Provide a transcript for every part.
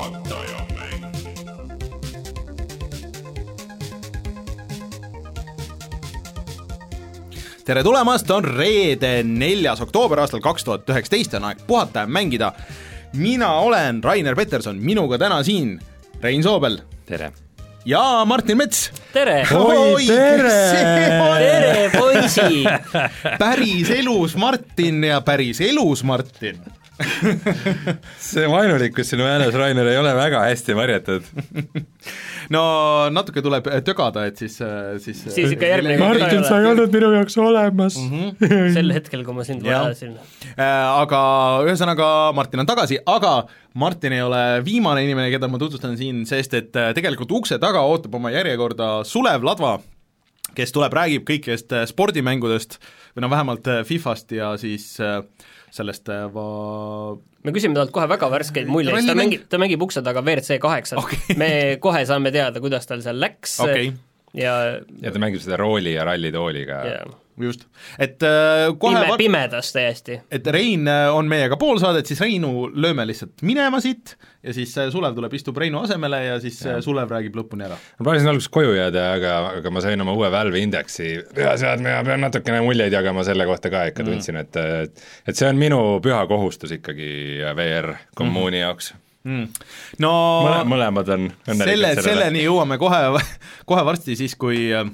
juhataja mäng. tere tulemast, on reede, neljas oktoober aastal kaks tuhat üheksateist, on aeg puhata ja mängida. mina olen Rainer Peterson, minuga täna siin Rein Soobel tere. ja Martin Mets. tere, Oi, tere! tere poisid, päris elus Martin ja päris elus Martin. see vaenulikkus sinu hääles, Rainer, ei ole väga hästi varjatud. no natuke tuleb tögada, et siis, siis Siis ikka järgmine kord Martin, sa ei olnud minu jaoks olemas mm. -hmm. sel hetkel, kui ma sind vajasin. Äh, aga ühesõnaga Martin on tagasi, aga Martin ei ole viimane inimene, keda ma tutvustan siin, sest et äh, tegelikult ukse taga ootab oma järjekorda Sulev Ladva, kes tuleb, räägib kõikidest äh, spordimängudest või no vähemalt äh, Fifast ja siis äh, sellest va- me küsime talt kohe väga värskeid muljeid, ta mängib, ta mängib ukse taga WRC kaheksat okay., me kohe saame teada, kuidas tal seal läks. Okei, ja, ja ta mängib seda rooli ja rallitooliga ja just, et äh, kohe pime, pimedas täiesti. et Rein äh, on meiega pool saadet, siis Reinu lööme lihtsalt minema siit ja siis äh, Sulev tuleb, istub Reinu asemele ja siis ja. Sulev räägib lõpuni ära. ma plaanisin alguses koju jääda, aga, aga ma sain oma uue Valve indeksi peaseadme ja pean natukene muljeid jagama selle kohta ka ikka tundsin, et et et see on minu püha kohustus ikkagi VR kommuuni mm jaoks. Mm. no Mõle, mõlemad on õnnelikud selle, selleni jõuame kohe, kohe varsti siis, kui äh,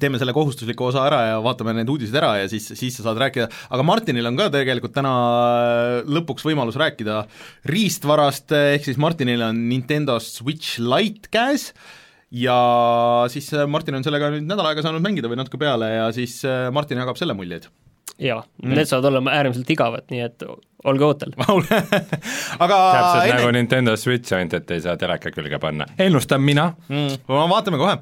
teeme selle kohustusliku osa ära ja vaatame need uudised ära ja siis, siis sa saad rääkida, aga Martinil on ka tegelikult täna äh, lõpuks võimalus rääkida riistvarast, ehk siis Martinil on Nintendo Switch Lite käes ja siis äh, Martin on sellega nüüd nädal aega saanud mängida või natuke peale ja siis Martin jagab selle muljeid. jaa mm., need saavad olema äärmiselt igavad, nii et olge ootel. aga täpselt enne- nagu Nintendo Switch, ainult et ei saa teleka külge panna. ennustan mina mm,. vaatame kohe.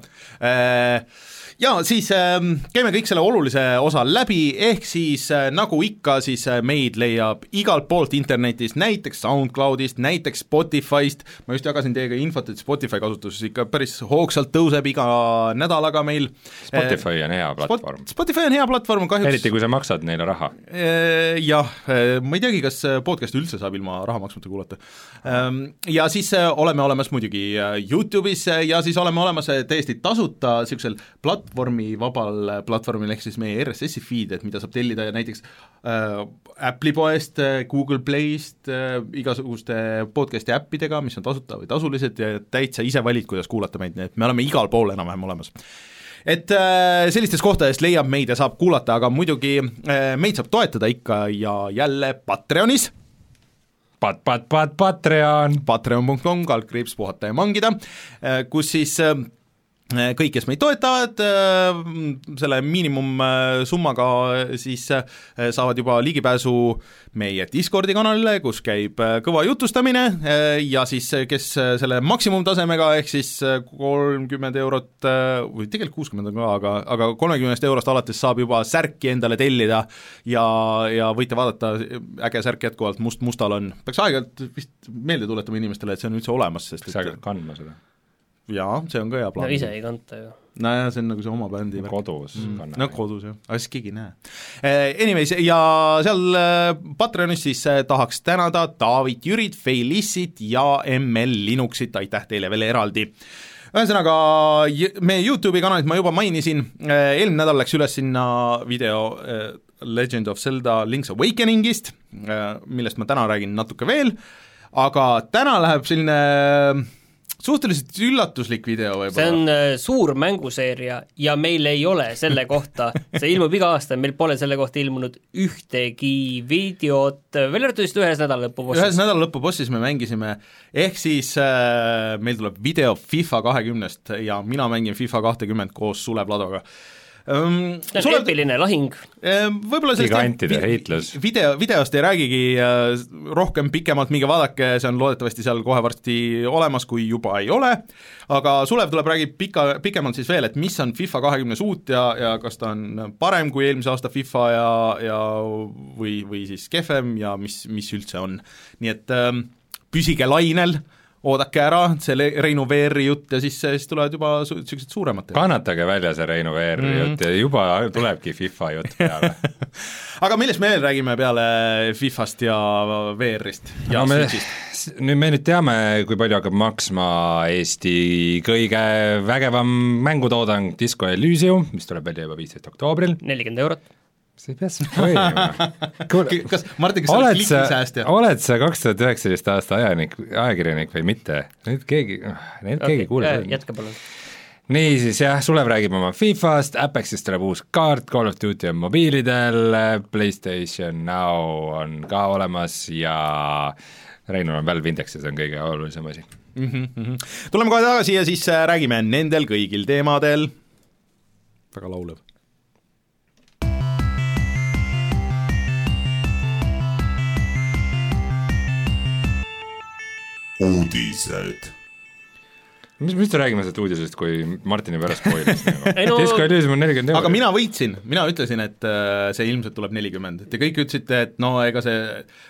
Ja siis äh, käime kõik selle olulise osa läbi, ehk siis äh, nagu ikka, siis äh, meid leiab igalt poolt internetist, näiteks SoundCloudist, näiteks Spotify'st, ma just jagasin teiega infot, et Spotify kasutus ikka päris hoogsalt tõuseb iga nädalaga meil. Spotify on hea platvorm. Spotify on hea platvorm, kahjuks eriti kui sa maksad neile raha. Jah, ma ei teagi, kas podcast'i üldse saab ilma raha maksmata kuulata. Ja siis oleme olemas muidugi Youtube'is ja siis oleme olemas täiesti tasuta niisugusel platvormi vabal platvormil, ehk siis meie RSS-i feed, et mida saab tellida näiteks äh, Apple'i poest, Google Playst äh,, igasuguste podcast'i äppidega, mis on tasuta või tasulised ja täitsa ise valid, kuidas kuulata meid, nii et me oleme igal pool enam-vähem olemas et äh, sellistest kohtadest leiab meid ja saab kuulata, aga muidugi äh, meid saab toetada ikka ja jälle Patreonis, Pat-, pat-, pat-, Patreon. patreon.com, kaldkriips puhata ja mangida, kus siis äh, kõik, kes meid toetavad, selle miinimumsummaga siis äh, saavad juba ligipääsu meie Discordi kanalile, kus käib kõva jutustamine ja siis, kes selle maksimumtasemega, ehk siis kolmkümmend eurot või tegelikult kuuskümmend on ka, aga, aga kolmekümnest eurost alates saab juba särki endale tellida ja, ja võite vaadata, äge särk jätkuvalt must-mustal on, peaks aeg-ajalt vist meelde tuletama inimestele, et see on üldse olemas, sest et hakkad kandma seda jaa, see on ka hea no plaan. ise ei kanta ju. nojah, see on nagu see oma bändi värk. kodus Mm. kannad no kodus jah, aga siis keegi ei näe. Anyways, ja seal äh, Patreonis siis äh, tahaks tänada David Jürit, Felissit ja ML Linuxit, aitäh teile veel eraldi ühesõnaga, meie Youtube'i kanalit ma juba mainisin, eelmine nädal läks üles sinna video Legend of Zelda Link's Awakeningist, millest ma täna räägin natuke veel, aga täna läheb selline suhteliselt üllatuslik video see võib-olla. on äh, suur mänguseeria ja meil ei ole selle kohta, see ilmub iga aasta, meil pole selle kohta ilmunud ühtegi videot, välja arvatud vist ühes nädalalõpus. ühes nädalalõpubossis me mängisime, ehk siis äh, meil tuleb video FIFA kahekümnest ja mina mängin FIFA kahtekümmet koos Sulev Ladoga ähm,. see on eepiline lahing, võib-olla sellest vi- video, videost ei räägigi äh, rohkem pikemalt, minge vaadake, see on loodetavasti seal kohe varsti olemas, kui juba ei ole, aga Sulev tuleb, räägib pika, pikemalt siis veel, et mis on FIFA kahekümnes uut ja, ja kas ta on parem kui eelmise aasta FIFA ja, ja või, või siis kehvem ja mis, mis üldse on. nii et ähm, püsige lainel, oodake ära, see Reinu VR-i jutt ja siis, siis tulevad juba su-, niisugused suuremad teemad. kannatage välja see Reinu VR-i Mhm. mm. jutt ja juba tulebki FIFA jutt peale. aga millest me veel räägime peale Fifast ja VR-ist ja no me, Switchist? nüüd me nüüd teame, kui palju hakkab maksma Eesti kõige vägevam mängutoodang Disco Elysium, mis tuleb välja juba viisteist oktoobril. nelikümmend eurot. Sa ei pea kuule, kas, Martin, kas sa oled klikisäästja? oled sa kaks tuhat üheksateist aasta ajanik, ajakirjanik või mitte? nüüd keegi, nüüd keegi ei kuule seda. jätka palun. niisiis jah, Sulev räägib oma Fifast, Apexist tuleb uus kaart, Call of Duty on mobiilidel, PlayStation Now on ka olemas ja Reinul on Valve Index ja see on kõige olulisem asi. mm. -hmm. tuleme kohe tagasi ja siis äh, räägime nendel kõigil teemadel, väga laulev. Uudised mis, mis me räägime sellest uudisest, kui Martin juba ära spoilis nagu no- Disco Elysium on nelikümmend eurot. aga mina võitsin, mina ütlesin, et äh, see ilmselt tuleb nelikümmend, te kõik ütlesite, et no ega see,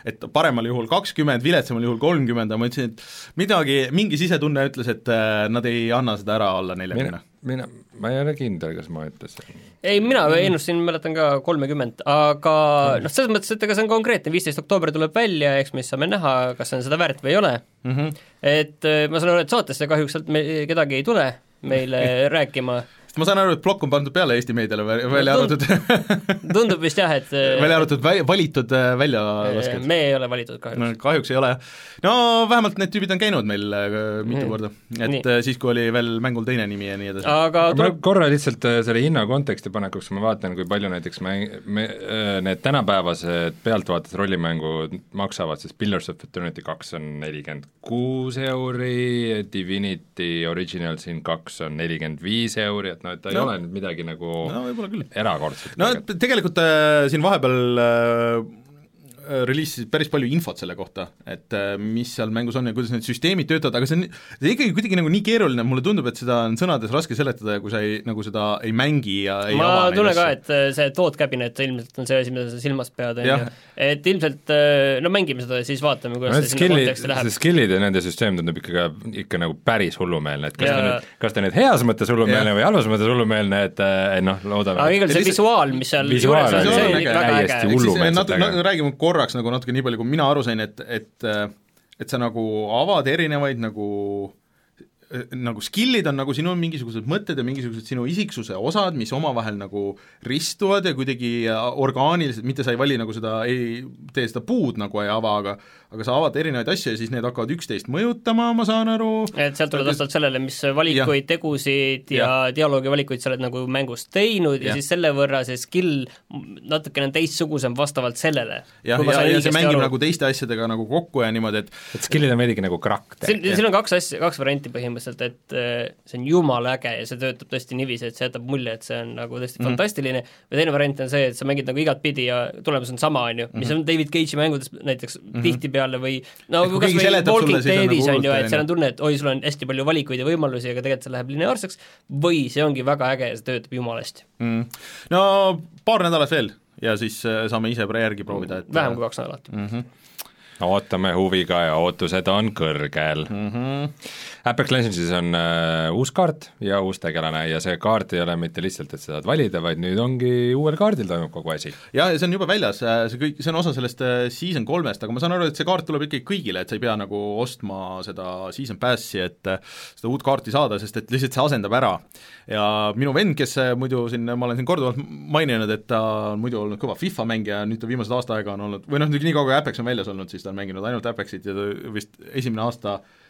et paremal juhul kakskümmend, viletsamal juhul kolmkümmend, aga ma ütlesin, et midagi, mingi sisetunne ütles, et äh, nad ei anna seda ära alla mina neljakümne,. Mina, ma ei ole kindel, kas ma ütlesin. ei, mina ennustasin, mäletan ka kolmekümmend, aga noh, selles mõttes, et ega see on konkreetne, viisteist oktoober tuleb välja, eks me siis saame näha, kas see on seda väärt või ei ole Mm -hmm. et äh, ma saan aru, et saatesse kahjuks sealt me kedagi ei tule meile rääkima, sest ma saan aru, et plokk on pandud peale Eesti meediale, välja No arvatud tundub vist jah, et äh, välja arvatud vä- valitud äh, väljalaskjad. me ei ole valitud kahjuks no kahjuks ei ole jah. no vähemalt need tüübid on käinud meil äh, mitu Mm. korda, et Nii. siis, kui oli veel mängul teine nimi ja nii edasi. aga tuleb korra lihtsalt selle hinna konteksti panekuks, ma vaatan, kui palju näiteks mäng, me, need tänapäevased pealtvaates rollimängud maksavad, siis Pillars of Eternity kaks on nelikümmend kuus euri, Divinity Original Sin kaks on nelikümmend viis euri, et noh, et ta ei No. ole nüüd midagi nagu no erakordset. no tegelikult äh, siin vahepeal äh, reliisisid päris palju infot selle kohta, et äh, mis seal mängus on ja kuidas need süsteemid töötavad, aga see on, see on ikkagi kuidagi nagu nii keeruline, mulle tundub, et seda on sõnades raske seletada, kui sa ei, nagu seda ei mängi ja ei ma tunnen ka, et äh, see Toad Cabinet ilmselt on see asi, mida sa silmas pead, on ju. et ilmselt äh, no mängime seda ja siis vaatame, kuidas Need see sinna skill'id, konteksti läheb. see skill'id ja nende süsteem tundub ikka, ikka nagu päris hullumeelne, et kas Ja- ta nüüd, kas ta nüüd heas mõttes hullumeelne või halvas mõttes hullumeelne, et noh, loodame aga igal Ja see visuaal, mis seal Visuaal juures on, see on ikka väga äge. Ehk siis korraks nagu natuke nii palju, kui mina aru sain, et, et et sa nagu avad erinevaid nagu nagu skill'id on nagu sinu mingisugused mõtted ja mingisugused sinu isiksuse osad, mis omavahel nagu ristuvad ja kuidagi orgaaniliselt, mitte sa ei vali nagu seda, ei tee seda puud nagu ei ava, aga aga sa avad erinevaid asju ja siis need hakkavad üksteist mõjutama, ma saan aru, et sealt tuleb vastavalt sellele, mis valikuid, tegusid ja, ja dialoogi valikuid sa oled nagu mängus teinud ja, ja siis selle võrra see skill natukene teistsugusem vastavalt sellele. jah, ja, ja, ja see mängib nagu teiste asjadega nagu kokku ja niimoodi, et et skill'id on veidike nagu karakter. siin, siin on kaks asja, kaks varianti põhimõtteliselt, et äh, see on jumala äge ja see töötab tõesti niiviisi, et see jätab mulje, et see on nagu tõesti Mhm. mm -hmm. fantastiline, või teine variant on see, et sa mängid nagu igatpidi ja tulemus on sama, on ju, mis on David Cage'i mängudes näiteks mm -hmm. tihtipeale või no Et kui kas või Walking Deadis nagu on ju, et seal on tunne, et oi, sul on hästi palju valikuid ja võimalusi, aga tegelikult see läheb lineaarseks, või see ongi väga äge ja see töötab jumala hästi. mm, no paar nädalat veel ja siis äh, saame ise järgi proovida, et vähem kui kaks nädalat. mm. -hmm. Ootame huviga ja ootused on kõrgel mm. -hmm. Apex Legendsis on äh, uus kaart ja uus tegelane ja see kaart ei ole mitte lihtsalt, et sa saad valida, vaid nüüd ongi uuel kaardil toimub kogu asi. ja, ja see on juba väljas, see kõik, see on osa sellest äh, season kolmest, aga ma saan aru, et see kaart tuleb ikkagi kõigile, et sa ei pea nagu ostma seda season pass'i, et äh, seda uut kaarti saada, sest et lihtsalt see asendab ära. ja minu vend, kes äh, muidu siin, ma olen siin korduvalt maininud, et ta on muidu olnud kõva FIFA mängija, nüüd ta viimased aasta aega on olnud, või noh, nii kaua kui Apex on väljas olnud, siis ta on mänginud ainult Apexit ja ta vist esimene aasta äh,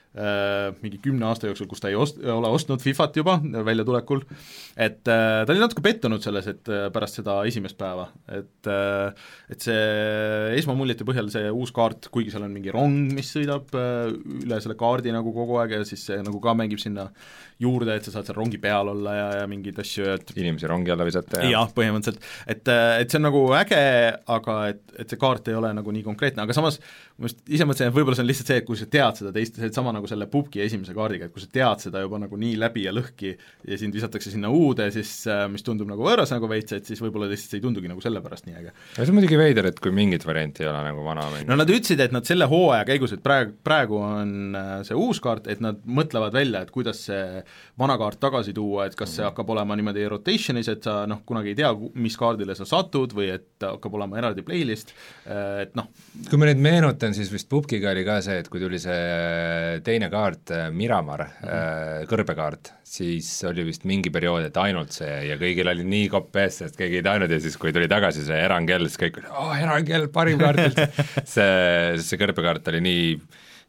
mingi kümne aasta jooksul, kus ta ei ost-, ole ostnud Fifat juba väljatulekul, et äh, ta oli natuke pettunud selles, et äh, pärast seda esimest päeva, et äh, et see esmamuljete põhjal see uus kaart, kuigi seal on mingi rong, mis sõidab äh, üle selle kaardi nagu kogu aeg ja siis see nagu ka mängib sinna juurde, et sa saad seal rongi peal olla ja, ja mingeid asju ja et inimesi rongi alla visata ja jah, põhimõtteliselt, et, et see on nagu äge, aga et, et see kaart ei ole nagu nii konkreetne, aga samas ma just ise mõtlesin, et võib-olla see on lihtsalt see, et kui sa tead seda teist, seesama nagu nagu selle pubgi esimese kaardiga, et kui sa tead seda juba nagu nii läbi ja lõhki ja sind visatakse sinna uude, siis äh, mis tundub nagu võõras nagu veits, et siis võib-olla lihtsalt ei tundugi nagu sellepärast nii äge. see on muidugi veider, et kui mingit varianti ei ole nagu vana mäng. no nad ütlesid, et nad selle hooaja käigus, et praegu, praegu on äh, see uus kaart, et nad mõtlevad välja, et kuidas see vana kaart tagasi tuua, et kas see hakkab olema niimoodi rotation'is, et sa noh, kunagi ei tea, mis kaardile sa satud või et hakkab olema eraldi playlist, et noh, kui ma nüüd meenutan, siis vist Pupkiga oli ka see, et kui tuli see teine kaart, Miramar mm, -hmm. kõrbekaart, siis oli vist mingi periood, et ainult see ja kõigil oli nii kopp ees, sest keegi ei tahtnud ja siis, kui tuli tagasi see erangkell, siis kõik olid, aa, erangkell, parim kaart üldse see, see kõrbekaart oli nii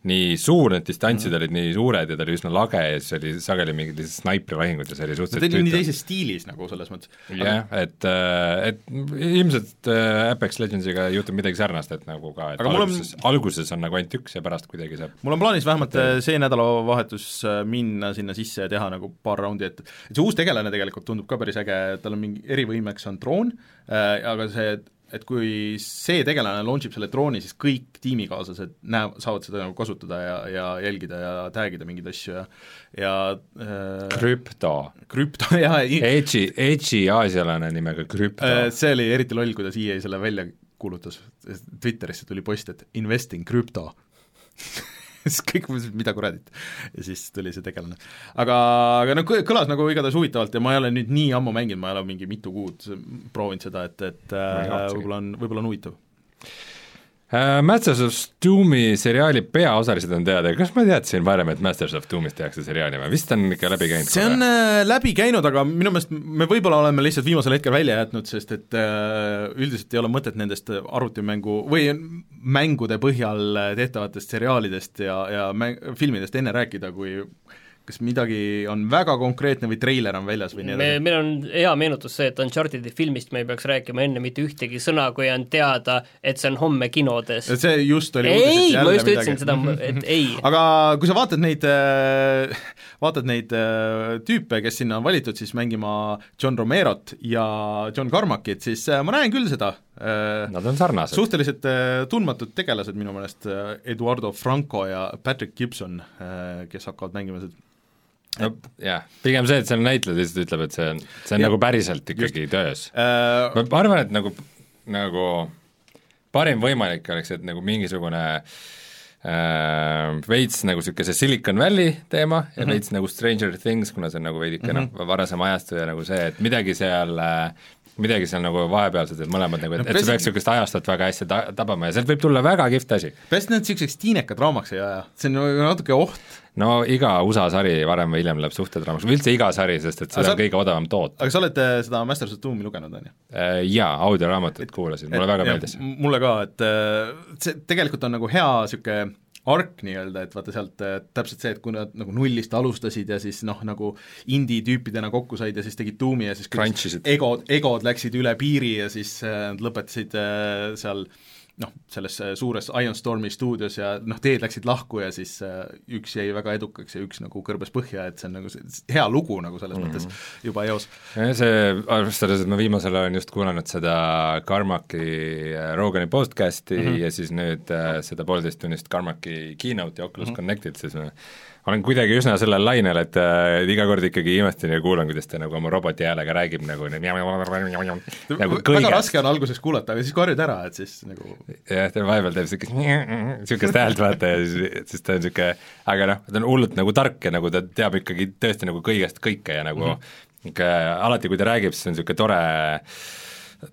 nii suur, need distantsid olid nii suured ja ta oli üsna lage ja siis oli sageli mingid snaiprilahingud ja see oli ta suhteliselt oli nii teises stiilis nagu selles mõttes. jah, et, äh, et ilmselt äh, Apex Legendsiga juhtub midagi sarnast, et nagu ka, et Aga alguses on..., alguses on nagu ainult üks ja pärast kuidagi saab mul on plaanis vähemalt äh, see nädalavahetus minna sinna sisse ja teha nagu paar raundi, et et see uus tegelane tegelikult tundub ka päris äge, tal on mingi erivõimeks on droon äh,, aga see, et kui see tegelane launch ib selle drooni, siis kõik tiimikaaslased näevad, saavad seda nagu kasutada ja, ja jälgida ja tag ida mingeid asju ja ja äh, krüpto. krüpto ja Edge'i, Edge'i aasialane nimega krüpto äh, see oli eriti loll, kuidas EA selle välja kuulutas, Twitterisse tuli post, et investing crypto siis kõik mõtlesid, mida kuradit. ja siis tuli see tegelane. aga, aga noh, kõlas nagu igatahes huvitavalt ja ma ei ole nüüd nii ammu mänginud, ma ei ole mingi mitu kuud proovinud seda, et, et äh, võib-olla on, võib-olla on huvitav. Uh, Masters of Doomi seriaali peaosalised on teada, kas ma teadsin varem, et Masters of Doomist tehakse seriaali või, vist on ikka läbi käinud? see on äh, läbi käinud, aga minu meelest me võib-olla oleme lihtsalt viimasel hetkel välja jätnud, sest et äh, üldiselt ei ole mõtet nendest arvutimängu või mängude põhjal tehtavatest seriaalidest ja, ja mäng, filmidest enne rääkida, kui kas midagi on väga konkreetne või treiler on väljas või nii edasi. meil on hea meenutus see, et Uncharted'i filmist me ei peaks rääkima enne mitte ühtegi sõna, kui on teada, et see on homme kinodes. see just oli ei, ma just ütlesin seda, et ei. aga kui sa vaatad neid, vaatad neid äh, tüüpe, kes sinna on valitud siis mängima John Romerot ja John Carmackit, siis äh, ma näen küll seda. Nad on sarnased. suhteliselt äh, tundmatud tegelased minu meelest, Eduardo Franco ja Patrick Gibson, kes hakkavad mängima seda no jah, pigem see, et seal näitleja lihtsalt ütleb, et see on, see on Ja- nagu päriselt ikkagi Just. töös. äh, ma arvan, et nagu, nagu parim võimalik oleks, et nagu mingisugune äh, veits nagu niisugune see Silicon Valley teema ja mm -hmm. veits nagu Stranger Things, kuna see on nagu veidike mm -hmm. noh, varasem ajastu ja nagu see, et midagi seal äh, midagi seal nagu vahepealsed, et mõlemad nagu, et No et see peaks niisugust ajastut väga hästi ta-, tabama ja sealt võib tulla väga kihvt asi. peaasi, et nad niisuguseks tiineka draamaks ei aja, see on natuke oht. no iga USA sari varem või hiljem läheb suhtedraamaks, või üldse iga sari, sest et seda on kõige odavam toota. aga sa oled äh, seda Masters of Doomi lugenud, on ju? Jaa, audioraamatut kuulasin, mulle väga Ja meeldis. mulle ka, et äh, see tegelikult on nagu hea niisugune ark nii-öelda, et vaata sealt äh, täpselt see, et kui nad nagu nullist alustasid ja siis noh, nagu indie-tüüpidena kokku said ja siis tegid tuumi ja siis Crunchisid. egod, egod läksid üle piiri ja siis äh, nad lõpetasid äh, seal noh, selles äh, suures Iron Stormi stuudios ja noh, teed läksid lahku ja siis äh, üks jäi väga edukaks ja üks nagu kõrbes põhja, et see on nagu see, hea lugu nagu selles mm -hmm. mõttes juba eos. See, arvestades, et ma viimasel ajal olen just kuulanud seda Carmacki äh, Rogani podcast'i mm -hmm. ja siis nüüd äh, seda poolteisttunnist Carmacki keynote'i Oculus mm -hmm. Connected, siis ma olen kuidagi üsna sellel lainel, et äh, iga kord ikkagi imestan ja kuulan, kuidas ta nagu oma roboti häälega räägib nagu nagu väga kõige raske on alguses kuulata, aga siis kui harjud ära, et siis nagu jah, ta vahepeal teeb niisugust niisugust häält vaata ja siis, siis ta on niisugune, aga noh, ta on hullult nagu tark ja nagu ta teab ikkagi tõesti nagu kõigest kõike ja nagu mm -hmm. niisugune alati, kui ta räägib, siis on niisugune tore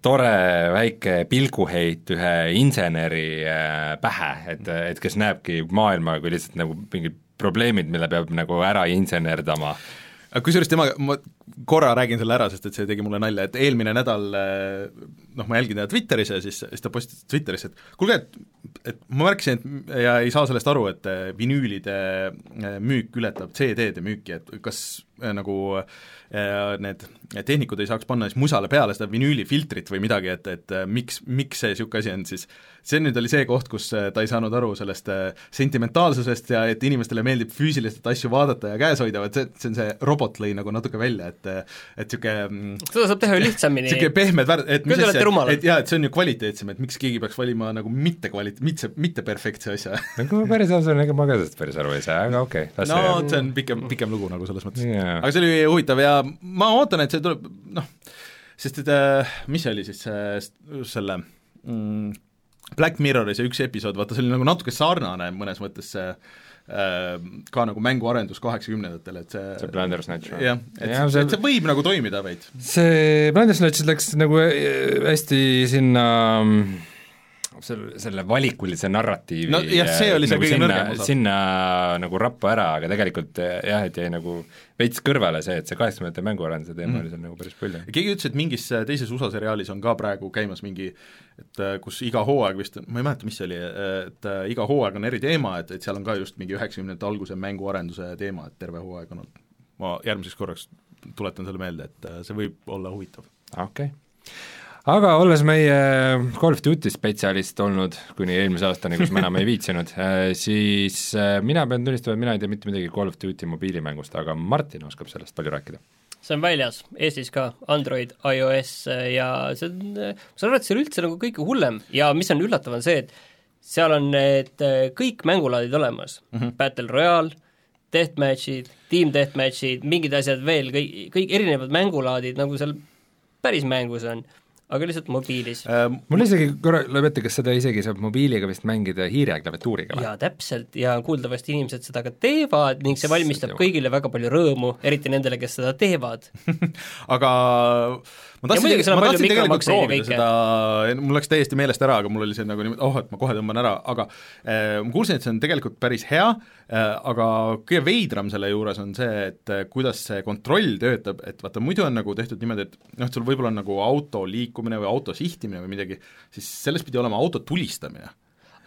tore väike pilguheit ühe inseneri äh, pähe, et, et kes näebki maailma kui lihtsalt nagu mingid probleemid, mille peab nagu ära insenerdama. aga kusjuures tema, ma korra räägin selle ära, sest et see tegi mulle nalja, et eelmine nädal eh, noh, ma jälgin teda Twitteris ja siis, siis ta postitas Twitteris, et kuulge, et et ma märkasin, et ja ei saa sellest aru, et eh, vinüülide eh, müük ületab CD-de müüki, et kas nagu need tehnikud ei saaks panna siis musale peale seda vinüülifiltrit või midagi, et, et eh, miks, miks see niisugune asi on siis, see nüüd oli see koht, kus eh, ta ei saanud aru sellest eh, sentimentaalsusest ja et inimestele meeldib füüsiliselt asju vaadata ja käes hoida, et see, see on see robot lõi nagu natuke välja, et et niisugune seda saab teha ju lihtsamini. niisugune pehmed värd, et mis rumalad. et jaa, et see on ju kvaliteetsem, et miks keegi peaks valima nagu mitte kvalit-, mitte, mitte perfektse asja no kui ma päris aus olen, ega ma ka sellest päris aru ei saa, aga okei okay,, no see on pikem, pikem lugu nagu selles mõttes Jaa. aga see oli huvitav ja ma ootan, et see tuleb, noh, sest et äh, mis see oli siis see, selle mm, Black Mirrori see üks episood, vaata see oli nagu natuke sarnane mõnes mõttes see äh, ka nagu mänguarendus kaheksakümnendatel, et see see Bandersnatch või? jah, et, Jah, see, see võib nagu toimida veid. see Bandersnatch läks nagu äh, hästi sinna mm, selle, selle valikulise narratiivi No jah, see oli see nagu kõige sinna, nõrgem osa. sinna nagu rappa ära, aga tegelikult eh, jah, et jäi nagu veits kõrvale see, et see kaheksakümnendate mänguarenduse teema Mm. oli seal nagu päris palju. keegi ütles, et mingis äh, teises USA seriaalis on ka praegu käimas mingi et äh, kus iga hooaeg vist, ma ei mäleta, mis see oli, et iga hooaeg on eri teema, et, et seal on ka just mingi üheksakümnendate alguse mänguarenduse teema, et terve hooaeg on olnud. ma järgmiseks korraks tuletan selle meelde, et see võib olla huvitav. okei okay. Aga olles meie Call of Duty spetsialist olnud kuni eelmise aastani, kus ma enam ei viitsinud, siis äh, mina pean tunnistama, et mina ei tea mitte midagi Call of Duty mobiilimängust, aga Martin oskab sellest palju rääkida. see on väljas, Eestis ka, Android, iOS äh, ja see on, ma saan aru, et see on üldse nagu kõige hullem ja mis on üllatav, on see, et seal on need äh, kõik mängulaadid olemas mm, -hmm. Battle Royale, Deathmatchid, Team Deathmatchid, mingid asjad veel, kõik, kõik erinevad mängulaadid, nagu seal päris mängus on, aga lihtsalt mobiilis. Äh, mul isegi korra lööb ette, kas seda isegi saab mobiiliga vist mängida hiire klaviatuuriga või? jaa, täpselt, ja kuuldavasti inimesed seda ka teevad ning see valmistab kõigile väga palju rõõmu, eriti nendele, kes seda teevad. aga ma tahtsin, ma tahtsin tegelikult proovida seda, mul läks täiesti meelest ära, aga mul oli see nagu niimoodi, oh, et ma kohe tõmban ära, aga eh, ma kuulsin, et see on tegelikult päris hea eh,, aga kõige veidram selle juures on see, et eh, kuidas see kontroll töötab, et vaata, muidu on nagu tehtud niimoodi, et noh, et sul võib-olla on nagu auto liikumine või auto sihtimine või midagi, siis selles pidi olema auto tulistamine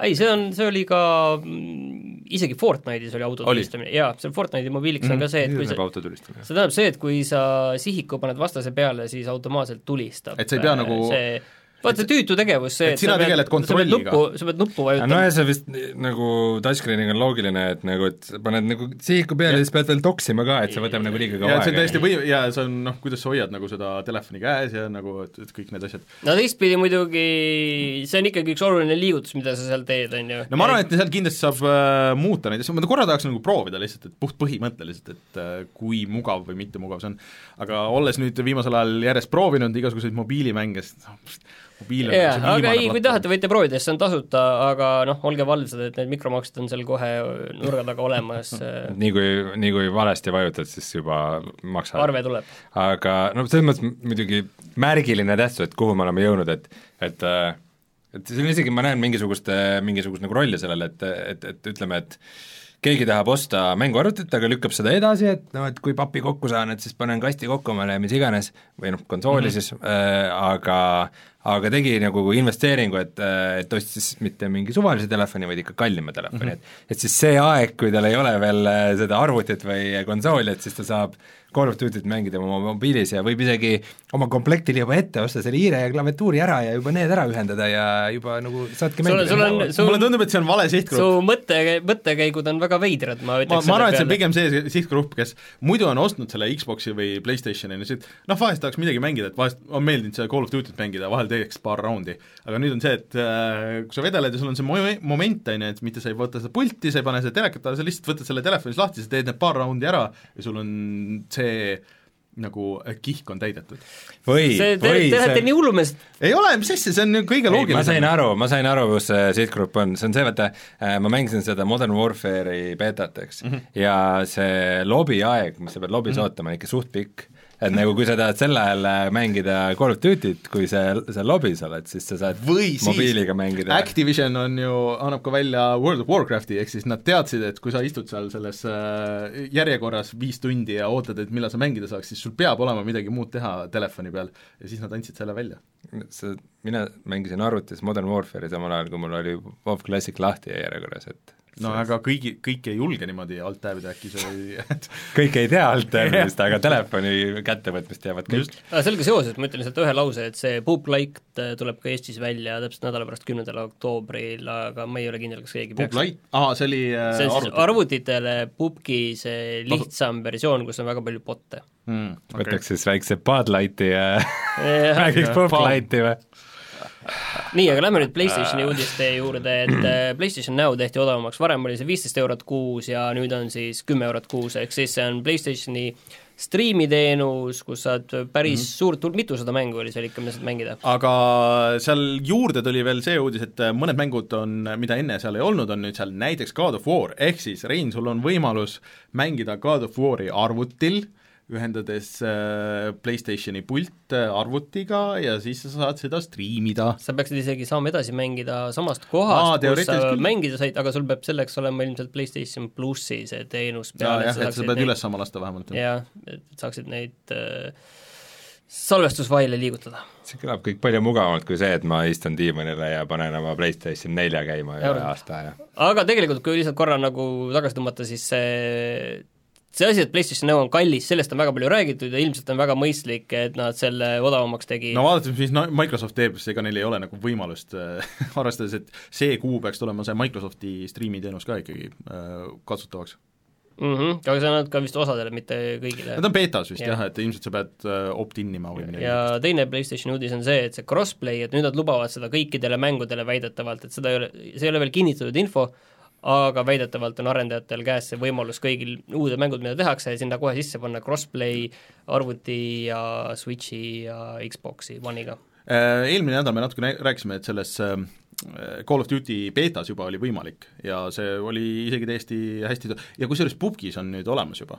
ei, see on, see oli ka mm, isegi Fortnite'is oli auto tulistamine, jaa, seal Fortnite'i mobiiliks on ka see, et kui sa auto tulistamine. see tähendab see, et kui sa sihiku paned vastase peale, siis automaatselt tulistab. Et sa ei pea nagu- see, vaata tüütu tegevus, see, et sina pead- tegeled kontrolliga. sa pead nuppu, vajutama ja see vist nagu touchscreen'iga on loogiline, et nagu, et paned nagu sihiku peale ja siis pead veel toksima ka, et see võtab nagu liiga ja kaua see on aega. täiesti või-, ja see on noh, kuidas sa hoiad nagu seda telefoni käes ja nagu, et, et kõik need asjad. no teistpidi muidugi see on ikkagi üks oluline liigutus, mida sa seal teed, on ju. no ma arvan, et seal kindlasti saab äh, muuta neid asju, ma korra tahaks nagu proovida lihtsalt, et puht põhimõtteliselt, et äh, kui mugav või mitte mugav see on. aga olles nüüd viimasel ajal järjest proovinud igasuguseid mobiilimänge, siis noh, jaa, aga ei, kui tahate, võite proovida, sest see on tasuta, aga noh, olge valvsad, et need mikromaksed on seal kohe nurga taga olemas, nii kui, nii kui valesti vajutad, siis juba maksad. arve tuleb. aga no selles mõttes muidugi märgiline tähtsus, et kuhu me oleme jõudnud, et, et äh, et siin isegi ma näen mingisugust, mingisugust nagu rolli sellele, et, et, et ütleme, et keegi tahab osta mänguarvutit, aga lükkab seda edasi, et noh, et kui papi kokku saan, et siis panen kasti kokku omale ja mis iganes, või noh, konsooli mm -hmm. siis äh,, aga aga tegi nagu investeeringu, et, et ostis mitte mingi suvalise telefoni, vaid ikka kallima telefoni mm, -hmm. et et siis see aeg, kui tal ei ole veel äh, seda arvutit või konsooli, et siis ta saab Call of Duty't mängida oma mobiilis ja võib isegi oma komplektile juba ette osta selle hiire ja klaviatuuri ära ja juba need ära ühendada ja juba nagu saadki sul on, sul on, sul mulle tundub, et see on vale su sihtgrupp. mõtte, mõttekäigud on väga veidrad, ma ma, ütleks ma arvan, et see on pigem see sihtgrupp, kes muidu on ostnud selle Xbox'i või Playstationi ja siis noh, vahest tahaks midagi mängida, et vahest on meeldinud seda Call of Duty't mängida, vahel teeks paar raundi. aga nüüd on see, et äh, kui sa vedeled ja sul on see mo-, moment, on ju, et mitte sa ei võta seda pulti, sa ei pane seda telekat alla, sa lihtsalt võtad selle telefonis lahti, sa teed need paar raundi ära ja sul on see nagu äh, kihk on täidetud. või, see, te, või te lähete nii hullumeelselt ei ole, mis asja, see on kõige ei, ma loogilisem. sain aru, ma sain aru, kus see sihtgrupp on, see on see, vaata, ma mängisin seda Modern Warfare'i betat, eks mm, -hmm. ja see lobi aeg, mis sa pead lobis mm -hmm. ootama, on ikka suht pikk. Et nagu kui sa tahad sel ajal äh, mängida Call of Duty't, kui sa seal lobis oled, siis sa saad või siis mobiiliga mängida. Activision on ju, annab ka välja World of Warcrafti, ehk siis nad teadsid, et kui sa istud seal selles äh, järjekorras viis tundi ja ootad, et millal sa mängida saaks, siis sul peab olema midagi muud teha telefoni peal ja siis nad andsid selle välja. see, mina mängisin arvutis Modern Warfare'i samal ajal, kui mul oli WoW Classic lahti järjekorras, et no aga kõigi, kõik ei julge niimoodi alt tabida äkki see oli, et kõik ei tea alt-tabimist, aga telefoni kättevõtmist teavad kõik. aga sellega seoses ma ütlen lihtsalt ühe lause, et see Poop Light tuleb ka Eestis välja täpselt nädala pärast, kümnendal oktoobril, aga ma ei ole kindel, kas keegi Book Light, aa, see oli äh, see on siis arvuti arvutitele Pupki see lihtsam versioon, kus on väga palju botte. mm, okay. võtaks siis väikse Bud Lighti ja räägiks Bud. Lighti või? Nii, aga lähme nüüd PlayStationi uudiste juurde, et äh, PlayStation Now tehti odavamaks, varem oli see viisteist eurot kuus ja nüüd on siis kümme eurot kuus, ehk siis see on PlayStationi striimiteenus, kus saad päris mm -hmm. suurt hulk, mitusada mängu oli seal ikka, mida saad mängida. aga seal juurde tuli veel see uudis, et mõned mängud on, mida enne seal ei olnud, on nüüd seal näiteks God of War, ehk siis Rein, sul on võimalus mängida God of War'i arvutil, ühendades äh, PlayStationi pult äh, arvutiga ja siis sa saad seda striimida. sa peaksid isegi saama edasi mängida samast kohast, kus sa küll. mängida said, aga sul peab selleks olema ilmselt PlayStation plussi see teenus ja peale, jah, et sa pead neid- üles saama lasta vähemalt. jah, et saaksid neid äh, salvestusfaile liigutada. see kõlab kõik palju mugavamalt kui see, et ma istun diivanile ja panen oma PlayStation nelja käima üle aasta ja aga tegelikult, kui lihtsalt korra nagu tagasi tõmmata, siis see see asi, et PlayStation Now on kallis, sellest on väga palju räägitud ja ilmselt on väga mõistlik, et nad selle odavamaks tegi no vaadates, mis no- Microsoft teeb, siis ega neil ei ole nagu võimalust äh, arvestades, et see kuu peaks tulema see Microsofti striimiteenus ka ikkagi äh, kasutavaks. mm. -hmm. aga see on ainult ka vist osadele, mitte kõigile. Nad on betas vist Jah. jah, et ilmselt sa pead äh, opt-in ima või midagi. ja teine PlayStationi uudis on see, et see crossplay, et nüüd nad lubavad seda kõikidele mängudele väidetavalt, et seda ei ole, see ei ole veel kinnitatud info, aga väidetavalt on arendajatel käes see võimalus kõigil uued mängud, mida tehakse, sinna kohe sisse panna crossplay arvuti ja Switchi ja Xbox'i One'iga. Äh, Eelmine nädal me natuke nä- rääkisime, et selles äh, Call of Duty betas juba oli võimalik ja see oli isegi täiesti hästi to- ja kusjuures pubgis on nüüd olemas juba,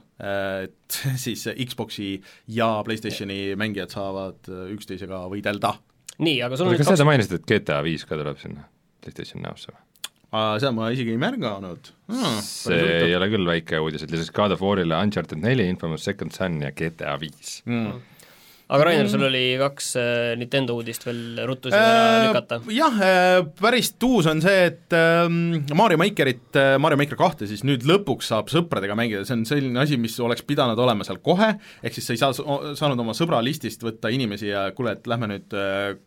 et siis Xbox'i ja PlayStationi mängijad saavad äh, üksteisega võidelda. nii, aga sul on kas kaks, mainisid, et GTA viis ka tuleb sinna PlayStation Now'sse või? Seda ma isegi ei märganud hmm,. see ei ole küll väike uudis, et lisaks God of War'ile Uncharted neli, Infamous Second Son ja GTA viis. mm. Aga Rainer, sul oli kaks äh, Nintendo uudist veel ruttu sinna ära lükata. Jah, päris tuus on see, et ähm, Mario Makerit, Mario Maker kahte siis nüüd lõpuks saab sõpradega mängida, see on selline asi, mis oleks pidanud olema seal kohe, ehk siis sa ei saa, saanud oma sõbra listist võtta inimesi ja kuule, et lähme nüüd äh,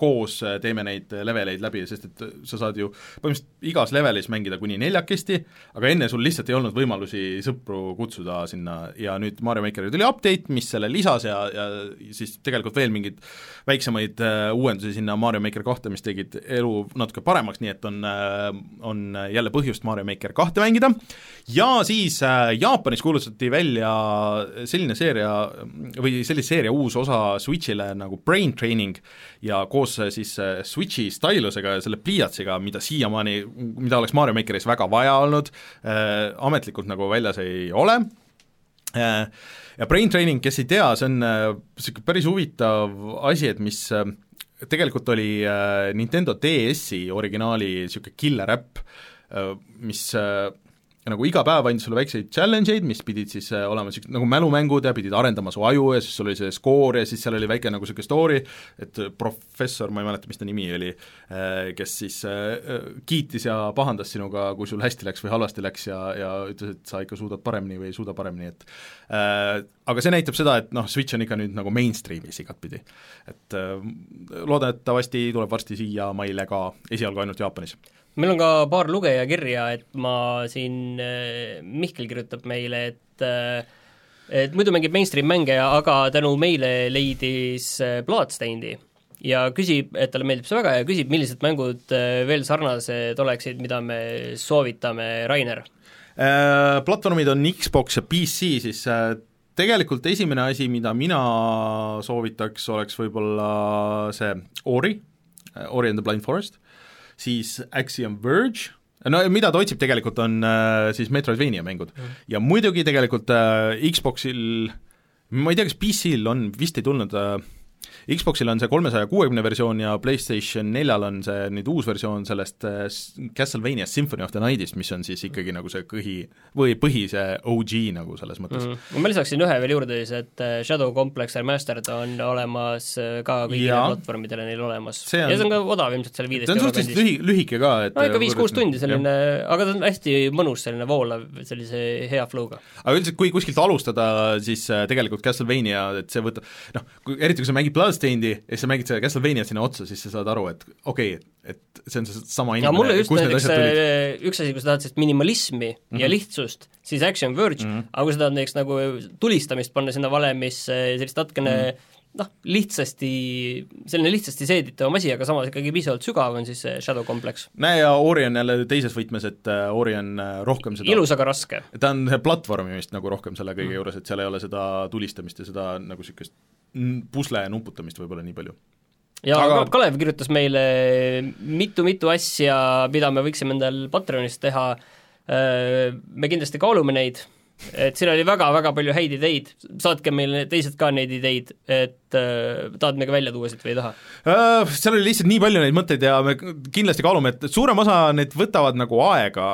koos äh, teeme neid leveleid läbi, sest et sa saad ju põhimõtteliselt igas levelis mängida kuni neljakesti, aga enne sul lihtsalt ei olnud võimalusi sõpru kutsuda sinna. Ja nüüd Mario Makerile tuli update, mis selle lisas ja, ja siis tegelikult veel mingeid väiksemaid äh, uuendusi sinna Mario Maker kahte, mis tegid elu natuke paremaks, nii et on äh,, on jälle põhjust Mario Maker kahte mängida, ja siis äh, Jaapanis kuulutati välja selline seeria või sellise seeria uus osa Switch'ile nagu Brain Training ja koos siis Switch'i stylusega ja selle pliiatsiga, mida siiamaani, mida oleks Mario Makeris väga vaja olnud ametlikult nagu väljas ei ole ja Brain Training, kes ei tea, see on niisugune päris huvitav asi, et mis äh, tegelikult oli äh, Nintendo DS-i originaali niisugune killer äpp, mis äh, nagu iga päev andis sulle väikseid challenge eid, mis pidid siis äh, olema niisugused nagu mälumängud ja pidid arendama su aju ja siis sul oli see skoor ja siis seal oli väike nagu niisugune story, et professor, ma ei mäleta, mis ta nimi oli, kes siis äh, kiitis ja pahandas sinuga, kui sul hästi läks või halvasti läks ja, ja ütles, et sa ikka suudad paremini või ei suuda paremini, et äh, aga see näitab seda, et noh, Switch on ikka nüüd nagu mainstream'is igatpidi. et äh, loodetavasti tuleb varsti siia maile ka, esialgu ainult Jaapanis meil on ka paar lugejakirja, et ma siin, äh, Mihkel kirjutab meile, et äh, et muidu mängib mainstream mänge, aga tänu meile leidis äh, Bloodstainedi ja küsib, et talle meeldib see väga ja küsib, millised mängud veel sarnased oleksid, mida me soovitame, Rainer? Platvormid on Xbox ja PC, siis tegelikult esimene asi, mida mina soovitaks, oleks võib-olla see Ori, Ori and the Blind Forest, siis Axiom Verge, no mida ta otsib tegelikult, on äh, siis Metroidvania mängud mm. ja muidugi tegelikult äh, Xboxil, ma ei tea, kas PC-l on, vist ei tulnud äh, Xboxil on see kolmesaja kuuekümne versioon ja PlayStation neljal on see nüüd uus versioon sellest äh, Castlevania Symphony of the Night'ist, mis on siis ikkagi nagu see põhi, või põhi see OG nagu selles mõttes mm. mm. ma lisaksin ühe veel juurde siis, et äh, Shadow Complex Remastered on olemas äh, ka kõigile platvormidele neil olemas. Ja see on ka odav ilmselt seal viieteist euro kandis. lühi, lühike ka, et no ikka viis-kuus tundi selline, aga ta on hästi mõnus, selline voolav, sellise hea flow'ga. aga üldiselt, kui kuskilt alustada, siis tegelikult Castlevania, et see võtab noh, eriti kui sa mängid Bloodstainedi ja siis sa mängid seda Castlevaniat sinna otsa, siis sa saad aru, et okei okay,, et see on seesama ja mulle inimene, just näiteks üks asi, kui sa tahad sellist minimalismi mm -hmm. ja lihtsust, siis Action Verge mm, -hmm. aga kui sa tahad näiteks nagu tulistamist panna sinna valemisse, sellist natukene mm -hmm noh, lihtsasti, selline lihtsasti seeditavam asi, aga samas ikkagi piisavalt sügav, on siis see Shadow Complex. näe, ja Ori on jälle teises võtmes, et äh, Ori on äh, rohkem seda ilus, aga raske. ta on platvormimist nagu rohkem selle kõige juures, et seal ei ole seda tulistamist ja seda nagu niisugust pusle nuputamist võib-olla nii palju. ja Aga-. Kalev kirjutas meile mitu-mitu asja, mida me võiksime endal Patreonis teha, me kindlasti kaalume neid, et siin oli väga-väga palju häid ideid, saatke meile teised ka neid ideid, et äh, tahad me ka välja tuua siit või ei taha? Äh, Seal oli lihtsalt nii palju neid mõtteid ja me kindlasti kaalume, et suurem osa need võtavad nagu aega,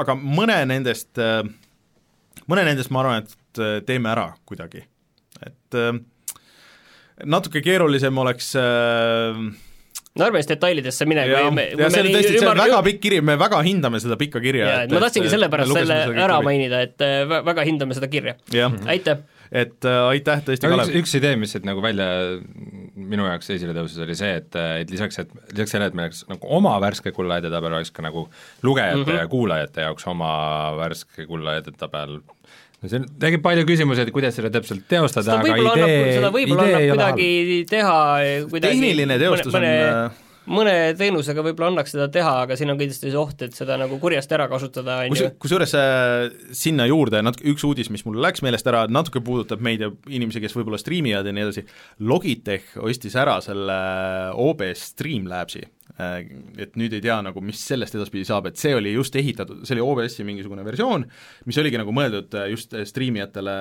aga mõne nendest, mõne nendest ma arvan, et äh, teeme ära kuidagi. Et äh, natuke keerulisem oleks äh, no ärme siis detailidesse mine, ja, kui me ja see on tõesti, see on väga pikk kiri, me väga hindame seda pikka kirja. ma tahtsingi sellepärast me selle ära mainida, et äh, vä- väga hindame seda kirja. aitäh! et äh, aitäh tõesti, Kalev. üks idee, mis siit nagu välja minu jaoks esile tõusis, oli see, et, et lisaks, et lisaks sellele, et meil oleks nagu oma värske kulla edetabel, oleks ka nagu lugejate mm. -hmm. ja kuulajate jaoks oma värske kulla edetabel no see tekib palju küsimusi, et kuidas seda täpselt teostada, aga idee, seda võib-olla idee annab ei ole halb. kuidagi teha kuidagi tehniline teostus mõne, on mõne, äh, mõne teenusega võib-olla annaks seda teha, aga siin on kindlasti see oht, et seda nagu kurjasti ära kasutada, on kus ju., kusjuures äh, sinna juurde natuke, üks uudis, mis mul läks meelest ära, natuke puudutab meid ja inimesi, kes võib-olla striimivad ja nii edasi, Logitech ostis ära selle OBS Streamlabsi, et nüüd ei tea nagu, mis sellest edaspidi saab, et see oli just ehitatud, see oli OBS-i mingisugune versioon, mis oligi nagu mõeldud äh, just striimijatele,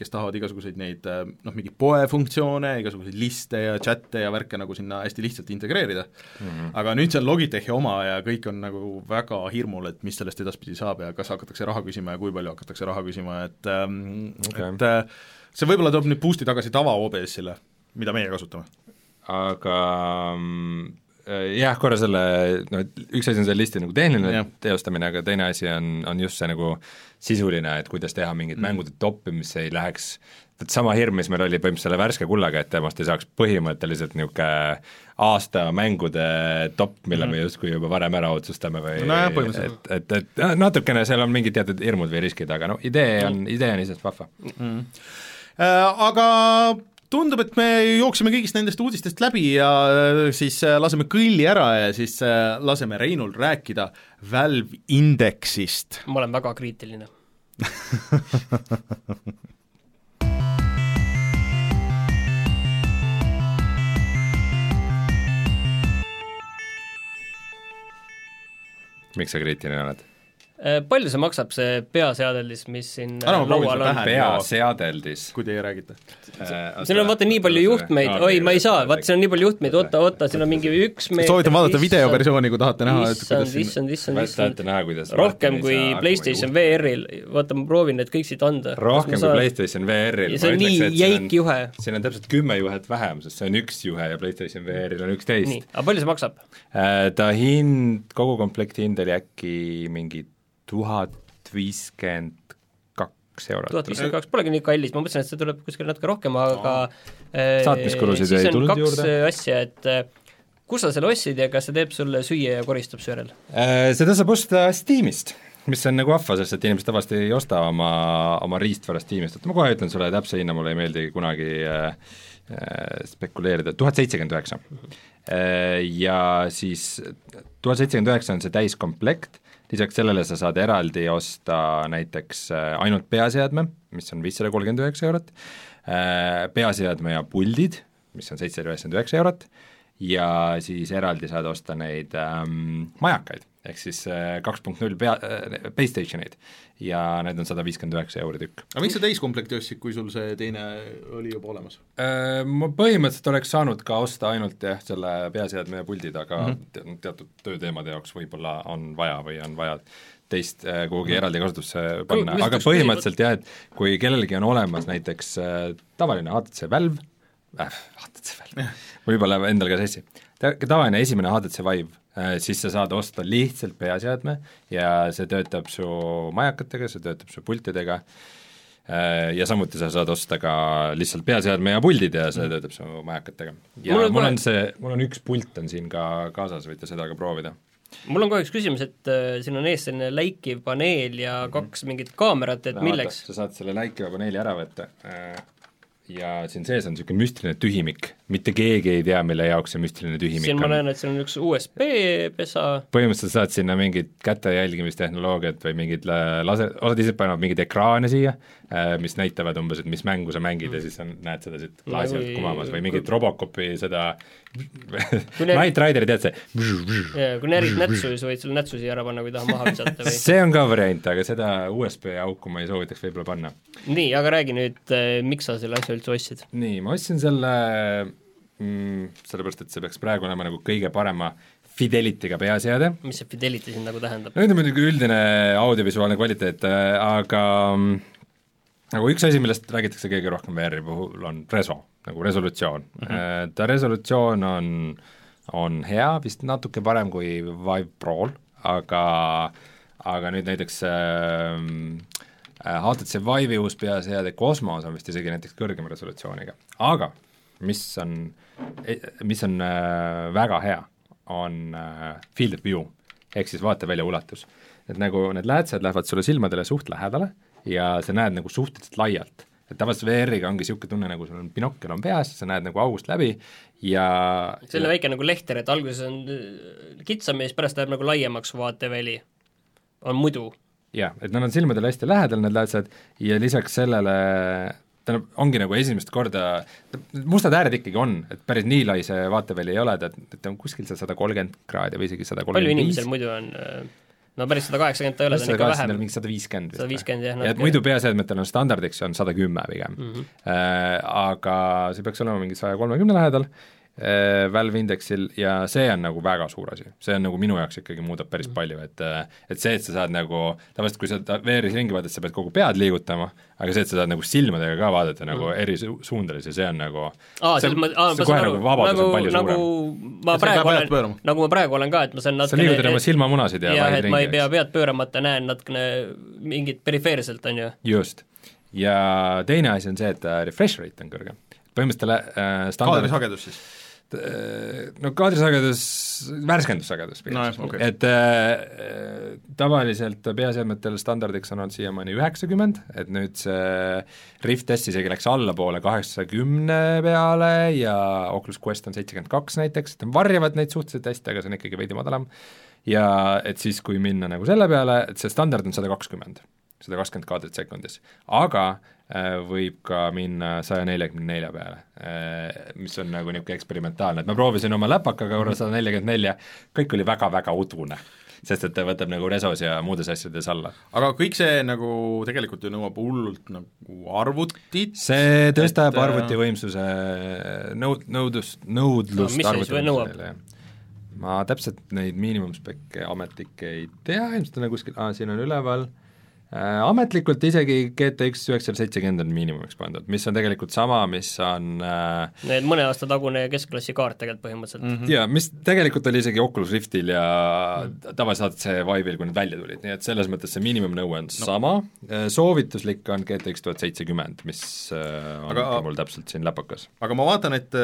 kes tahavad igasuguseid neid äh, noh, mingeid poefunktsioone, igasuguseid liste ja chat'e ja värke nagu sinna hästi lihtsalt integreerida mm. -hmm. aga nüüd see on Logitechi oma ja kõik on nagu väga hirmul, et mis sellest edaspidi saab ja kas hakatakse raha küsima ja kui palju hakatakse raha küsima, et ähm, okay. et äh, see võib-olla toob nüüd boost'i tagasi tava OBS-ile, mida meie kasutame. aga mm, jah, korra selle, no üks asi on selle listi nagu tehniline Jah. teostamine, aga teine asi on, on just see nagu sisuline, et kuidas teha mingit mm. mängude toppi, mis ei läheks vot sama hirm, mis meil oli põhimõtteliselt selle värske kullaga, et temast ei saaks põhimõtteliselt niisugune aasta mängude top, mille mm. me justkui juba varem ära otsustame või Nojah, põhimõtteliselt. et, et, et natukene seal on mingid teatud hirmud või riskid, aga no idee on, idee on iseenesest vahva. Äh, aga tundub, et me jooksime kõigist nendest uudistest läbi ja äh, siis äh, laseme kõlli ära ja siis äh, laseme Reinul rääkida Valve Indexist. ma olen väga kriitiline. miks sa kriitiline oled? Äh, palju see maksab, see peaseadeldis, mis siin äh, ma proovin laual on? peaseadeldis kui teie räägite. siin on vaata nii palju juhtmeid, oi, ma ei saa, vaata siin on nii palju juhtmeid, oota, oota, siin on mingi üks meeter soovitan vaadata videoversiooni, kui tahate näha, et issand, siin issand, issand, issand. näha, kuidas rohkem kui PlayStation VR-il, vaata ma proovin need kõik siit anda. rohkem kui PlayStation VR-il. ja see on nii jäik juhe. siin on täpselt kümme juhet vähem, sest see on üks juhe ja PlayStation VR-il on üksteist nii, aga palju see maksab? Äh, ta hind, kogu komplekti hind oli äkki mingi tuhat viiskümmend kaks eurot. tuhat viiskümmend kaks, polegi nii kallis, ma mõtlesin, et see tuleb kuskil natuke rohkem, aga äh, Saatmiskulusid siis ei on tulnud kaks juurde. asja, et äh, kus sa selle ostsid ja kas see teeb sulle süüa ja koristab su järel? Äh, seda saab osta Steamist, mis on nagu vahva, sest et inimesed tavaliselt ei osta oma, oma riistvara Steamist, et ma kohe ütlen sulle täpse hinna, mulle ei meeldi kunagi äh, äh, spekuleerida, tuhat seitsekümmend üheksa. Ja siis tuhat seitsekümmend üheksa on see täiskomplekt, lisaks sellele sa saad eraldi osta näiteks äh, ainult peaseadme, mis on viissada kolmkümmend üheksa eurot, peaseadme ja puldid, mis on seitsesada üheksakümmend üheksa eurot, ja siis eraldi saad osta neid ähm, majakaid, ehk siis äh, kaks punkt null pea, Playstationid ja need on sada viiskümmend üheksa euri tükk. aga miks sa täiskomplekti ostsid, kui sul see teine oli juba olemas? Ma põhimõtteliselt oleks saanud ka osta ainult jah, selle peaseadme ja puldid, aga mm -hmm. teatud tööteemade jaoks võib-olla on vaja või on vaja teist äh, kuhugi mm. eraldi kasutusse panna, aga põhimõtteliselt jah, et kui kellelgi on olemas näiteks äh, tavaline HTC Valve äh,, HTC Valve, võib-olla endal ka sassi, tavaline esimene HTC Vive äh,, siis sa saad osta lihtsalt peaseadme ja see töötab su majakatega, see töötab su pultidega äh,, ja samuti sa saad osta ka lihtsalt peaseadme ja puldid ja see töötab su majakatega. ja mul on, mul on see, mul on üks pult on siin ka kaasas, võite seda ka proovida mul on kohe üks küsimus, et äh, siin on ees selline läikiv paneel ja mhm. kaks mingit kaamerat, et no, milleks? sa saad selle läikiva paneeli ära võtta äh, ja siin sees on niisugune müstiline tühimik, mitte keegi ei tea, mille jaoks see müstiline tühimik siin on. siin ma näen, et siin on üks USB pesa. põhimõtteliselt saad sinna mingit käte jälgimistehnoloogiat või mingid lase, osad isegi panevad mingeid ekraane siia, mis näitavad umbes, et mis mängu sa mängid mm. ja siis on, näed seda siit klaasi alt kumamas või mingit Robocopi seda Night Rideri tead see? jaa, kui närid nätsu, siis võid selle nätsu siia ära panna, kui tahad maha visata või? see on ka variant, aga seda USB auku ma ei soovitaks võib-olla panna. nii, aga räägi nüüd, äh, miks sa selle asja üldse ostsid? nii, ma ostsin selle mm, sellepärast, et see peaks praegu olema nagu kõige parema Fidelity'ga peaseade. mis see Fidelity siin nagu tähendab? no ütleme muidugi üldine audiovisuaalne kvaliteet, äh, aga mm, nagu üks asi, millest räägitakse kõige rohkem VR-i puhul, on reso nagu resolutsioon mm. -hmm. ta resolutsioon on, on hea, vist natuke parem kui Vive Prol, aga aga nüüd näiteks äh, HTC Vive'i uus peaseade Cosmos on vist isegi näiteks kõrgema resolutsiooniga, aga mis on, e-, mis on äh, väga hea, on äh, field of view ehk siis vaatevälja ulatus. et nagu need läätsed lähevad sulle silmadele suht lähedale ja sa näed nagu suhteliselt laialt et tavaliselt VR-iga ongi niisugune tunne, nagu sul on binokkel on peas, sa näed nagu august läbi ja selline väike nagu lehter, et alguses on äh, kitsam ja siis pärast läheb nagu laiemaks vaateväli, on muidu. jah, et nad on silmadele hästi lähedal, need läätsed, ja lisaks sellele tähendab, ongi nagu esimest korda, mustad ääred ikkagi on, et päris nii lai see vaateväli ei ole, et, et on kuskil seal sada kolmkümmend kraadi või isegi sada kolmkümmend viis. palju inimesel muidu on äh no päris sada kaheksakümmend ta ei ole, ta on ikka vähem. mingi sada viiskümmend vist. sada viiskümmend jah. ja et muidu peaseadmetel on standardiks on sada kümme pigem mm. -hmm. Äh, aga see peaks olema mingi saja kolmekümne lähedal äh,, Valve Indexil ja see on nagu väga suur asi. see on nagu minu jaoks ikkagi muudab päris mm palju, et äh, et see, et sa saad nagu, tavaliselt kui sa VR-is ringi vaatad, sa pead kogu pead liigutama, aga see, et sa saad nagu silmadega ka vaadata nagu mm. eri suundades ja see on nagu aa, selles mõttes, aa, ma saan aru, nagu, nagu ma praegu olen, nagu ma praegu olen ka, et ma saan natukene sa liigutad oma silmamunasid ja jah, et ma ei pea pead pööramata, näen natukene mingit perifeerselt, on ju. just. ja teine asi on see, et refresh rate on kõrge. põhimõtteliselt äh, standard kaadrisagedus siis Äh, no kaadrisagedus, värskendussagedus pigem no,, okay. et äh, tavaliselt peaseadmetel standardiks on olnud siiamaani üheksakümmend, et nüüd see Rift S isegi läks allapoole kaheksakümne peale ja Oculus Quest on seitsekümmend kaks näiteks, et nad varjavad neid suhteliselt hästi, aga see on ikkagi veidi madalam, ja et siis, kui minna nagu selle peale, et see standard on sada kakskümmend, sada kakskümmend kaadrit sekundis, aga Äh, võib ka minna saja neljakümne nelja peale, äh, mis on nagu niisugune eksperimentaalne, et ma proovisin oma läpakaga korra sada nelikümmend nelja, kõik oli väga-väga udune sest et ta võtab nagu resos ja muudes asjades alla. aga kõik see nagu tegelikult ju nõuab hullult nagu arvutit see tõstab et... Äh, arvuti võimsuse nõud-, nõudlust, nõudlust no, arvuti ma täpselt neid miinimumspekke ametlikke ei tea, ilmselt on kuskil, aa, siin on üleval. Äh, ametlikult isegi GTX üheksasada seitsekümmend on miinimumiks pandud, mis on tegelikult sama, mis on äh, Need mõne aasta tagune keskklassi kaart tegelikult põhimõtteliselt mm. -hmm. jaa, mis tegelikult oli isegi Oculus Riftil ja tavaliselt see Vive'il, kui need välja tulid, nii et selles mõttes see miinimumnõue on no. sama, äh, soovituslik on GTX tuhat seitsekümmend, mis on aga, mul täpselt siin läpakas. aga ma vaatan, et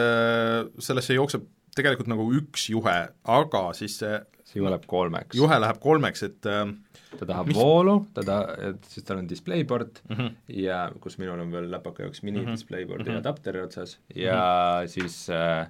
sellesse jookseb tegelikult nagu üks juhe, aga siis see juhe läheb kolmeks. juhe läheb kolmeks, et äh, ta tahab mis... voolu, ta ta-, et siis tal on displayport mm -hmm. ja kus minul on veel läpaka jaoks mini mm -hmm. displayporti mm -hmm. adapteri otsas ja mm -hmm. siis äh,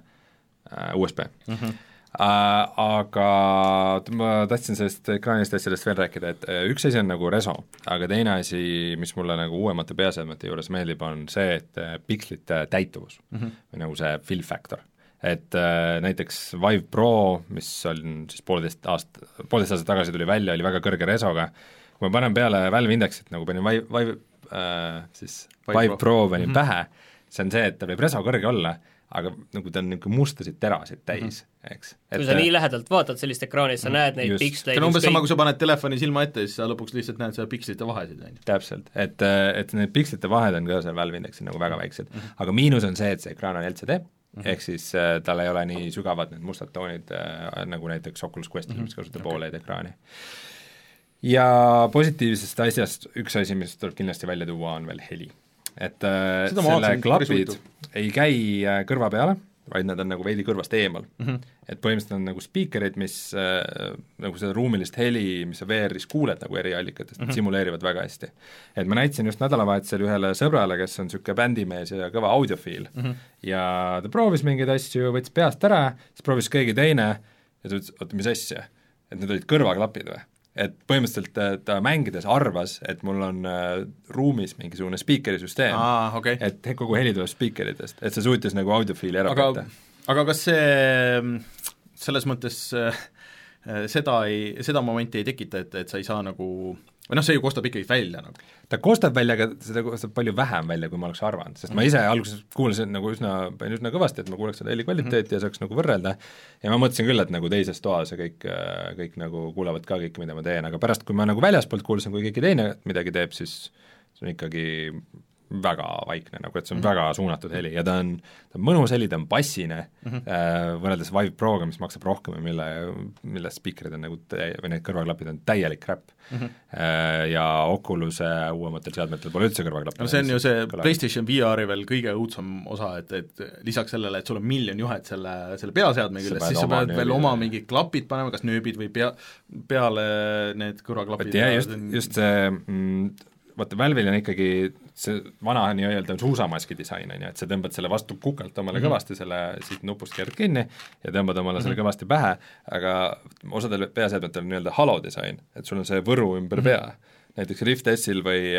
USB mm. -hmm. Äh, aga ma tahtsin sellest ekraanist asjadest veel rääkida, et äh, üks asi on nagu reso, aga teine asi, mis mulle nagu uuemate peaseadmete juures meeldib, on see, et pikslite täituvus mm -hmm. või nagu see fill factor et äh, näiteks Vive Pro, mis on siis poolteist aast-, poolteist aastat tagasi tuli välja, oli väga kõrge resoga, kui ma panen peale Valve Indexit, nagu panin Vive, Vive äh, siis Vive Vive Pro. Pro panin mm -hmm. pähe, see on see, et tal võib reso kõrge olla, aga nagu ta on niisugune mustasid terasid täis mm, -hmm. eks. kui sa nii lähedalt vaatad sellist ekraani, siis sa näed neid Just. piksleid see on umbes sama, kui sa paned telefoni silma ette ja siis sa lõpuks lihtsalt näed seda pikslite vahesid, on ju. täpselt, et, et need pikslite vahed on ka seal Valve Indexil nagu väga väiksed mm, -hmm. aga miinus on see, et see ekraan on LCD mm, -hmm. ehk siis äh, tal ei ole nii sügavad need mustad toonid äh, nagu näiteks Oculus Questil mm, -hmm. mis kasutab okay. Oled ekraani. ja positiivsest asjast üks asi, mis tuleb kindlasti välja tuua, on veel heli. et äh, selle klapid ei käi äh, kõrva peale, vaid nad on nagu veidi kõrvast eemal mm. -hmm. et põhimõtteliselt on nagu spiikerid, mis äh, nagu seda ruumilist heli, mis sa VR-is kuuled nagu eri allikatest mm, -hmm. simuleerivad väga hästi. et ma näitasin just nädalavahetusel ühele sõbrale, kes on niisugune bändimees ja kõva audiofiil mm, -hmm. ja ta proovis mingeid asju, võttis peast ära, siis proovis keegi teine ja ta ütles, oota, mis asja, et need olid kõrvaklapid või? Et põhimõtteliselt äh, ta mängides arvas, et mul on äh, ruumis mingisugune spiikerisüsteem okei okay. et kogu heli tuleb spiikeritest, et see suutis nagu audiofiili ära aga petta. aga kas see selles mõttes äh, seda ei, seda momenti ei tekita, et, et sa ei saa nagu või noh, see ju kostab ikkagi välja nagu. ta kostab välja, aga seda kostab palju vähem välja, kui ma oleks arvanud, sest ma ise alguses kuulasin nagu üsna, panin üsna kõvasti, et ma kuuleks seda heli kvaliteeti mm -hmm. ja saaks nagu võrrelda, ja ma mõtlesin küll, et nagu teises toas ja kõik, kõik nagu kuulevad ka kõike, mida ma teen, aga pärast, kui ma nagu väljaspoolt kuulsin, kui keegi teine midagi teeb, siis see on ikkagi väga vaikne nagu, et see on mm -hmm. väga suunatud heli ja ta on, ta on mõnus heli, ta on bassine mm, -hmm. äh, võrreldes Vive Proga, mis maksab rohkem ja mille, mille spiikrid on nagu täie-, või need kõrvaklapid on täielik crap mm. -hmm. Äh, ja Oculus'e uuematel seadmetel pole üldse kõrvaklappe. no see on ju see PlayStation VR-i veel kõige õudsem osa, et, et lisaks sellele, et sul on miljon juhet selle, selle peaseadme küljes, siis sa pead veel nööbid. oma mingid klapid panema, kas nööbid või pea, peale need kõrvaklapid just, just see mm, vaata, Valve'il on ikkagi see vana nii-öelda suusamaski disain, on ju, et sa tõmbad selle vastu kukalt omale mm -hmm. kõvasti selle siit nupust keerad kinni ja tõmbad omale mm -hmm. selle kõvasti pähe, aga osadel peaseadmetel on nii-öelda halo disain, et sul on see võru ümber mm -hmm. pea näiteks Rift S-il või,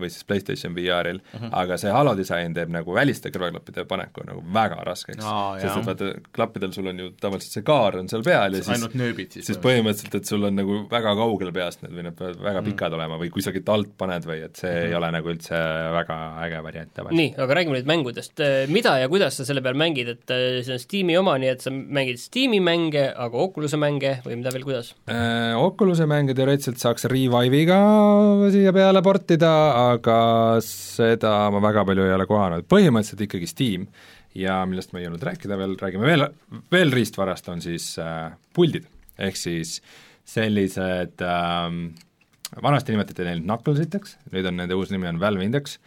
või siis PlayStation VR-il uh, -huh. aga see halo disain teeb nagu väliste kõrvaklappide paneku nagu väga raskeks Aa, sest et vaata, klappidel sul on ju tavaliselt see kaar on seal peal ja siis ainult nööbid siis siis põhimõtteliselt, et sul on nagu väga kaugel peast need või need peavad väga pikad mm. olema või kusagilt alt paned või et see mm -hmm. ei ole nagu üldse väga äge variant tavaliselt. nii, aga räägime nüüd mängudest, mida ja kuidas sa selle peal mängid, et äh, see on Steam'i oma, nii et sa mängid Steam'i mänge, aga Oculus'e mänge või mida veel, kuidas äh,? Oculus'e mänge teoreetiliselt saaks Revive'iga siia peale portida, aga seda ma väga palju ei ole kohanud, põhimõtteliselt ikkagi Steam ja millest ma ei jõudnud rääkida veel, räägime veel, veel riistvarast, on siis äh, puldid, ehk siis sellised ähm, vanasti nimetati neid Knucklesiteks, nüüd on nende uus nimi on Valve Index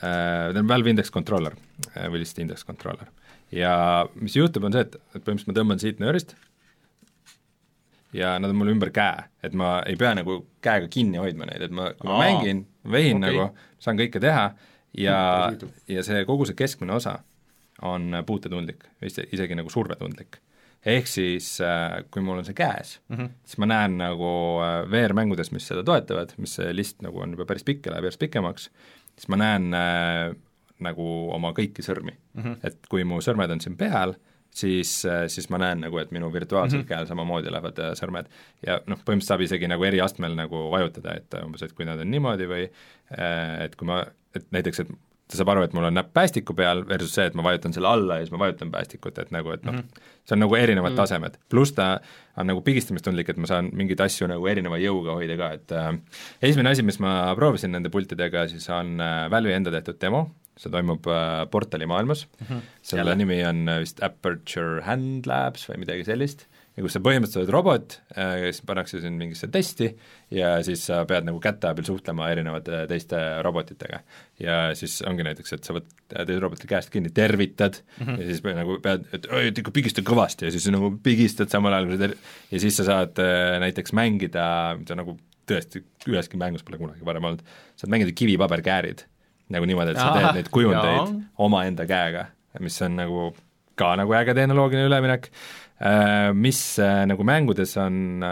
äh,, Valve Index Controller äh, või lihtsalt Index Controller. ja mis juhtub, on see, et, et põhimõtteliselt ma tõmban siit nöörist ja nad on mul ümber käe, et ma ei pea nagu käega kinni hoidma neid, et ma, kui ma Aa, mängin, vehin okay. nagu, saan kõike teha ja huvitav. ja see, kogu see keskmine osa on puutetundlik, isegi nagu survetundlik. ehk siis äh, kui mul on see käes mm, -hmm. siis ma näen nagu äh, VR-mängudes, mis seda toetavad, mis see list nagu on juba päris pikk ja läheb järjest pikemaks, siis ma näen äh, nagu oma kõiki sõrmi mm. -hmm. et kui mu sõrmed on siin peal, siis, siis ma näen nagu, et minu virtuaalsel mm -hmm. käel samamoodi lähevad äh, sõrmed ja noh, põhimõtteliselt saab isegi nagu eri astmel nagu vajutada, et umbes, et kui nad on niimoodi või äh, et kui ma, et näiteks, et ta saab aru, et mul on näpp päästiku peal versus see, et ma vajutan selle alla ja siis ma vajutan päästikut, et nagu, et noh mm -hmm., see on nagu erinevad mm -hmm. tasemed, pluss ta on nagu pigistamistundlik, et ma saan mingeid asju nagu erineva jõuga hoida ka, et äh, esimene asi, mis ma proovisin nende pultidega, siis on äh, Valve'i enda tehtud demo, see toimub äh, Portali maailmas mm, -hmm. selle Jälle. nimi on äh, vist Aperture Hand Labs või midagi sellist, ja kus sa põhimõtteliselt oled robot, kes pannakse sind mingisse testi ja siis sa pead nagu käte abil suhtlema erinevate teiste robotitega. ja siis ongi näiteks, et sa võtad teise roboti käest kinni, tervitad mm -hmm. ja siis pe- nagu pead, et oi, pigista kõvasti ja siis nagu pigistad samal ajal, kui sa ter-, ja siis sa saad äh, näiteks mängida, mida nagu tõesti üheski mängus pole kunagi varem olnud, saad mängida kivipaberkäärid nagu niimoodi, et sa teed neid kujundeid omaenda käega, mis on nagu ka nagu äge tehnoloogiline üleminek, mis äh, nagu mängudes on,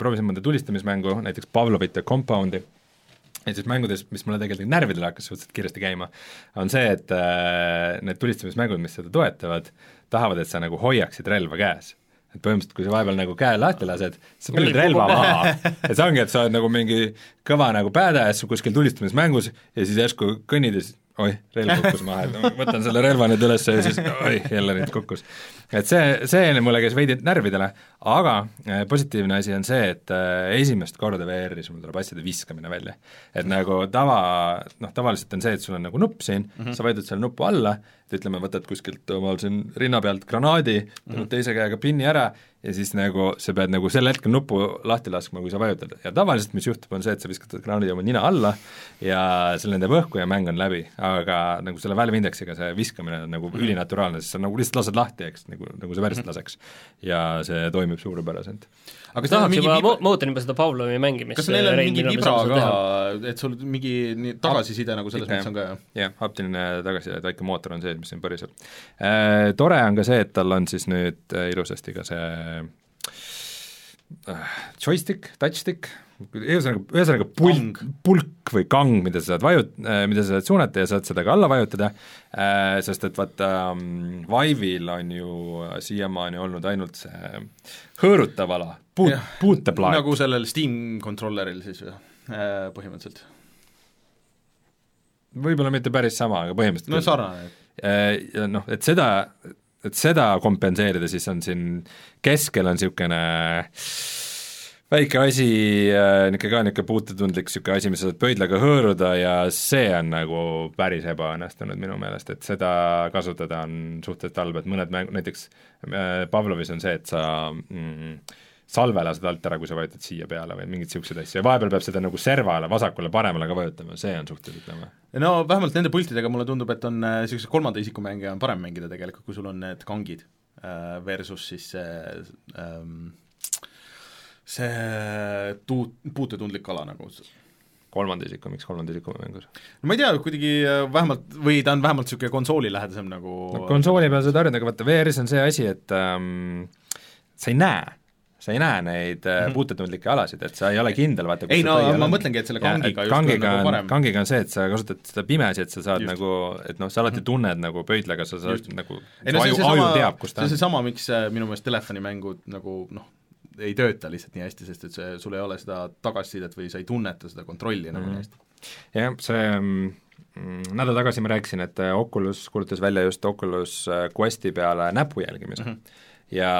proovisin mõnda tulistamismängu, näiteks Pavlovit ja Compound'i, ja siis mängudes, mis mulle tegelikult närvidele hakkas suhteliselt kiiresti käima, on see, et äh, need tulistamismängud, mis seda toetavad, tahavad, et sa nagu hoiaksid relva käes et põhimõtteliselt, kui sa vahepeal nagu käe lahti lased, sa paned relva maha. et see ongi, et sa oled nagu mingi kõva nagu badass kuskil tulistamismängus ja siis järsku kõnnid ja siis oih, relv kukkus maha, et ma võtan selle relva nüüd üles ja siis oih, jälle nüüd kukkus. et see, see mulle käis veidi närvidele, aga äh, positiivne asi on see, et äh, esimest korda VR-is mul tuleb asjade viskamine välja. et nagu tava, noh tavaliselt on see, et sul on nagu nupp siin mm, -hmm. sa vajutad selle nupu alla, et ütleme, võtad kuskilt omal siin rinna pealt granaadi, tõmbad mm -hmm. teise käega pinni ära ja siis nagu sa pead nagu sel hetkel nupu lahti laskma, kui sa vajutad. ja tavaliselt mis juhtub, on see, et sa viskad granaadi oma nina alla ja see lendab õhku ja mäng on läbi. aga nagu selle Valve Indexiga see viskamine on nagu mm -hmm. ülinaturaalne, sest sa nagu lihtsalt lased lahti, eks, nagu, nagu sa päriselt laseks. ja see toimib suurepäraselt aga kas tahaks juba vibra..., ma ootan juba seda Pavlovi mängimist. kas neil on mingi vibra ka, et sul mingi nii tagasiside nagu selles mõttes on ka, jah? jah, haptiline tagasiside, et väike mootor on sees, mis siin põriseb äh,. Tore on ka see, et tal on siis nüüd äh, ilusasti ka see äh, joystick, touchstick, ühesõnaga, ühesõnaga pulk, pulk või kang, mida sa saad vajut-, mida sa saad suunata ja saad seda ka alla vajutada sest et vaata um,, Vive'il on ju siiamaani olnud ainult see hõõrutav ala, puut, puuteplaat. nagu sellel Steam controlleril siis äh, põhimõtteliselt. võib-olla mitte päris sama, aga põhimõtteliselt no sarnane. Ja noh, et seda, et seda kompenseerida, siis on siin keskel on niisugune väike asi, äh, niisugune ka niisugune puutetundlik niisugune asi, mis sa saad pöidlaga hõõruda ja see on nagu päris ebaõnnestunud minu meelest, et seda kasutada on suhteliselt halb, et mõned mäng-, näiteks Pavlovis on see, et sa mm, salve lased alt ära, kui sa vajutad siia peale või mingeid niisuguseid asju ja vahepeal peab seda nagu servale, vasakule-paremale ka vajutama, see on suhteliselt nõme. no vähemalt nende pultidega mulle tundub, et on niisuguseid äh, kolmanda isiku mänge on parem mängida tegelikult, kui sul on need kangid äh, versus siis see ähm, see tuu-, puutetundlik ala nagu kolmanda isiku, miks kolmanda isiku mängus? no ma ei tea, kuidagi äh, vähemalt, või ta on vähemalt niisugune konsoolilähedasem nagu no konsooli peal saad harjuda, aga vaata, VR-is on see asi, et ähm, sa ei näe sa ei näe neid mm -hmm. puutetundlikke alasid, et sa ei ole kindel, vaata ei no ma on. mõtlengi, et selle kangiga just kangiga on nagu parem. kangiga on see, et sa kasutad seda pimesi, et sa saad just. nagu, et noh, sa alati mhm. tunned nagu pöidlaga, sa saad just. nagu no see on seesama, see on seesama, miks äh, minu meelest telefonimängud nagu noh, ei tööta lihtsalt nii hästi, sest et see, sul ei ole seda tagasisidet või sa ei tunneta seda kontrolli nagu mm -hmm. nii hästi. jah, see mm, nädal tagasi ma rääkisin, et äh, Oculus kuulutas välja just Oculus Questi peale näpu jälgimise mm. -hmm ja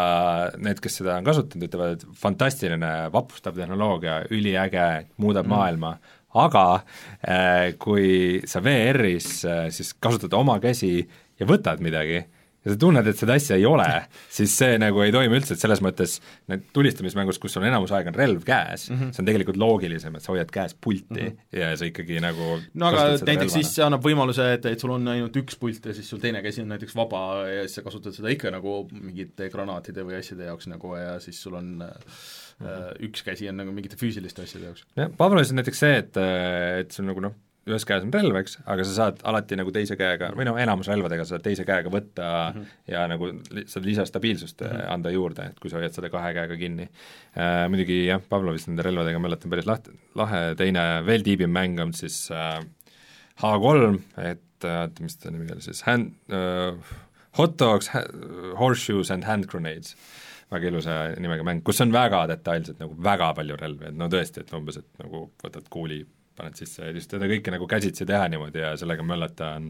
need, kes seda on kasutanud, ütlevad, et fantastiline, vapustav tehnoloogia, üliäge, muudab mm. maailma, aga äh, kui sa VR-is äh, siis kasutad oma käsi ja võtad midagi, ja sa tunned, et seda asja ei ole, siis see nagu ei toimi üldse, et selles mõttes need tulistamismängus, kus sul enamus aega on relv käes mm, -hmm. see on tegelikult loogilisem, et sa hoiad käes pulti mm -hmm. ja sa ikkagi nagu no aga näiteks siis see annab võimaluse, et, et sul on ainult üks pult ja siis sul teine käsi on näiteks vaba ja siis sa kasutad seda ikka nagu mingite granaatide või asjade jaoks nagu ja siis sul on äh, Mm -hmm. üks käsi on nagu mingite füüsiliste asjade jaoks. jah, Pavlovis on näiteks see, et, et sul nagu noh, ühes käes on relv, eks, aga sa saad alati nagu teise käega, või noh, enamus relvadega sa saad teise käega võtta mm -hmm. ja nagu li-, saad lisastabiilsust mm -hmm. anda juurde, et kui sa hoiad seda kahe käega kinni äh,. Muidugi jah, Pavlovist nende relvadega mäletan päris laht-, lahe, teine veel tiibim mäng on siis äh, H3, et äh, oota, mis ta nimi oli siis, hand äh,, hot dogs, horseshoes and hand grenades väga ilusa nimega mäng, kus on väga detailselt nagu väga palju relvi, et no tõesti, et umbes, et nagu võtad kuuli paned sisse ja just seda kõike nagu käsitsi teha niimoodi ja sellega möllata on,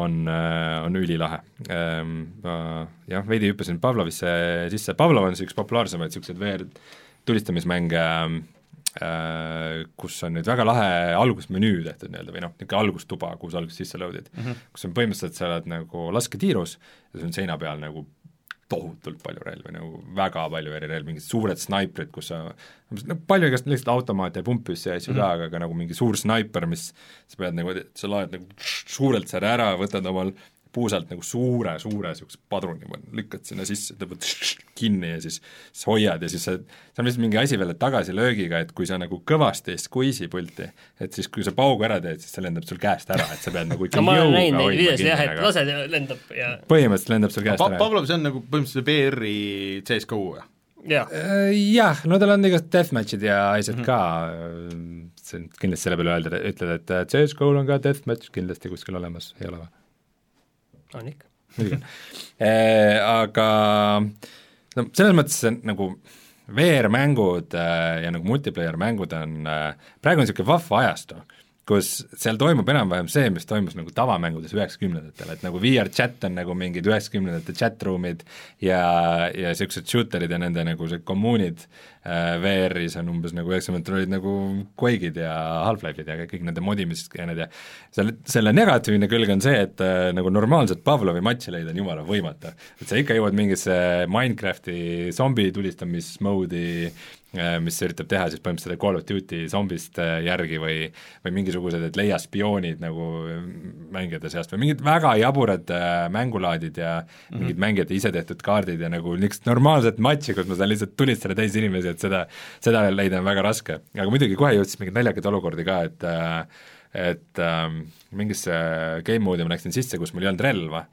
on, äh, on ülilahe. Ehm, ma jah, veidi hüppasin Pavlovisse sisse, Pavlov on siis üks populaarsemaid niisuguseid VR tulistamismänge, äh, kus on nüüd väga lahe algusmenüü tehtud nii-öelda või noh, niisugune algustuba, kuhu sa alguses sisse load'id mm, -hmm. kus on põhimõtteliselt, sa oled nagu lasketiirus ja sul on seina peal nagu tohutult palju relvi, nagu väga palju eri relvi, mingid suured snaiprid, kus sa no palju igast lihtsalt automaate ja pumppüssi ja asju mm -hmm. ka, aga ka nagu mingi suur snaiper, mis sa pead nagu, sa laed nagu suurelt selle ära, võtad omal puusalt nagu suure, suure niisuguse padruni, lükkad sinna sisse, tõmbad kinni ja siis, siis hoiad ja siis sa, see on vist mingi asi veel, et tagasilöögiga, et kui sa nagu kõvasti ei squeeze'i pulti, et siis kui sa paugu ära teed, siis see lendab sul käest ära, et sa pead nagu ikka no, ma olen näinud neid videosid jah, et lased ja lendab ja põhimõtteliselt lendab sul käest pa ära. Pavlov, see on nagu põhimõtteliselt VR-i CSGO või? jah, Äh, Jah, no tal on igast deathmatch'id ja asjad ka, see on kindlasti selle peale öelda, ütled, et äh, CS-GO-l on ka deathmatch kindlasti kuskil olemas, ei ole või? On ikka. muidugi on. Aga no selles mõttes nagu VR-mängud äh, ja nagu multiplayer mängud on, praegu on niisugune vahva ajastu, kus seal toimub enam-vähem see, mis toimus nagu tavamängudes üheksakümnendatel, et nagu VR chat on nagu mingid üheksakümnendate chat-room'id ja, ja niisugused shooter'id ja nende nagu see kommuunid äh, VR-is on umbes nagu üheksakümnendatel olid nagu Quake'id ja Half-Life'id ja kõik nende modimisskeened ja selle, selle negatiivne külg on see, et äh, nagu normaalset Pavlovi matši leida on jumala võimatu. et sa ikka jõuad mingisse Minecrafti zombi tulistamismode'i äh, mis üritab teha siis põhimõtteliselt Call of Duty zombist äh, järgi või või mingisugused, et leia spioonid nagu mängijate seast või mingid väga jaburad äh, mängulaadid ja mm -hmm. mingid mängijate ise tehtud kaardid ja nagu niisugust normaalset matši, kus ma saan lihtsalt tulistada teisi inimesi, et seda, seda leida on väga raske. aga muidugi kohe jõudis mingeid naljakaid olukordi ka, et et ähm, mingisse game mode'i ma läksin sisse, kus mul ei olnud relva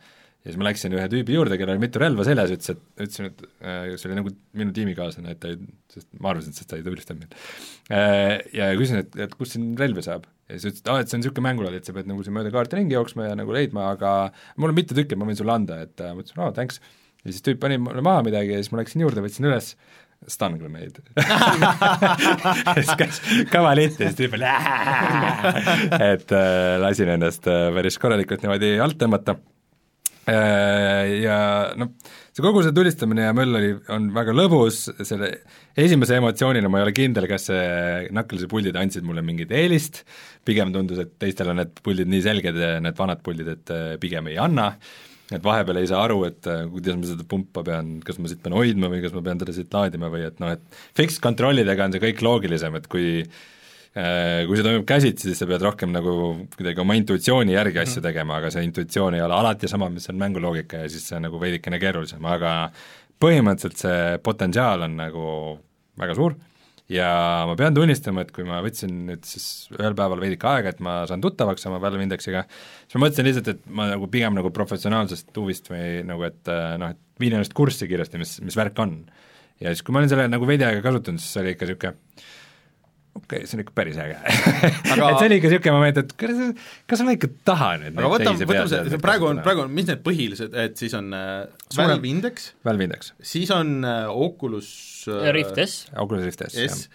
ja siis ma läksin ühe tüübi juurde, kellel oli mitu relva seljas, ütles, et, ütlesin, et äh, see oli nagu minu tiimikaaslane, et ta ei, sest ma arvasin, et ta ei tulistanud mind äh,. Ja küsin, et, et kust siin relvi saab? ja siis ütles, et aa, et see on niisugune mängulaad, et sa pead nagu siin mööda kaarti ringi jooksma ja nagu leidma, aga mul on mitu tükki, ma võin sulle anda, et äh, ma ütlesin, aa, thanks. ja siis tüüp pani mulle maha midagi ja siis ma läksin juurde, võtsin üles stun grenade siis käis kõva litt ja siis tüüp oli et äh, lasin ennast äh, päris korralikult niimoodi alt tõmmata äh, ja noh, see kogu see tulistamine ja möll oli, on väga lõbus, selle esimese emotsioonina ma ei ole kindel, kas see Knucklesi puldid andsid mulle mingit eelist, pigem tundus, et teistel on need puldid nii selged, need vanad puldid, et äh, pigem ei anna, et vahepeal ei saa aru, et äh, kuidas ma seda pumpa pean, kas ma siit pean hoidma või kas ma pean teda siit laadima või et noh, et fixed kontrollidega on see kõik loogilisem, et kui äh, kui see toimub käsitsi, siis sa pead rohkem nagu kuidagi oma intuitsiooni järgi asju tegema, aga see intuitsioon ei ole alati sama, mis on mänguloogika ja siis see on nagu veidikene keerulisem, aga põhimõtteliselt see potentsiaal on nagu väga suur ja ma pean tunnistama, et kui ma võtsin nüüd siis ühel päeval veidike aega, et ma saan tuttavaks oma Valve Indexiga, siis ma mõtlesin lihtsalt, et ma nagu pigem nagu professionaalsest huvist või nagu, et noh, et viin ennast kurssi kiiresti, mis, mis värk on. ja siis, kui ma olin selle nagu veidi aega kasutanud, siis see oli ikka niisugune okei okay,, see on ikka päris äge. Aga... et see oli ikka niisugune moment, et kas, kas ma ikka tahan nüüd aga võtame, võtame see, praegu on, praegu on, mis need põhilised, et siis on äh, Valve Index, Valve Index. siis on äh, Oculus äh, Rift S. Oculus Rift S, S.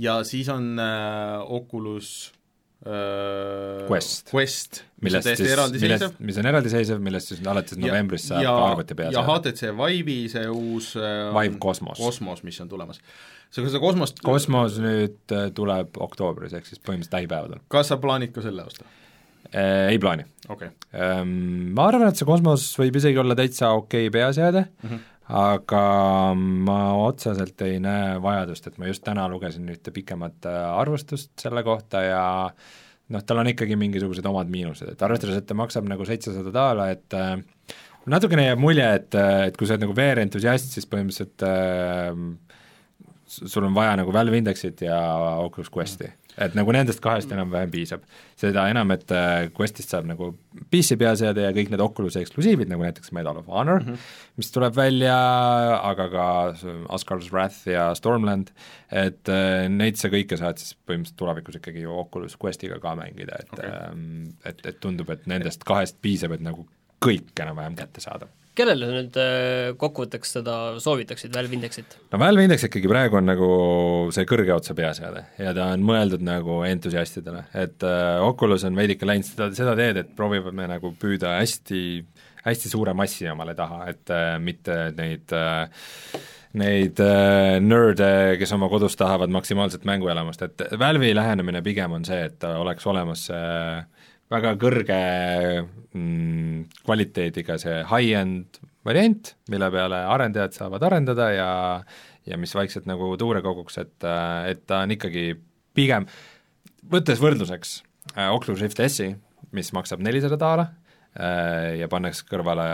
ja siis on äh, Oculus äh, Quest, Quest, mis millest on täiesti siis, eraldiseisev mis on eraldiseisev, millest siis alates novembrist saab ja, ka arvuti peal ja HTC Vive'i see uus äh, Vive Cosmos. Cosmos, mis on tulemas. sa, seda Cosmost Cosmos nüüd äh, tuleb oktoobris, ehk siis põhimõtteliselt lähipäevadel. kas sa plaanid ka selle osta? Ei plaani. okei okay. Ma arvan, et see Cosmos võib isegi olla täitsa okei okay peaseade mm, -hmm. Aga ma otseselt ei näe vajadust, et ma just täna lugesin ühte pikemat äh, arvustust selle kohta ja noh, tal on ikkagi mingisugused omad miinused, et arvestades, et ta maksab nagu seitsesada daala, et äh, natukene jääb mulje, et, et kui sa oled nagu VR-entusiast, siis põhimõtteliselt äh, sul on vaja nagu Valve Indexit ja Oculus Questi. Et nagu nendest kahest enam-vähem piisab. seda enam, et Questist saab nagu PC peaseade ja kõik need Oculus'i eksklusiivid, nagu näiteks Medal of Honor mm, -hmm. mis tuleb välja, aga ka Asgard's Wrath ja Stormland, et neid sa kõike saad siis põhimõtteliselt tulevikus ikkagi ju Oculus Questiga ka mängida, et okay. et, et tundub, et nendest kahest piisab, et nagu kõik enam-vähem kätte saada kellele sa nüüd kokkuvõtteks seda soovitaksid, Valve Indexit? no Valve Index ikkagi praegu on nagu see kõrge otsa peaseade ja ta on mõeldud nagu entusiastidele, et äh, Oculus on veidike läinud seda, seda teed, et proovime nagu püüda hästi, hästi suure massi omale taha, et äh, mitte neid äh, neid äh, nörde, kes oma kodus tahavad maksimaalset mänguelamust, et Valve'i lähenemine pigem on see, et oleks olemas see äh, väga kõrge mm, kvaliteediga see high-end variant, mille peale arendajad saavad arendada ja ja mis vaikselt nagu tuure koguks, et, et ta on ikkagi pigem, võttes võrdluseks äh, Oculus Rift S-i, mis maksab nelisada daala äh, ja pannakse kõrvale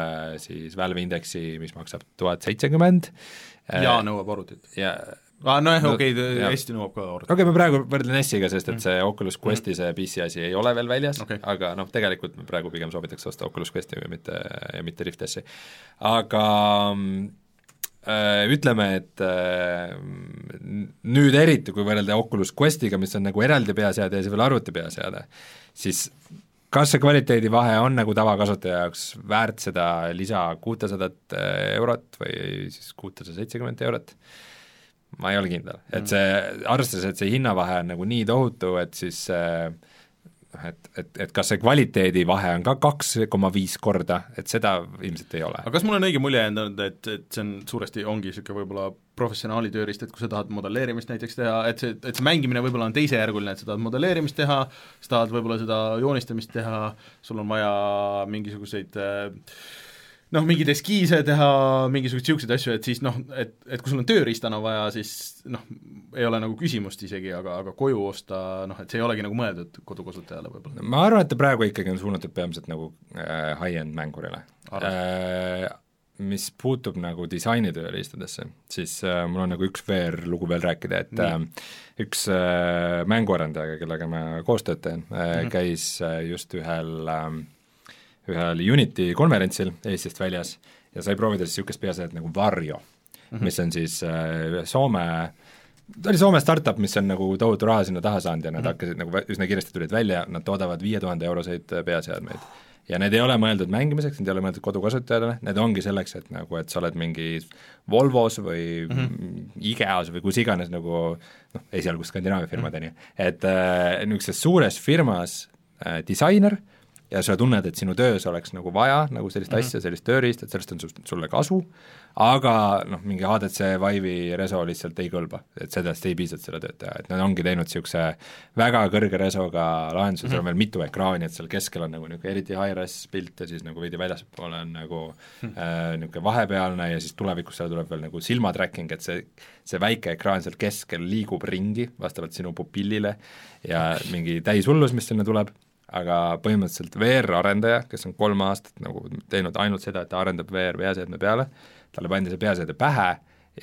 siis Valve Indexi, mis maksab tuhat seitsekümmend. ja nõuab arvutit. ja aa, nojah no,, okei okay,, hästi nõuab ka arvutit. okei okay,, ma praegu võrdlen S-iga, sest et see Oculus Questi see PC asi ei ole veel väljas okay., aga noh, tegelikult praegu pigem soovitaks osta Oculus Questi ja mitte, ja mitte Rift S-i. aga äh, ütleme, et äh, nüüd eriti, kui võrrelda Oculus Questiga, mis on nagu eraldi peaseade ja siis veel arvuti peaseade, siis kas see kvaliteedivahe on nagu tavakasutaja jaoks väärt seda lisa kuutesadat eurot või siis kuutesada seitsekümmend eurot? Ma ei ole kindel, et see, arvestades, et see hinnavahe on nagu nii tohutu, et siis noh, et, et, et kas see kvaliteedivahe on ka kaks koma viis korda, et seda ilmselt ei ole. aga kas mul on õige mulje jäänud, et, et see on suuresti, ongi niisugune võib-olla professionaali tööriist, et kui sa tahad modelleerimist näiteks teha, et see, et see mängimine võib-olla on teisejärguline, et sa tahad modelleerimist teha, sa tahad võib-olla seda joonistamist teha, sul on vaja mingisuguseid äh, noh, mingeid eskiise teha, mingisuguseid niisuguseid asju, et siis noh, et, et kui sul on tööriistana vaja, siis noh, ei ole nagu küsimust isegi, aga, aga koju osta noh, et see ei olegi nagu mõeldud kodukasutajale võib-olla. ma arvan, et ta praegu ikkagi on suunatud peamiselt nagu äh, high-end mängurile. Äh, mis puutub nagu disainitööriistadesse, siis äh, mul on nagu üks VR-lugu veel rääkida, et Nii. äh, üks äh, mänguarendaja, kellega ma koostööd teen äh, mm, -hmm. käis äh, just ühel äh, ühel Unity konverentsil Eestist väljas ja sai proovida siis niisugust peaasjad nagu Varjo mm, -hmm. mis on siis äh, Soome ta oli Soome startup, mis on nagu tohutu raha sinna taha saanud ja nad mm -hmm. hakkasid nagu üsna kiiresti tulid välja, nad toodavad viie tuhande euroseid äh, peaseadmeid. ja need ei ole mõeldud mängimiseks, need ei ole mõeldud kodukasutajale, need ongi selleks, et nagu, et sa oled mingi Volvos või mm -hmm. IKEA-s või kus iganes nagu noh, esialgu Skandinaavia firmad, on ju, et äh, niisuguses suures firmas äh, disainer äh,, ja sa tunned, et sinu töös oleks nagu vaja nagu sellist mm -hmm. asja, sellist tööriista, et sellest on sulle kasu, aga noh, mingi ADC Vive'i reso lihtsalt ei kõlba, et sellest ei piisa, et seda tööd teha, et nad ongi teinud niisuguse väga kõrge resoga lahenduse mm, -hmm. seal on veel mitu ekraani, et seal keskel on nagu niisugune eriti high-res pilt ja siis nagu veidi väljaspool on nagu mm -hmm. äh, niisugune vahepealne ja siis tulevikus seal tuleb veel nagu silma tracking, et see, see väike ekraan seal keskel liigub ringi vastavalt sinu pupillile ja mingi täishullus, mis sinna tuleb aga põhimõtteliselt VR-arendaja, kes on kolm aastat nagu teinud ainult seda, et ta arendab VR peaseadme peale, talle pandi see peaseade pähe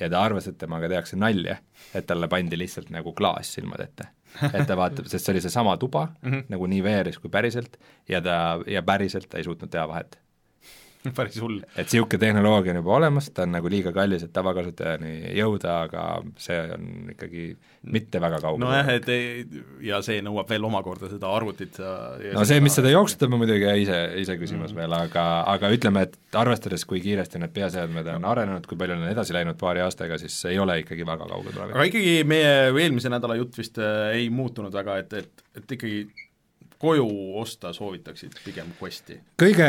ja ta arvas, et temaga tehakse nalja, et talle pandi lihtsalt nagu klaas silmade ette. et ta vaatab, sest see oli seesama tuba mm, -hmm. nagu nii VR-is kui päriselt, ja ta, ja päriselt ta ei suutnud teha vahet päris hull. et niisugune tehnoloogia on juba olemas, ta on nagu liiga kallis, et tavakasutajani jõuda, aga see on ikkagi mitte väga kaugel. nojah, et ei, ja see nõuab veel omakorda seda arvutit ja, no see, mis seda jooksutab, on muidugi ise, ise küsimus mm. veel, aga, aga ütleme, et arvestades, kui kiiresti need peaseadmed on arenenud, kui palju on edasi läinud paari aastaga, siis ei ole ikkagi väga kaugel tulevik. aga ikkagi meie eelmise nädala jutt vist äh, ei muutunud väga, et, et, et ikkagi koju osta soovitaksid pigem Questi? kõige,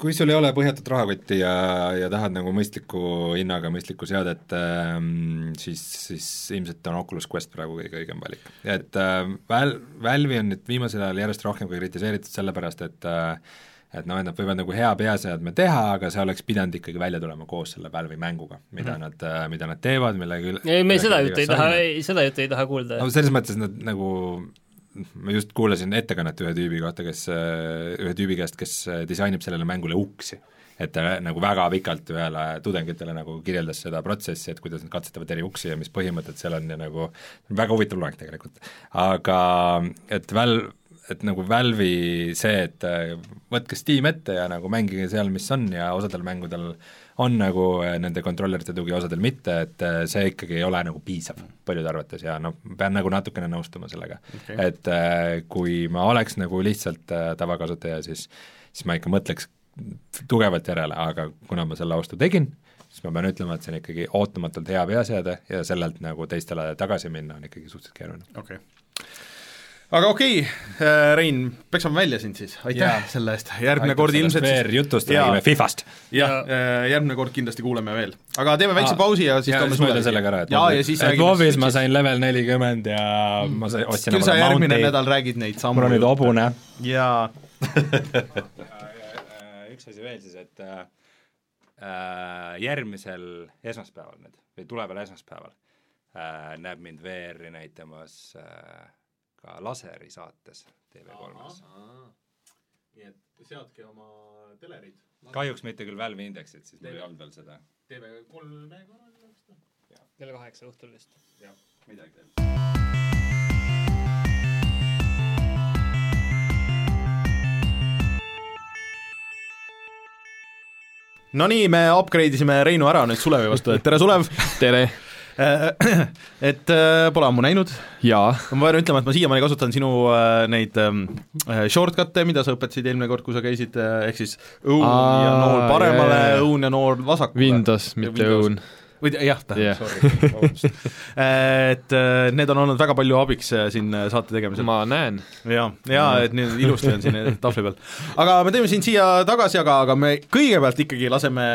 kui sul ei ole põhjatut rahakotti ja, ja tahad nagu mõistliku hinnaga mõistlikku seadet ähm,, siis, siis ilmselt on Oculus Quest praegu kõige õigem valik. et äh, Val-, Valve'i on nüüd viimasel ajal järjest rohkem ka kritiseeritud sellepärast, et äh, et noh, et nad võivad nagu hea peaseadme teha, aga see oleks pidanud ikkagi välja tulema koos selle Valve'i mänguga, mida mm -hmm. nad, äh, mida nad teevad, millega üle ei, me seda juttu ei taha, seda juttu ei taha kuulda. no selles mõttes nad nagu ma just kuulasin ettekannet ühe tüübi kohta, kes, ühe tüübi käest, kes disainib sellele mängule uksi. et ta nagu väga pikalt ühele tudengitele nagu kirjeldas seda protsessi, et kuidas nad katsetavad eri uksi ja mis põhimõtted seal on ja nagu väga huvitav loeng tegelikult. aga et Valve, et nagu Valve'i see, et võtke Steam ette ja nagu mängige seal, mis on ja osadel mängudel äh, on nagu eh, nende kontrollerite tugi, osadel mitte, et eh, see ikkagi ei ole nagu piisav paljude arvates ja noh, pean nagu natukene nõustuma sellega. Okay.. et eh, kui ma oleks nagu lihtsalt tavakasutaja, siis, siis ma ikka mõtleks tugevalt järele, aga kuna ma selle ostu tegin, siis ma pean ütlema, et see on ikkagi ootamatult hea peaseade ja sellelt nagu teistele tagasi minna on ikkagi suhteliselt keeruline. okei. okay aga okei okay,, äh, Rein, peksame välja sind siis, aitäh selle eest, järgmine kord ilmselt jutust räägime Fifast. jah, äh, järgmine kord kindlasti kuuleme veel. aga teeme väikse pausi ja siis ja, toome sulle sellega ära, et ja, ja siis WoW-is ma sain level nelikümmend ja mm. ma sain, ostsin küll sa järgmine Mountain. nädal räägid neid samu mul on nüüd hobune. jaa üks asi veel siis, et äh, järgmisel esmaspäeval nüüd, või tuleval esmaspäeval äh, näeb mind VR-i näitamas äh, ka Laseri saates TV3-s. nii et seadke oma telerid. kahjuks mitte küll Valve'i indeksit, siis mul ei olnud veel seda. TV3-e kanal vist või? kell kaheksa õhtul vist. jah, midagi teeb. no nii, me upgrade isime Reinu ära nüüd Sulevi vastu, et tere, Sulev! tere! et äh, pole ammu näinud, ma pean ütlema, et ma siiamaani kasutan sinu äh, neid ähm, äh, shortcut'e, mida sa õpetasid eelmine kord, kui sa käisid äh,, ehk siis õun Aa, ja nool paremale õun ja nool vasakule. Windows, mitte õun. Või jah, tähendab Jah. sorry, vabandust. et äh, need on olnud väga palju abiks äh, siin äh, saate tegemisel. ma näen. jaa, jaa, et nüüd ilusti on siin tahvli peal. aga me teeme sind siia tagasi, aga, aga me kõigepealt ikkagi laseme,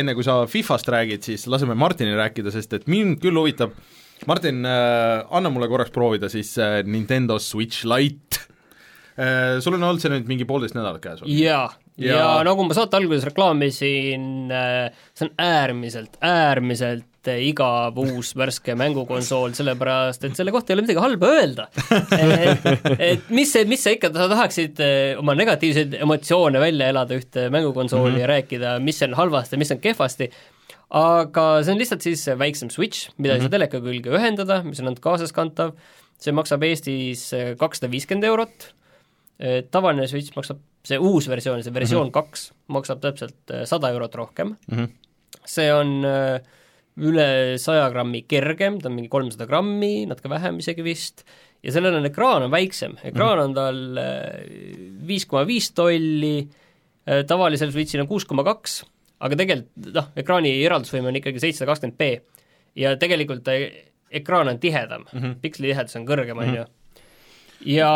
enne kui sa Fifast räägid, siis laseme Martinil rääkida, sest et mind küll huvitab, Martin anna mulle korraks proovida siis Nintendo Switch Lite. Sul on olnud see nüüd mingi poolteist nädalat käes või? jaa, ja, Ja- nagu ma saate alguses reklaamisin, see on äärmiselt, äärmiselt äh, igav uus värske mängukonsool, sellepärast et selle kohta ei ole midagi halba öelda. et mis see, mis sa ikka, sa tahaksid oma negatiivseid emotsioone välja elada ühte mängukonsooli mm -hmm. ja rääkida, mis on halvasti, mis on kehvasti, aga see on lihtsalt siis väiksem Switch, mida mm -hmm. ei saa teleka külge ühendada, mis on ainult kaasaskantav, see maksab Eestis kakssada viiskümmend eurot, tavaline Switch maksab, see uus versioon, see versioon kaks mm -hmm. maksab täpselt sada eurot rohkem mm. -hmm. see on äh, üle saja grammi kergem, ta on mingi kolmsada grammi, natuke vähem isegi vist, ja sellel on ekraan on väiksem, ekraan on tal viis koma viis tolli, tavalisel Switchil on kuus koma kaks, aga tegelikult noh, ekraani eraldusvõime on ikkagi seitsesada kakskümmend B ja tegelikult ekraan on tihedam mm, -hmm. piksli tihedus on kõrgem, on ju, ja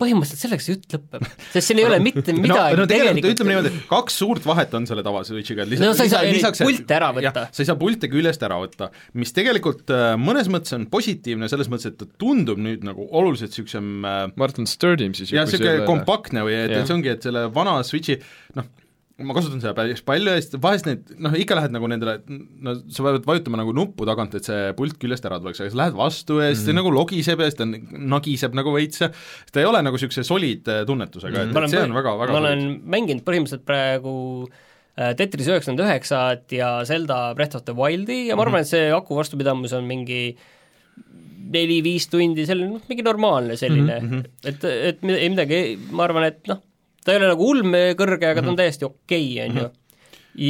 põhimõtteliselt selleks see jutt lõpeb, sest siin ei ole mitte midagi no, no tegelikult ütleme niimoodi, et kaks suurt vahet on selle tavalise Switchiga, No sa ei saa neid pilte ära võtta. sa ei saa pilte küljest ära võtta, mis tegelikult äh, mõnes mõttes on positiivne, selles mõttes, et ta tundub nüüd nagu oluliselt niisugusem äh, Martin Sturdim siis jah, niisugune kompaktne või et, et see ongi, et selle vana Switchi noh, ma kasutan seda päris palju ja siis vahest need noh, ikka lähed nagu nendele, no sa pead vajutama nagu nuppu tagant, et see pult küljest ära tuleks, aga sa lähed vastu ja siis Mhm. ta nagu logiseb ja siis ta nagiseb nagu veits ja ta ei ole nagu niisuguse solid äh, tunnetusega, et, et see on väga, väga ma olen mänginud põhimõtteliselt praegu äh, Tetris üheksakümmend üheksat ja Zelda Breath of the Wildi ja ma arvan, et see aku vastupidamus on mingi neli-viis tundi, selline noh, mingi normaalne selline mm, -hmm. et, et ei midagi, ma arvan, et noh, ta ei ole nagu ulmekõrge, aga ta Mhm. on täiesti okei okay,, on ju.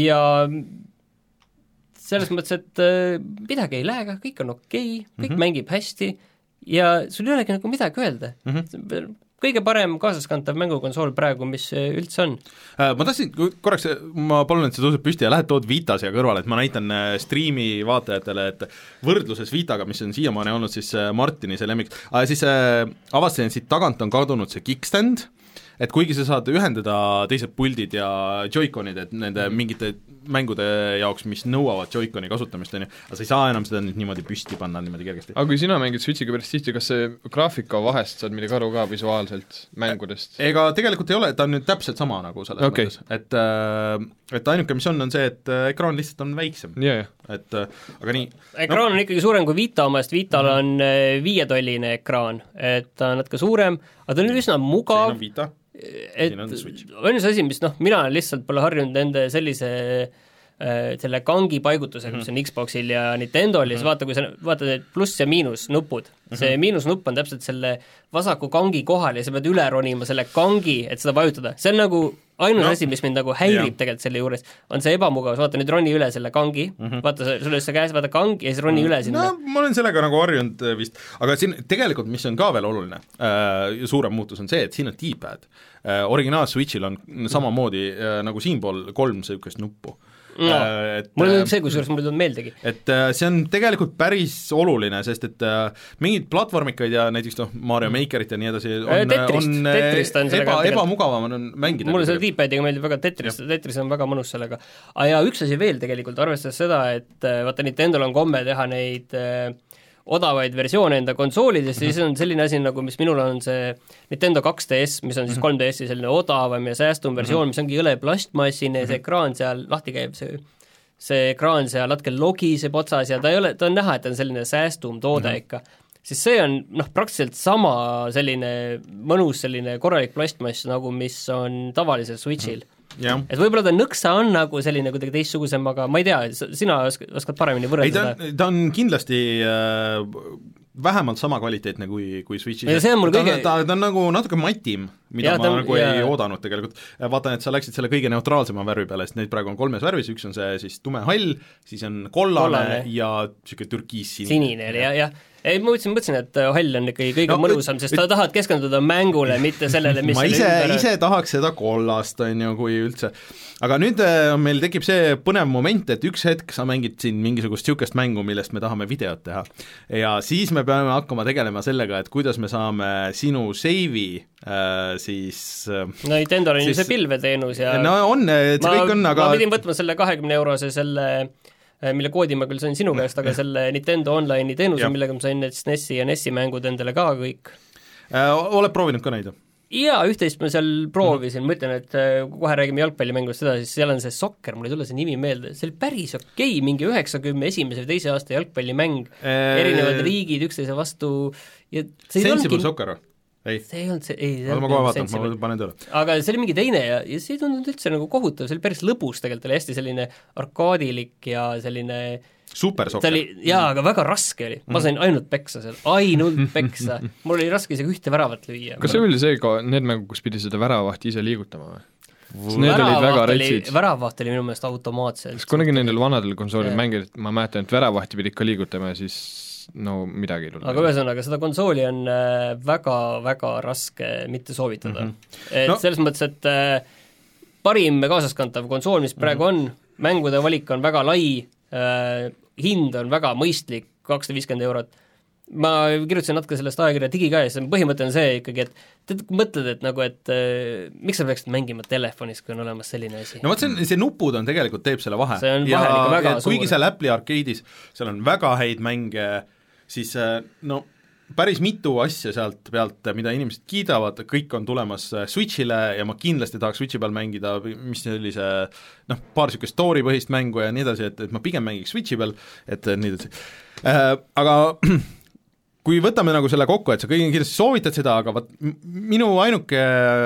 ja selles mõttes, et äh, midagi ei lähe, kõik on okei okay,, kõik mm -hmm. mängib hästi ja sul ei olegi nagu midagi öelda mm. -hmm. kõige parem kaasaskantav mängukonsool praegu, mis äh, üldse on. Äh, ma tahtsin korraks, ma palun, et sa tõused püsti ja lähed tood Vita siia kõrvale, et ma näitan striimi vaatajatele, et võrdluses Vitaga, mis on siiamaani olnud siis Martini see lemmik, siis avastasin, et siit tagant on kadunud see kickstand, et kuigi sa saad ühendada teised puldid ja Joy-Conid, et nende mingite mängude jaoks, mis nõuavad Joy-Coni kasutamist, on ju, aga sa ei saa enam seda nüüd niimoodi püsti panna niimoodi kergesti. aga kui sina mängid Switchiga päris tihti, kas see graafika vahest saad midagi aru ka visuaalselt mängudest? ega tegelikult ei ole, ta on nüüd täpselt sama nagu selles Okei. mõttes, et äh, et ainuke, mis on, on see, et äh, ekraan lihtsalt on väiksem, jah. et äh, aga nii, ekraan on ikkagi suurem kui Vita omast, Vital on äh, viietolline ekraan, et ta on natuke suurem, aga ta on üsna mugav. Et on ainus asi, mis noh, mina lihtsalt pole harjunud nende sellise äh, selle kangi paigutusega, mis on Xboxil ja Nintendol ja siis vaata, kui sa vaatad need pluss- ja miinusnupud, see miinusnupp on täpselt selle vasaku kangi kohal ja sa pead üle ronima selle kangi, et seda vajutada, see on nagu ainus No, asi, mis mind nagu häirib jah. tegelikult selle juures, on see ebamugavus, vaata nüüd roni üle selle kangi mm, -hmm. vaata, sul on see käes, vaata kang ja siis roni mm -hmm. üle sinna no ma olen sellega nagu harjunud äh, vist, aga siin tegelikult, mis on ka veel oluline äh,, suurem muutus on see, et siin on D-pad äh,. Originaal Switchil on samamoodi äh, nagu siinpool kolm niisugust nuppu no, Äh, mul äh, on see, kusjuures mul ei tulnud meeldegi. et äh, see on tegelikult päris oluline, sest et äh, mingid platvormikaid ja näiteks noh, Mario Makerit ja nii edasi on, Äh, Tetrist, on äh, Tetrist on eba, ebamugavam on mängida. mulle selle D-padiga meeldib väga Tetris, Tetris on väga mõnus sellega. aga ja üks asi veel tegelikult, arvestades seda, et äh, vaata, Nintendo'l on komme teha neid äh, odavaid versioone enda konsoolidest ja siis on selline asi nagu, mis minul on see Nintendo 2DS, mis on siis 3DS-i selline odavam ja säästvam versioon, mis ongi jõle plastmassine ja see ekraan seal lahti käib, see see ekraan seal natuke logiseb otsas ja ta ei ole, ta on näha, et ta on selline säästum toode mm -hmm. ikka, siis see on noh, praktiliselt sama selline mõnus selline korralik plastmass, nagu mis on tavalisel Switchil. mm. Jah et võib-olla ta nõksa on nagu selline kuidagi teistsugusem, aga ma ei tea, sina oskad, oskad paremini ei, võrrelda ta seda? on, ta on kindlasti äh, vähemalt sama kvaliteetne kui, kui Switchis. Ta, kõige- ta, ta on nagu natuke matim mida ja, ma ta- nagu ei jaa. oodanud tegelikult. vaatan, et sa läksid selle kõige neutraalsema värvi peale, sest neid praegu on kolmes värvis, üks on see siis tumehall, siis on kollane, Kollane. ja niisugune türkiissinine. sinine oli jah, jah. ei, ma mõtlesin, mõtlesin, et äh, hall on ikkagi kõige No, mõnusam, sest sa tahad keskenduda mängule, mitte sellele, mis ma ise ise tahaks seda kollast, on ju, kui üldse. aga nüüd äh, meil tekib see põnev moment, et üks hetk sa mängid siin mingisugust niisugust mängu, millest me tahame videot teha. ja siis me peame hakkama tegelema sellega, et kuidas me saame sinu seivi äh, siis äh, no Nintendo'l on ju see pilveteenus ja no on, et see ma, kõik on, aga ma pidin võtma selle kahekümne eurose selle mille koodi ma küll sain sinu käest, aga selle Nintendo Online'i teenuse millega ma sain need SNES-i ja NES-i mängud endale ka kõik äh, oled proovinud ka neid? jaa, üht-teist ma seal proovisin, Mhm. ma ütlen, et äh, kohe räägime jalgpallimängust edasi, siis seal on see Soccer, mul ei tule see nimi meelde, see oli päris okei okay,, mingi üheksakümne esimese või teise aasta jalgpallimäng, erinevad riigid üksteise vastu ja see ei Sensible olnudki, Soccer või? ei, see ei olnud see, ei, see oota ma ei kohe vaatan, ma panen tööle. aga see oli mingi teine ja, ja see ei tundunud üldse nagu kohutav, see oli päris lõbus tegelikult, oli hästi selline arkaadilik ja selline Super ta Soccer. oli, jaa, aga väga raske oli, ma sain ainult peksa seal, ainult peksa, mul oli raske isegi ühte väravat lüüa. kas see oli see ka, need mängud, kus pidi seda väravahti ise liigutama või? need olid väga retsid. väravaht oli minu meelest automaatselt. sest kunagi nendel vanadel konsoolidel Jah. mängid, ma mäletan, et väravahti pidid ka liigutama ja siis no midagi ei tulnud. aga ühesõnaga, seda konsooli on äh, väga-väga raske mitte soovitada mm. -hmm. et No- selles mõttes, et äh, parim kaasaskantav konsool, mis praegu mm -hmm. on, mängude valik on väga lai äh,, hind on väga mõistlik, kakssada viiskümmend eurot, ma kirjutasin natuke sellest ajakirja Digikäes, põhimõte on see ikkagi, et tead, kui mõtled, et nagu, et äh, miks sa peaksid mängima telefonis, kui on olemas selline asi no vot see on, see nupud on tegelikult, teeb selle vahe. See on vahe ikka väga ja kuigi suur. seal Apple'i arkeedis, seal on väga häid mänge, siis äh, no päris mitu asja sealt pealt, mida inimesed kiidavad, kõik on tulemas äh, Switch'ile ja ma kindlasti tahaks Switch'i peal mängida, mis see noh, paar niisugust story põhist mängu ja nii edasi, et, et ma pigem mängiks Switch'i peal, et äh, nii edasi. Äh,, aga kui võtame nagu selle kokku, et sa kõigile kindlasti soovitad seda, aga vot minu ainuke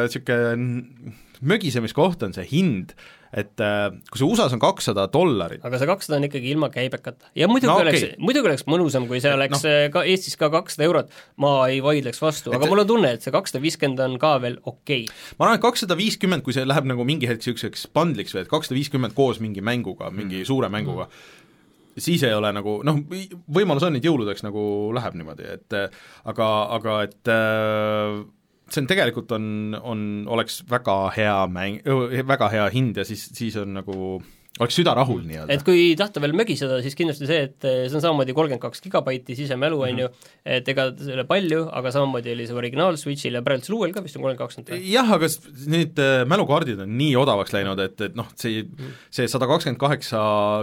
niisugune mögisemiskoht on see hind, et äh, kui see USA-s on kakssada dollarit, aga see kakssada on ikkagi ilma käibekata. ja muidugi No oleks okay., muidugi oleks mõnusam, kui see oleks no. ka Eestis ka kakssada eurot, ma ei vaidleks vastu, aga Et- mul on tunne, et see kakssada viiskümmend on ka veel okei okay.. ma arvan, et kakssada viiskümmend, kui see läheb nagu mingi hetk niisuguseks bundliks või et kakssada viiskümmend koos mingi mänguga, mingi Mm. suure mänguga, siis ei ole nagu noh, võimalus on, et jõuludeks nagu läheb niimoodi, et äh, aga, aga et äh, see on tegelikult on, on, oleks väga hea mäng, väga hea hind ja siis, siis on nagu, oleks süda rahul nii-öelda et. kui tahta veel mögiseda, siis kindlasti see, et eh, see on samamoodi kolmkümmend kaks gigabaiti sisemälu, on ju, et ega ole palju, aga samamoodi oli see originaal Switchil ja praegusel uuel ka vist on kolmkümmend kaks nüüd või? jah, aga need äh, mälukaardid on nii odavaks läinud, et, et noh, see, see sada kakskümmend kaheksa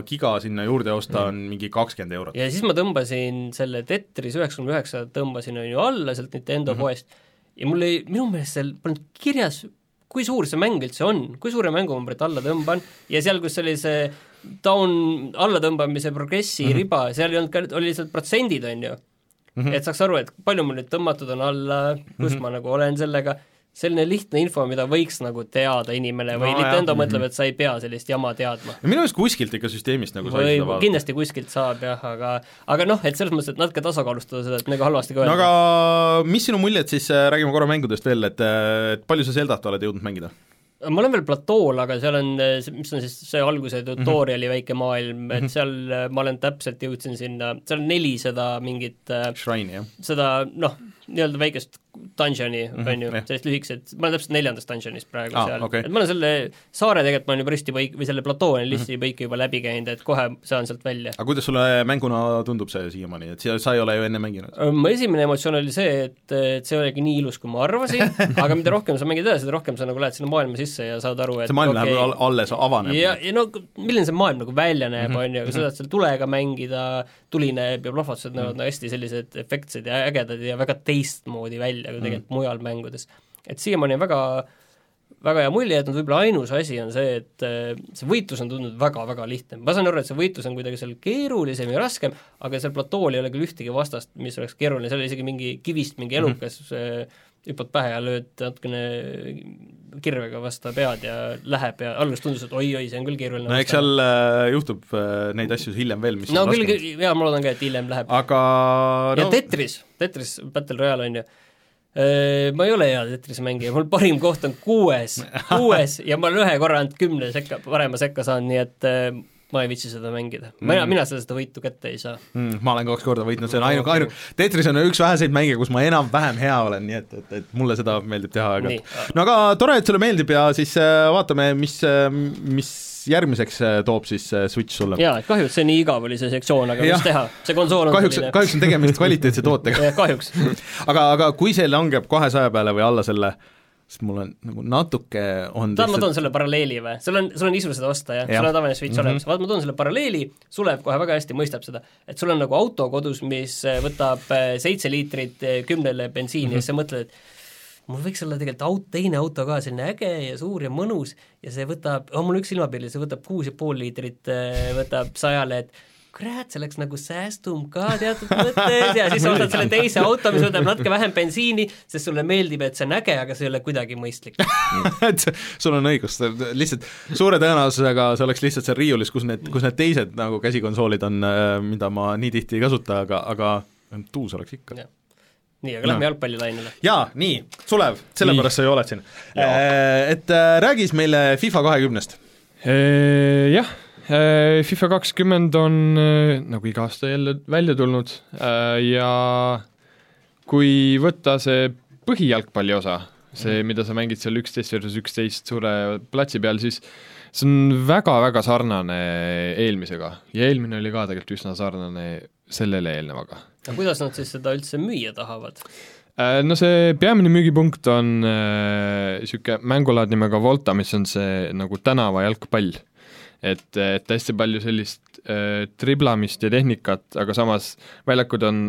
giga sinna juurde osta on mingi kakskümmend eurot. ja siis ma tõmbasin selle Tetris üheksakümne üheksa tõmbasin on ju alla sealt Nintendo mm -hmm. poest ja mul ei, minu meelest seal polnud kirjas, kui suur see mäng üldse on, kui suure mängunumbrit alla tõmban ja seal, kus oli see down allatõmbamise progressi mm -hmm. riba, seal ei olnud ka, oli lihtsalt protsendid, on ju mm. -hmm. et saaks aru, et palju mul nüüd tõmmatud on alla, kus mm -hmm. ma nagu olen sellega, selline lihtne info, mida võiks nagu teada inimene või No no, Nintendo jah. mõtleb, et sa ei pea sellist jama teadma minu meelest kuskilt ikka süsteemist nagu sai või seda vaadata. kindlasti kuskilt saab jah, aga aga noh, et selles mõttes, et natuke tasakaalustada seda, et nagu halvasti ka no öelda aga mis sinu muljed siis, räägime korra mängudest veel, et, et palju sa Zeldat oled jõudnud mängida? ma olen veel platool, aga seal on, mis on siis see alguse Mhm. tutorial'i väike maailm, et seal äh, ma olen täpselt jõudsin sinna, seal on nelisada mingit äh, Shrine'i, jah? seda noh, nii-öelda väikest dungeon'i mm, -hmm, on ju jah., sellist lühikesed, ma olen täpselt neljandas dungeonis praegu ah, seal okay., et ma olen selle saare tegelikult ma olen juba risti põik-, või selle platoo olen risti põiki juba läbi käinud, et kohe saan sealt välja. aga kuidas sulle mänguna tundub see siiamaani, et sa, sa ei ole ju enne mänginud? mu esimene emotsioon oli see, et, et see oligi nii ilus, kui ma arvasin, aga mida rohkem sa mängid edasi, seda rohkem sa nagu lähed sinna maailma sisse ja saad aru, et see maailm okay. läheb al- alles, avaneb. ja, ja no milline see maailm nagu välja näeb, Mhm. on ju, sa saad seal tulega mängida, tuli näeb ja plahvatused näevad nagu hästi sellised efektsed ja ägedad ja väga teistmoodi välja kui Mhm. tegelikult mujal mängudes. et siiamaani on väga väga hea mulje jätnud, võib-olla ainus asi on see, et äh, see võitlus on tundunud väga-väga lihtne. ma saan aru, et see võitlus on kuidagi seal keerulisem ja raskem, aga seal platool ei ole küll ühtegi vastast, mis oleks keeruline, seal oli isegi mingi kivist mingi Mhm. elukas mm, hüppad pähe ja lööd natukene kirvega vastu pead ja läheb ja alguses tundus, et oi-oi, see on küll keeruline no eks seal äh, juhtub äh, neid asju hiljem veel, mis no küll, jaa, ma loodan ka, et hiljem läheb. aga ja no Tetris, Tetris Battle Royale on ju, Ma ei ole hea Tetrise mängija, mul parim koht on kuues, kuues ja ma olen ühe korra ainult kümne sekka, parema sekka saanud, nii et äh, ma ei viitsi seda mängida. mina mm., mina seda, seda võitu kätte ei saa mm,. ma olen kaks korda võitnud, see on ainuke, ainuke, Tetris on üks väheseid mänge, kus ma enam-vähem hea olen, nii et, et, et mulle seda meeldib teha aeg-ajalt. no aga tore, et sulle meeldib ja siis äh, vaatame, mis, mis järgmiseks äh, toob siis äh, Switch sulle? jaa, kahju, et see nii igav oli, see sektsioon, aga ja. mis teha, see konsool on kahjuks, kahjuks on tegemist kvaliteetse tootega kahjuks aga, aga kui see langeb kahesaja peale või alla selle, siis mul on nagu natuke on tahad, ma toon selle paralleeli või? sul on, sul on isu seda osta, jah ja.? sul on tavaline Switch mm -hmm. olemas, vaat ma toon selle paralleeli, Sulev kohe väga hästi mõistab seda, et sul on nagu auto kodus, mis äh, võtab seitse liitrit kümnele bensiini mm -hmm. ja siis sa mõtled, et mul võiks olla tegelikult aut-, teine auto ka selline äge ja suur ja mõnus ja see võtab, on mul üks silmapiiril, see võtab kuus ja pool liitrit, äh, võtab sajale, et kurat, see oleks nagu säästum ka teatud mõttes ja siis ostad selle teise auto, mis võtab natuke vähem bensiini, sest sulle meeldib, et see on äge, aga see ei ole kuidagi mõistlik. Et sul on õigus, lihtsalt suure tõenäosusega see oleks lihtsalt seal riiulis, kus need, kus need teised nagu käsikonsoolid on, äh, mida ma nii tihti ei kasuta, aga, aga tuus oleks ikka nii, aga no. lähme jalgpallilainele. jaa, nii, Sulev, sellepärast sa ju oled siin. Äh, et äh, räägi siis meile FIFA kahekümnest. Äh, jah, FIFA kakskümmend on nagu iga aasta jälle välja tulnud ja kui võtta see põhijalgpalli osa, see, mida sa mängid seal üksteist versus üksteist suure platsi peal, siis see on väga-väga sarnane eelmisega ja eelmine oli ka tegelikult üsna sarnane sellele eelnevaga aga kuidas nad siis seda üldse müüa tahavad? Äh, no see peamine müügipunkt on niisugune äh, mängulaad nimega Volta, mis on see nagu tänavajalgpall. et, et hästi palju sellist äh, triblamist ja tehnikat, aga samas väljakud on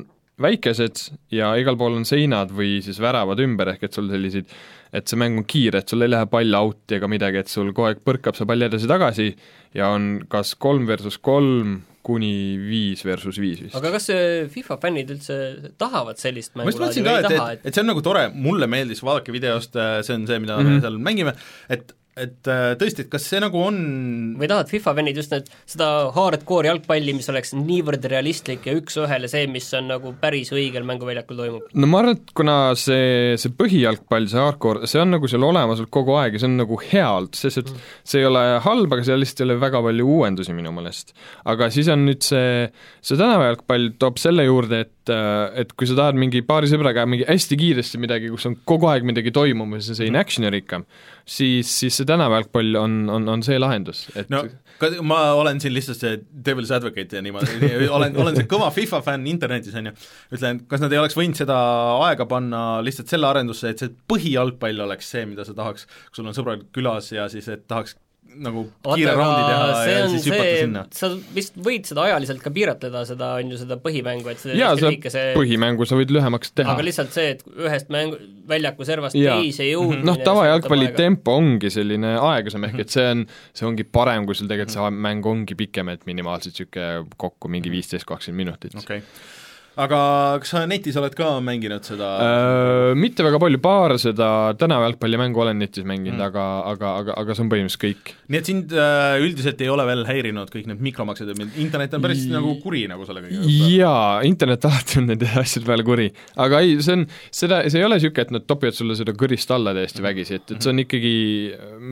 väikesed ja igal pool on seinad või siis väravad ümber, ehk et sul selliseid, et see mäng on kiire, et sul ei lähe pall out'i ega midagi, et sul kogu aeg põrkab see pall edasi-tagasi ja on kas kolm versus kolm, kuni viis versus viis vist. aga kas FIFA fännid üldse tahavad sellist mängu ma just mõtlesin ka, et, et, et see on nagu tore, mulle meeldis, vaadake videost, see on see, mida mm -hmm. me seal mängime, et et äh, tõesti, et kas see nagu on või tahavad FIFA fännid just need, seda hardcore jalgpalli, mis oleks niivõrd realistlik ja üks-ühele see, mis on nagu päris õigel mänguväljakul toimub? no ma arvan, et kuna see, see põhijalgpall, see hardcore, see on nagu seal olemas kogu aeg ja see on nagu hea olnud, sest et mm. see ei ole halb, aga seal lihtsalt ei ole väga palju uuendusi minu meelest. aga siis on nüüd see, see tänavajalgpall toob selle juurde, et et kui sa tahad mingi paari sõbraga mingi hästi kiiresti midagi, kus on kogu aeg midagi toimumas ja selline action'irikkam, siis, siis see tänavajalgpall on, on, on see lahendus, et no ma olen siin lihtsalt see devil's advocate ja niimoodi, olen, olen see kõva FIFA fänn internetis, on ju, ütlen, kas nad ei oleks võinud seda aega panna lihtsalt selle arendusse, et see põhijalgpall oleks see, mida sa tahaks, kui sul on sõbrad külas ja siis, et tahaks nagu kiire raundi teha ja siis hüpata see, sinna. sa vist võid seda ajaliselt ka piiratleda, seda on ju, seda põhimängu, et jaa, seda see... põhimängu sa võid lühemaks teha. aga lihtsalt see, et ühest mängu, väljaku servast teise jõudmine noh, tavajalgpalli tempo ongi selline aeglasem, ehk et see on, see ongi parem, kui sul tegelikult see mäng ongi pikem, et minimaalselt niisugune kokku mingi viisteist, kakskümmend minutit. okei. okay aga kas sa netis oled ka mänginud seda äh,? Mitte väga palju, paar seda tänavajalgpallimängu olen netis mänginud mm., aga, aga, aga, aga see on põhimõtteliselt kõik. nii et sind äh, üldiselt ei ole veel häirinud kõik need mikromaksed, internet on päris I... nagu kuri nagu selle kõigega? jaa, internet alati on nende asjade peale kuri, aga ei, see on, seda, see ei ole niisugune, et nad topivad sulle seda kõrist alla täiesti mm. vägisi, et, et see on ikkagi,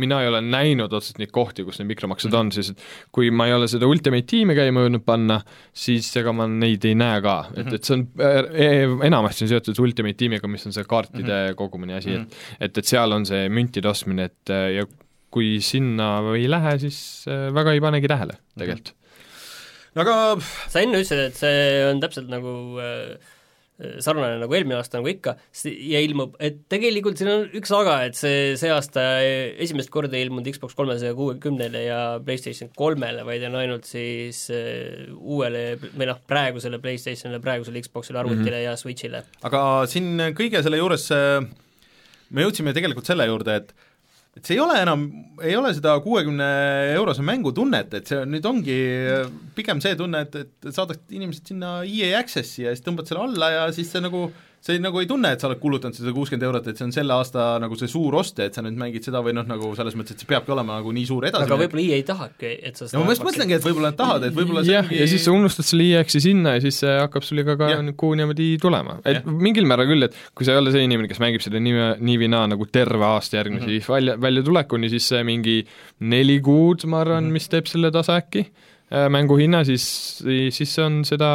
mina ei ole näinud otseselt neid kohti, kus need mikromaksed mm. on, sest kui ma ei ole seda Ultimate tiimi käima jõudnud panna, siis ega ma neid ei näe ka, et et see on äh, enamasti on seotud Ultimate tiimiga, mis on see kaartide mm -hmm. kogumine asi mm, -hmm. et et, et seal on see müntide ostmine, et äh, ja kui sinna ei lähe, siis äh, väga ei panegi tähele tegelikult mm. -hmm. aga sa enne ütlesid, et see on täpselt nagu äh, sarnane nagu eelmine aasta, nagu ikka, ja ilmub, et tegelikult siin on üks aga, et see, see aasta esimest korda ei ilmunud Xbox kolmesaja kuuekümnele ja PlayStation kolmele, vaid on ainult siis uh, uuele või noh, praegusele PlayStationile, praegusele Xboxile, arvutile mm -hmm. ja Switchile. aga siin kõige selle juures me jõudsime tegelikult selle juurde, et et see ei ole enam, ei ole seda kuuekümne eurose mängu tunnet, et see nüüd ongi pigem see tunne, et, et saadad inimesed sinna EA Accessi ja siis tõmbad selle alla ja siis see nagu sa ei, nagu ei tunne, et sa oled kulutanud seda kuuskümmend eurot, et see on selle aasta nagu see suur ost ja et sa nüüd mängid seda või noh, nagu selles mõttes, et see peabki olema nagu nii suur edasi aga võib-olla EA ei tahagi, et sa ja ma just mõtlengi, et võib-olla nad tahavad, et võib-olla see jah, ja siis sa unustad selle EX-i sinna ja siis see hakkab sul iga kuu niimoodi tulema. et Jah. mingil määral küll, et kui sa ei ole see inimene, kes mängib seda nii, nii või naa nagu terve aasta järgmise mm. -hmm. välja, väljatulekuni, siis see mingi neli kuud, ma arvan mm. -hmm. mis teeb selle tasa äkki, mängu hinna, siis, siis see on seda,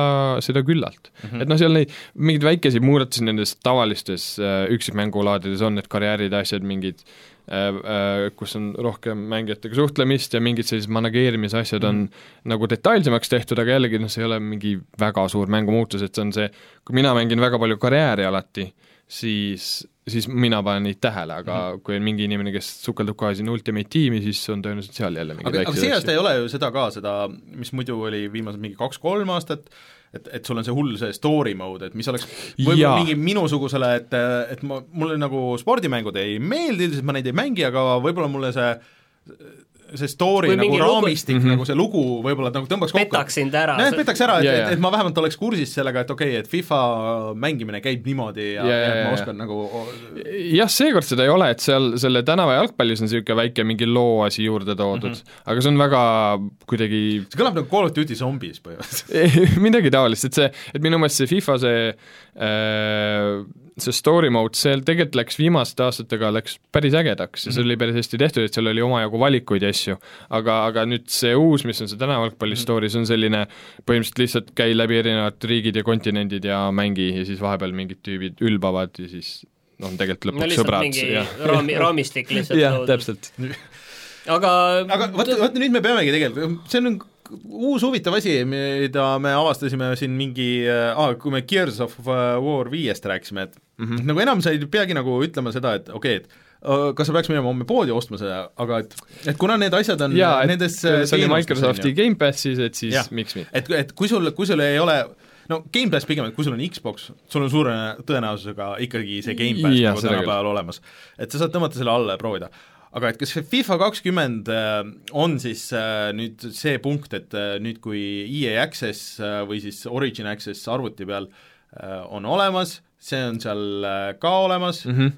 seda küllalt mm. -hmm. et noh, seal neid mingeid väikeseid muudatusi nendes tavalistes äh, üksikmängulaadides on, need karjäärid ja asjad, mingid äh, äh, kus on rohkem mängijatega suhtlemist ja mingid sellised manageerimise asjad on mm. nagu detailsemaks tehtud, aga jällegi noh, see ei ole mingi väga suur mängumuutus, et see on see, kui mina mängin väga palju karjääri alati, siis, siis mina panen neid tähele, aga mm -hmm. kui on mingi inimene, kes sukeldub kohe sinna Ultimate tiimi, siis on tõenäoliselt seal jälle mingeid aga, aga see aasta ei ole ju seda ka, seda, mis muidu oli viimased mingi kaks-kolm aastat, et, et sul on see hull see story mode, et mis oleks võib-olla mingi minusugusele, et, et ma, mulle nagu spordimängud ei meeldi, üldiselt ma neid ei mängi, aga võib-olla mulle see see story Kui nagu mingi lugu- raamistik mm. -hmm. nagu see lugu võib-olla nagu tõmbaks kokku. petaks sind ära. jah, et petaks ära, et yeah, jaa. et, et ma vähemalt oleks kursis sellega, et okei okay,, et FIFA mängimine käib niimoodi ja, Jaa, ja, et ma oskan nagu jah, seekord seda ei ole, et seal selle tänava jalgpallis on niisugune väike mingi looasi juurde toodud mm, -hmm. aga see on väga kuidagi see kõlab nagu Call of Duty zombies põhimõtteliselt. midagi taolist, et see, et minu meelest see FIFA see see story mode, see tegelikult läks viimaste aastatega, läks päris ägedaks ja see oli päris hästi tehtud, et seal oli omajagu valikuid ja asju. aga, aga nüüd see uus, mis on see tänavaljalgpalli story, see on selline põhimõtteliselt lihtsalt käi läbi erinevad riigid ja kontinendid ja mängi ja siis vahepeal mingid tüübid ülbavad ja siis noh, tegelikult no lõpuks lihtsalt sõbrad. raami, raamistik lihtsalt jah, täpselt. aga aga vot, vot nüüd me peamegi tegelikult, see on uus huvitav asi, mida me avastasime siin mingi ah,, kui me Gears of War viiest rääkisime, et mm -hmm. nagu enam sa ei peagi nagu ütlema seda, et okei okay,, et äh, kas sa peaks minema homme poodi ostma seda, aga et, et kuna need asjad on jaa, nendes see oli Microsofti. Gamepassis, et siis Jah. miks mitte. et, et kui sul, kui sul ei ole no Gamepass pigem, et kui sul on Xbox, sul on suure tõenäosusega ikkagi see Gamepass nagu tänapäeval olemas. et sa saad tõmmata selle alla ja proovida. Aga et kas see FIFA kakskümmend äh, on siis äh, nüüd see punkt, et äh, nüüd, kui EA Access või siis Origin Access arvuti peal on olemas, see on seal ka olemas mm. -hmm.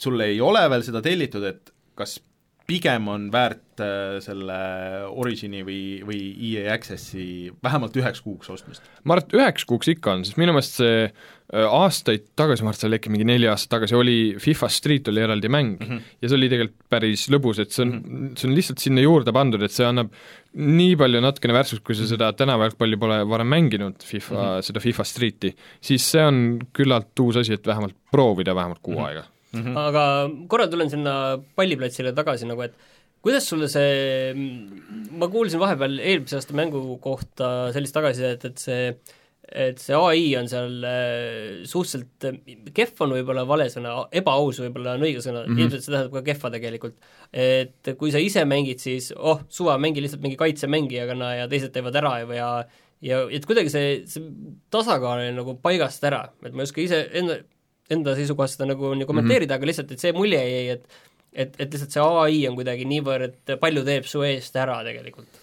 sul ei ole veel seda tellitud, et kas pigem on väärt äh, selle Origini või, või EA Accessi vähemalt üheks kuuks ostmist? ma arvan, et üheks kuuks ikka on, sest minu meelest see äh, aastaid tagasi, ma arvan, et see oli äkki mingi neli aastat tagasi, oli FIFA Street oli eraldi mäng mm. -hmm. ja see oli tegelikult päris lõbus, et see on mm, -hmm. see on lihtsalt sinna juurde pandud, et see annab nii palju natukene värskust, kui sa seda tänavajalgpalli pole varem mänginud, FIFA mm, -hmm. seda FIFA Streeti, siis see on küllalt uus asi, et vähemalt proovida vähemalt kuu mm -hmm. aega. Mhm. aga korra tulen sinna palliplatsile tagasi nagu, et kuidas sulle see, ma kuulsin vahepeal eelmise aasta mängu kohta sellist tagasisidet, et see et see ai on seal äh, suhteliselt, kehv on võib-olla vale sõna, ebaaus võib-olla on õige sõna mm. -hmm. ilmselt see tähendab ka kehva tegelikult. et kui sa ise mängid, siis oh, suva, mängi lihtsalt mingi kaitsemängijana ja teised teevad ära ja, ja ja et kuidagi see, see tasakaal on nagu paigast ära, et ma ei oska ise enda, enda seisukohast seda nagu nii kommenteerida mm, -hmm. aga lihtsalt, et see mulje jäi, et et, et lihtsalt see ai on kuidagi niivõrd palju teeb su eest ära tegelikult.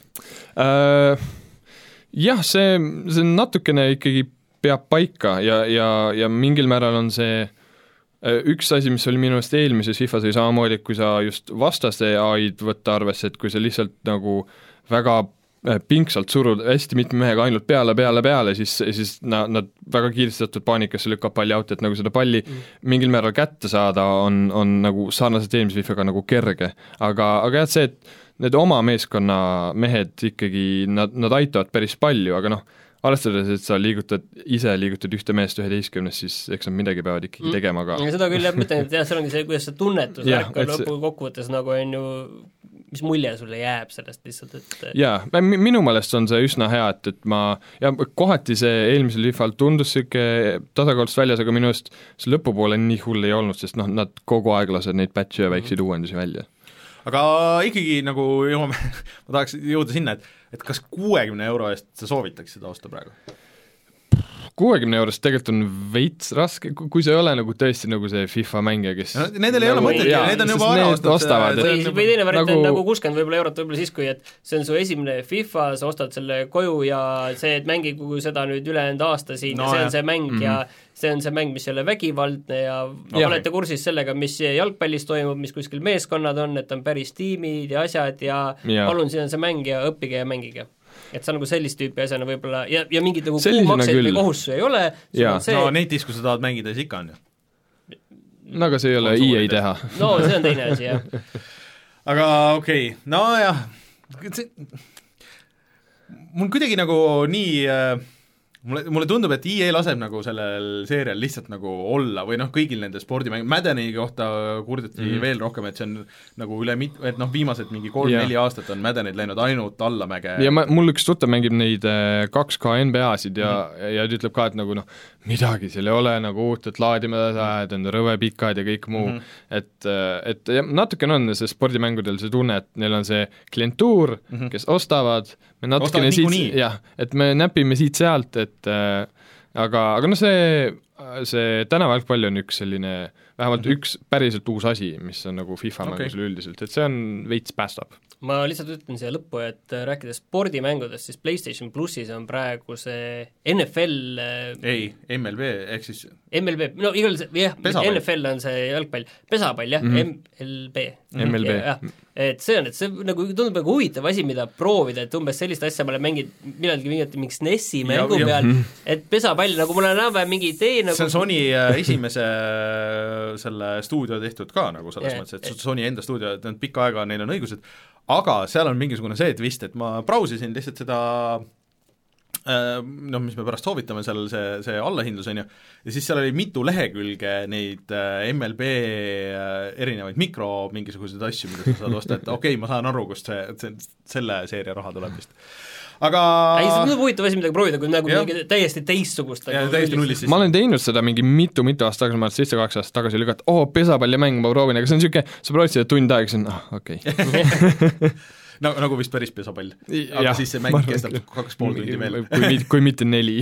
Äh, jah, see, see natukene ikkagi peab paika ja, ja, ja mingil määral on see äh, üks asi, mis oli minu meelest eelmises FIFA-s oli samamoodi, et kui sa just vastaste ai-d võtta arvesse, et kui sa lihtsalt nagu väga pingsalt surud hästi mitme mehega ainult peale, peale, peale, siis, siis nad, nad väga kiiresti satuvad paanikasse, lükkab palli out, et nagu seda palli mm. mingil määral kätte saada on, on nagu sarnaselt eelmise FIFA-ga nagu kerge. aga, aga jah, see, et need oma meeskonna mehed ikkagi, nad, nad aitavad päris palju, aga noh, arvestades, et sa liigutad, ise liigutad ühte meest üheteistkümnest, siis eks nad midagi peavad ikkagi tegema ka. ja seda küll jah, ütlen, et jah, seal ongi see, kuidas see tunnetus värk on et see- lõpukokkuvõttes nagu on ju, mis mulje sulle jääb sellest lihtsalt, et jaa, minu meelest on see üsna hea, et, et ma, ja kohati see eelmisel FIFA-l tundus niisugune tasakaalust väljas, aga minu arust see lõpupoole nii hull ei olnud, sest noh, nad kogu aeg lasevad neid patch'e ja väikseid uuendusi välja. Aga ikkagi nagu jõuame, ma tahaks jõuda sinna, et et kas kuuekümne euro eest sa soovitaks seda osta praegu? Kuuekümne eurost tegelikult on veits raske, kui sa ei ole nagu tõesti nagu see FIFA mängija, kes no nendel ei ole nagu- mõtetki, jaa, need on juba ära ostetud, või, või teine variant nagu- on nagu kuuskümmend võib-olla eurot võib-olla siis, kui et see on su esimene FIFA, sa ostad selle koju ja see, et mängigu seda nüüd ülejäänud aasta siin No ja see on see mäng mm -hmm. ja see on see mäng, mis ei ole vägivaldne ja olete kursis sellega, mis jalgpallis toimub, mis kuskil meeskonnad on, et on päris tiimid ja asjad ja, ja. Palun, siin on see mäng ja õppige ja mängige. Et on nagu sellist tüüpi asjana võib-olla ja, ja mingeid nagu kuumakseid või küll. kohustusi ei ole, sul on see no netis, kui sa tahad mängida, siis ikka on ju. no aga see ei ole. EA teha no see on teine asi, jah. aga okei okay., nojah, see mul kuidagi nagu nii äh, mulle, mulle tundub, et EA laseb nagu sellel seerial lihtsalt nagu olla või noh, kõigil nende spordimäng-, Maddeni kohta kurdeti mm -hmm. veel rohkem, et see on nagu üle mit-, et noh, viimased mingi kolm-neli Jah. aastat on Maddenid läinud ainult allamäge ja ma, mul üks tuttav mängib neid äh, 2K NBA-sid ja mm, -hmm. ja ta ütleb ka, et nagu noh, midagi seal ei ole nagu uut, et laadimisajad on rõve pikad ja kõik muu mm, -hmm. et, et ja natukene on see spordimängudel see tunne, et neil on see klientuur mm, -hmm. kes ostavad, me natukene siit, jah, et me näpime siit-sealt, et äh, aga, aga noh, see, see tänavajalgpall on üks selline vähemalt mm -hmm. üks päriselt uus asi, mis on nagu FIFA okay. mängus üleüldiselt, et see on veits päästab. Ma lihtsalt ütlen siia lõppu, et äh, rääkides spordimängudest, siis PlayStation plussis on praegu see NFL äh, ei, MLB ehk siis MLB, no igal juhul jah. NFL on see jalgpall, pesapall jah mm, Mhm. -hmm. MLB. MLB. jah, et see on, et see nagu tundub nagu huvitav asi, mida proovida, et umbes sellist asja ma olen mänginud millalgi mingi, mingi SNES-i mängu ja- peal, et pesapall, nagu mul on enam-vähem mingi idee nagu see on Sony äh, esimese selle stuudio tehtud ka nagu selles Jah, mõttes, et et- Sony enda stuudio, et nad pikka aega, neil on õigused, aga seal on mingisugune see twist, et ma brausisin lihtsalt seda äh, noh, mis me pärast soovitame, seal see, see allahindlus, on ju, ja siis seal oli mitu lehekülge neid äh, MLB äh, erinevaid mikro mingisuguseid asju, mida sa saad osta, et okei okay, ma saan aru, kust see, see, selle seeria raha tuleb vist. Aga ei, see tundub huvitav asi midagi proovida, kui nagu mingi täiesti teistsugust ja nagu täiesti nullist siis ma olen teinud seda mingi mitu-mitu aastat tagasi, ma arvan, et seitse-kaheksa aastat tagasi oli ka, et oo, pesapallimäng, ma proovin, aga see on niisugune, sa proovid seda tund aega, siis on ah, okei okay. no nagu vist päris pesapall. aga Jah, siis see mäng kestab kaks pool tundi veel. kui mitte, kui mitte neli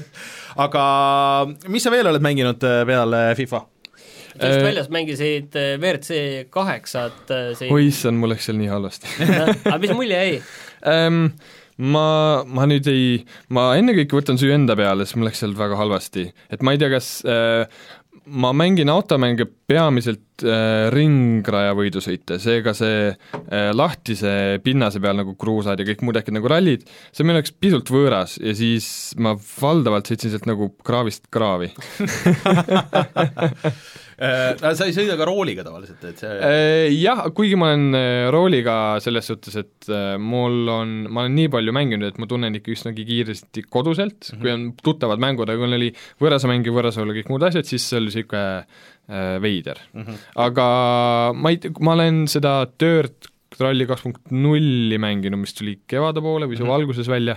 aga mis sa veel oled mänginud äh, peale FIFA? just Äh, väljas mängisid äh, WRC kaheksat siin oi issand, mul läks seal nii halvasti aga mis mulje jäi? ähm, ma, ma nüüd ei, ma ennekõike võtan süü enda peale, sest mul läks seal väga halvasti, et ma ei tea, kas äh, ma mängin automänge peamiselt äh, ringraja võidusõite, seega see äh, lahtise pinnase peal nagu kruusad ja kõik muud äkki nagu rallid, see on minu jaoks pisut võõras ja siis ma valdavalt sõitsin sealt nagu kraavist kraavi sa ei sõida ka rooliga tavaliselt, et see Äh, Jah, kuigi ma olen äh, rooliga selles suhtes, et äh, mul on, ma olen nii palju mänginud, et ma tunnen ikka üsnagi kiiresti koduselt mm, -hmm. kui on tuttavad mängud, aga kui oli võõrasa mäng ja võõrasool ja kõik muud asjad, siis see oli niisugune äh, veider mm. -hmm. aga ma ei, ma olen seda Dirt Rally kaks punkt nulli mänginud, mis tuli kevade poole või suve mm -hmm. alguses välja,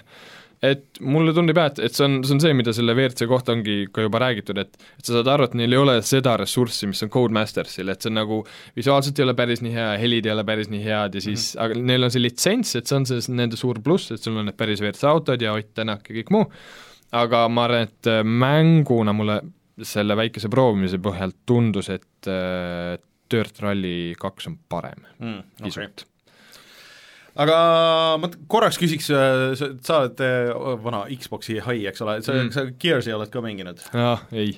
et mulle tundub jah, et, et see on, see on see, mida selle WRC kohta ongi ka juba räägitud, et et sa saad aru, et neil ei ole seda ressurssi, mis on Codemastersil, et see on nagu visuaalselt ei ole päris nii hea, helid ei ole päris nii head ja siis mm, -hmm. aga neil on see litsents, et see on see nende suur pluss, et sul on need päris WRC autod ja Ott Tänak ja kõik muu, aga ma arvan, et äh, mänguna mulle selle väikese proovimise põhjal tundus, et äh, Dirt Rally kaks on parem mm, okay. pisut aga ma korraks küsiks, sa, sa oled äh, vana Xbox'i hai, eks ole, sa mm. Mm. sa Gears'i oled ka mänginud? jah, ei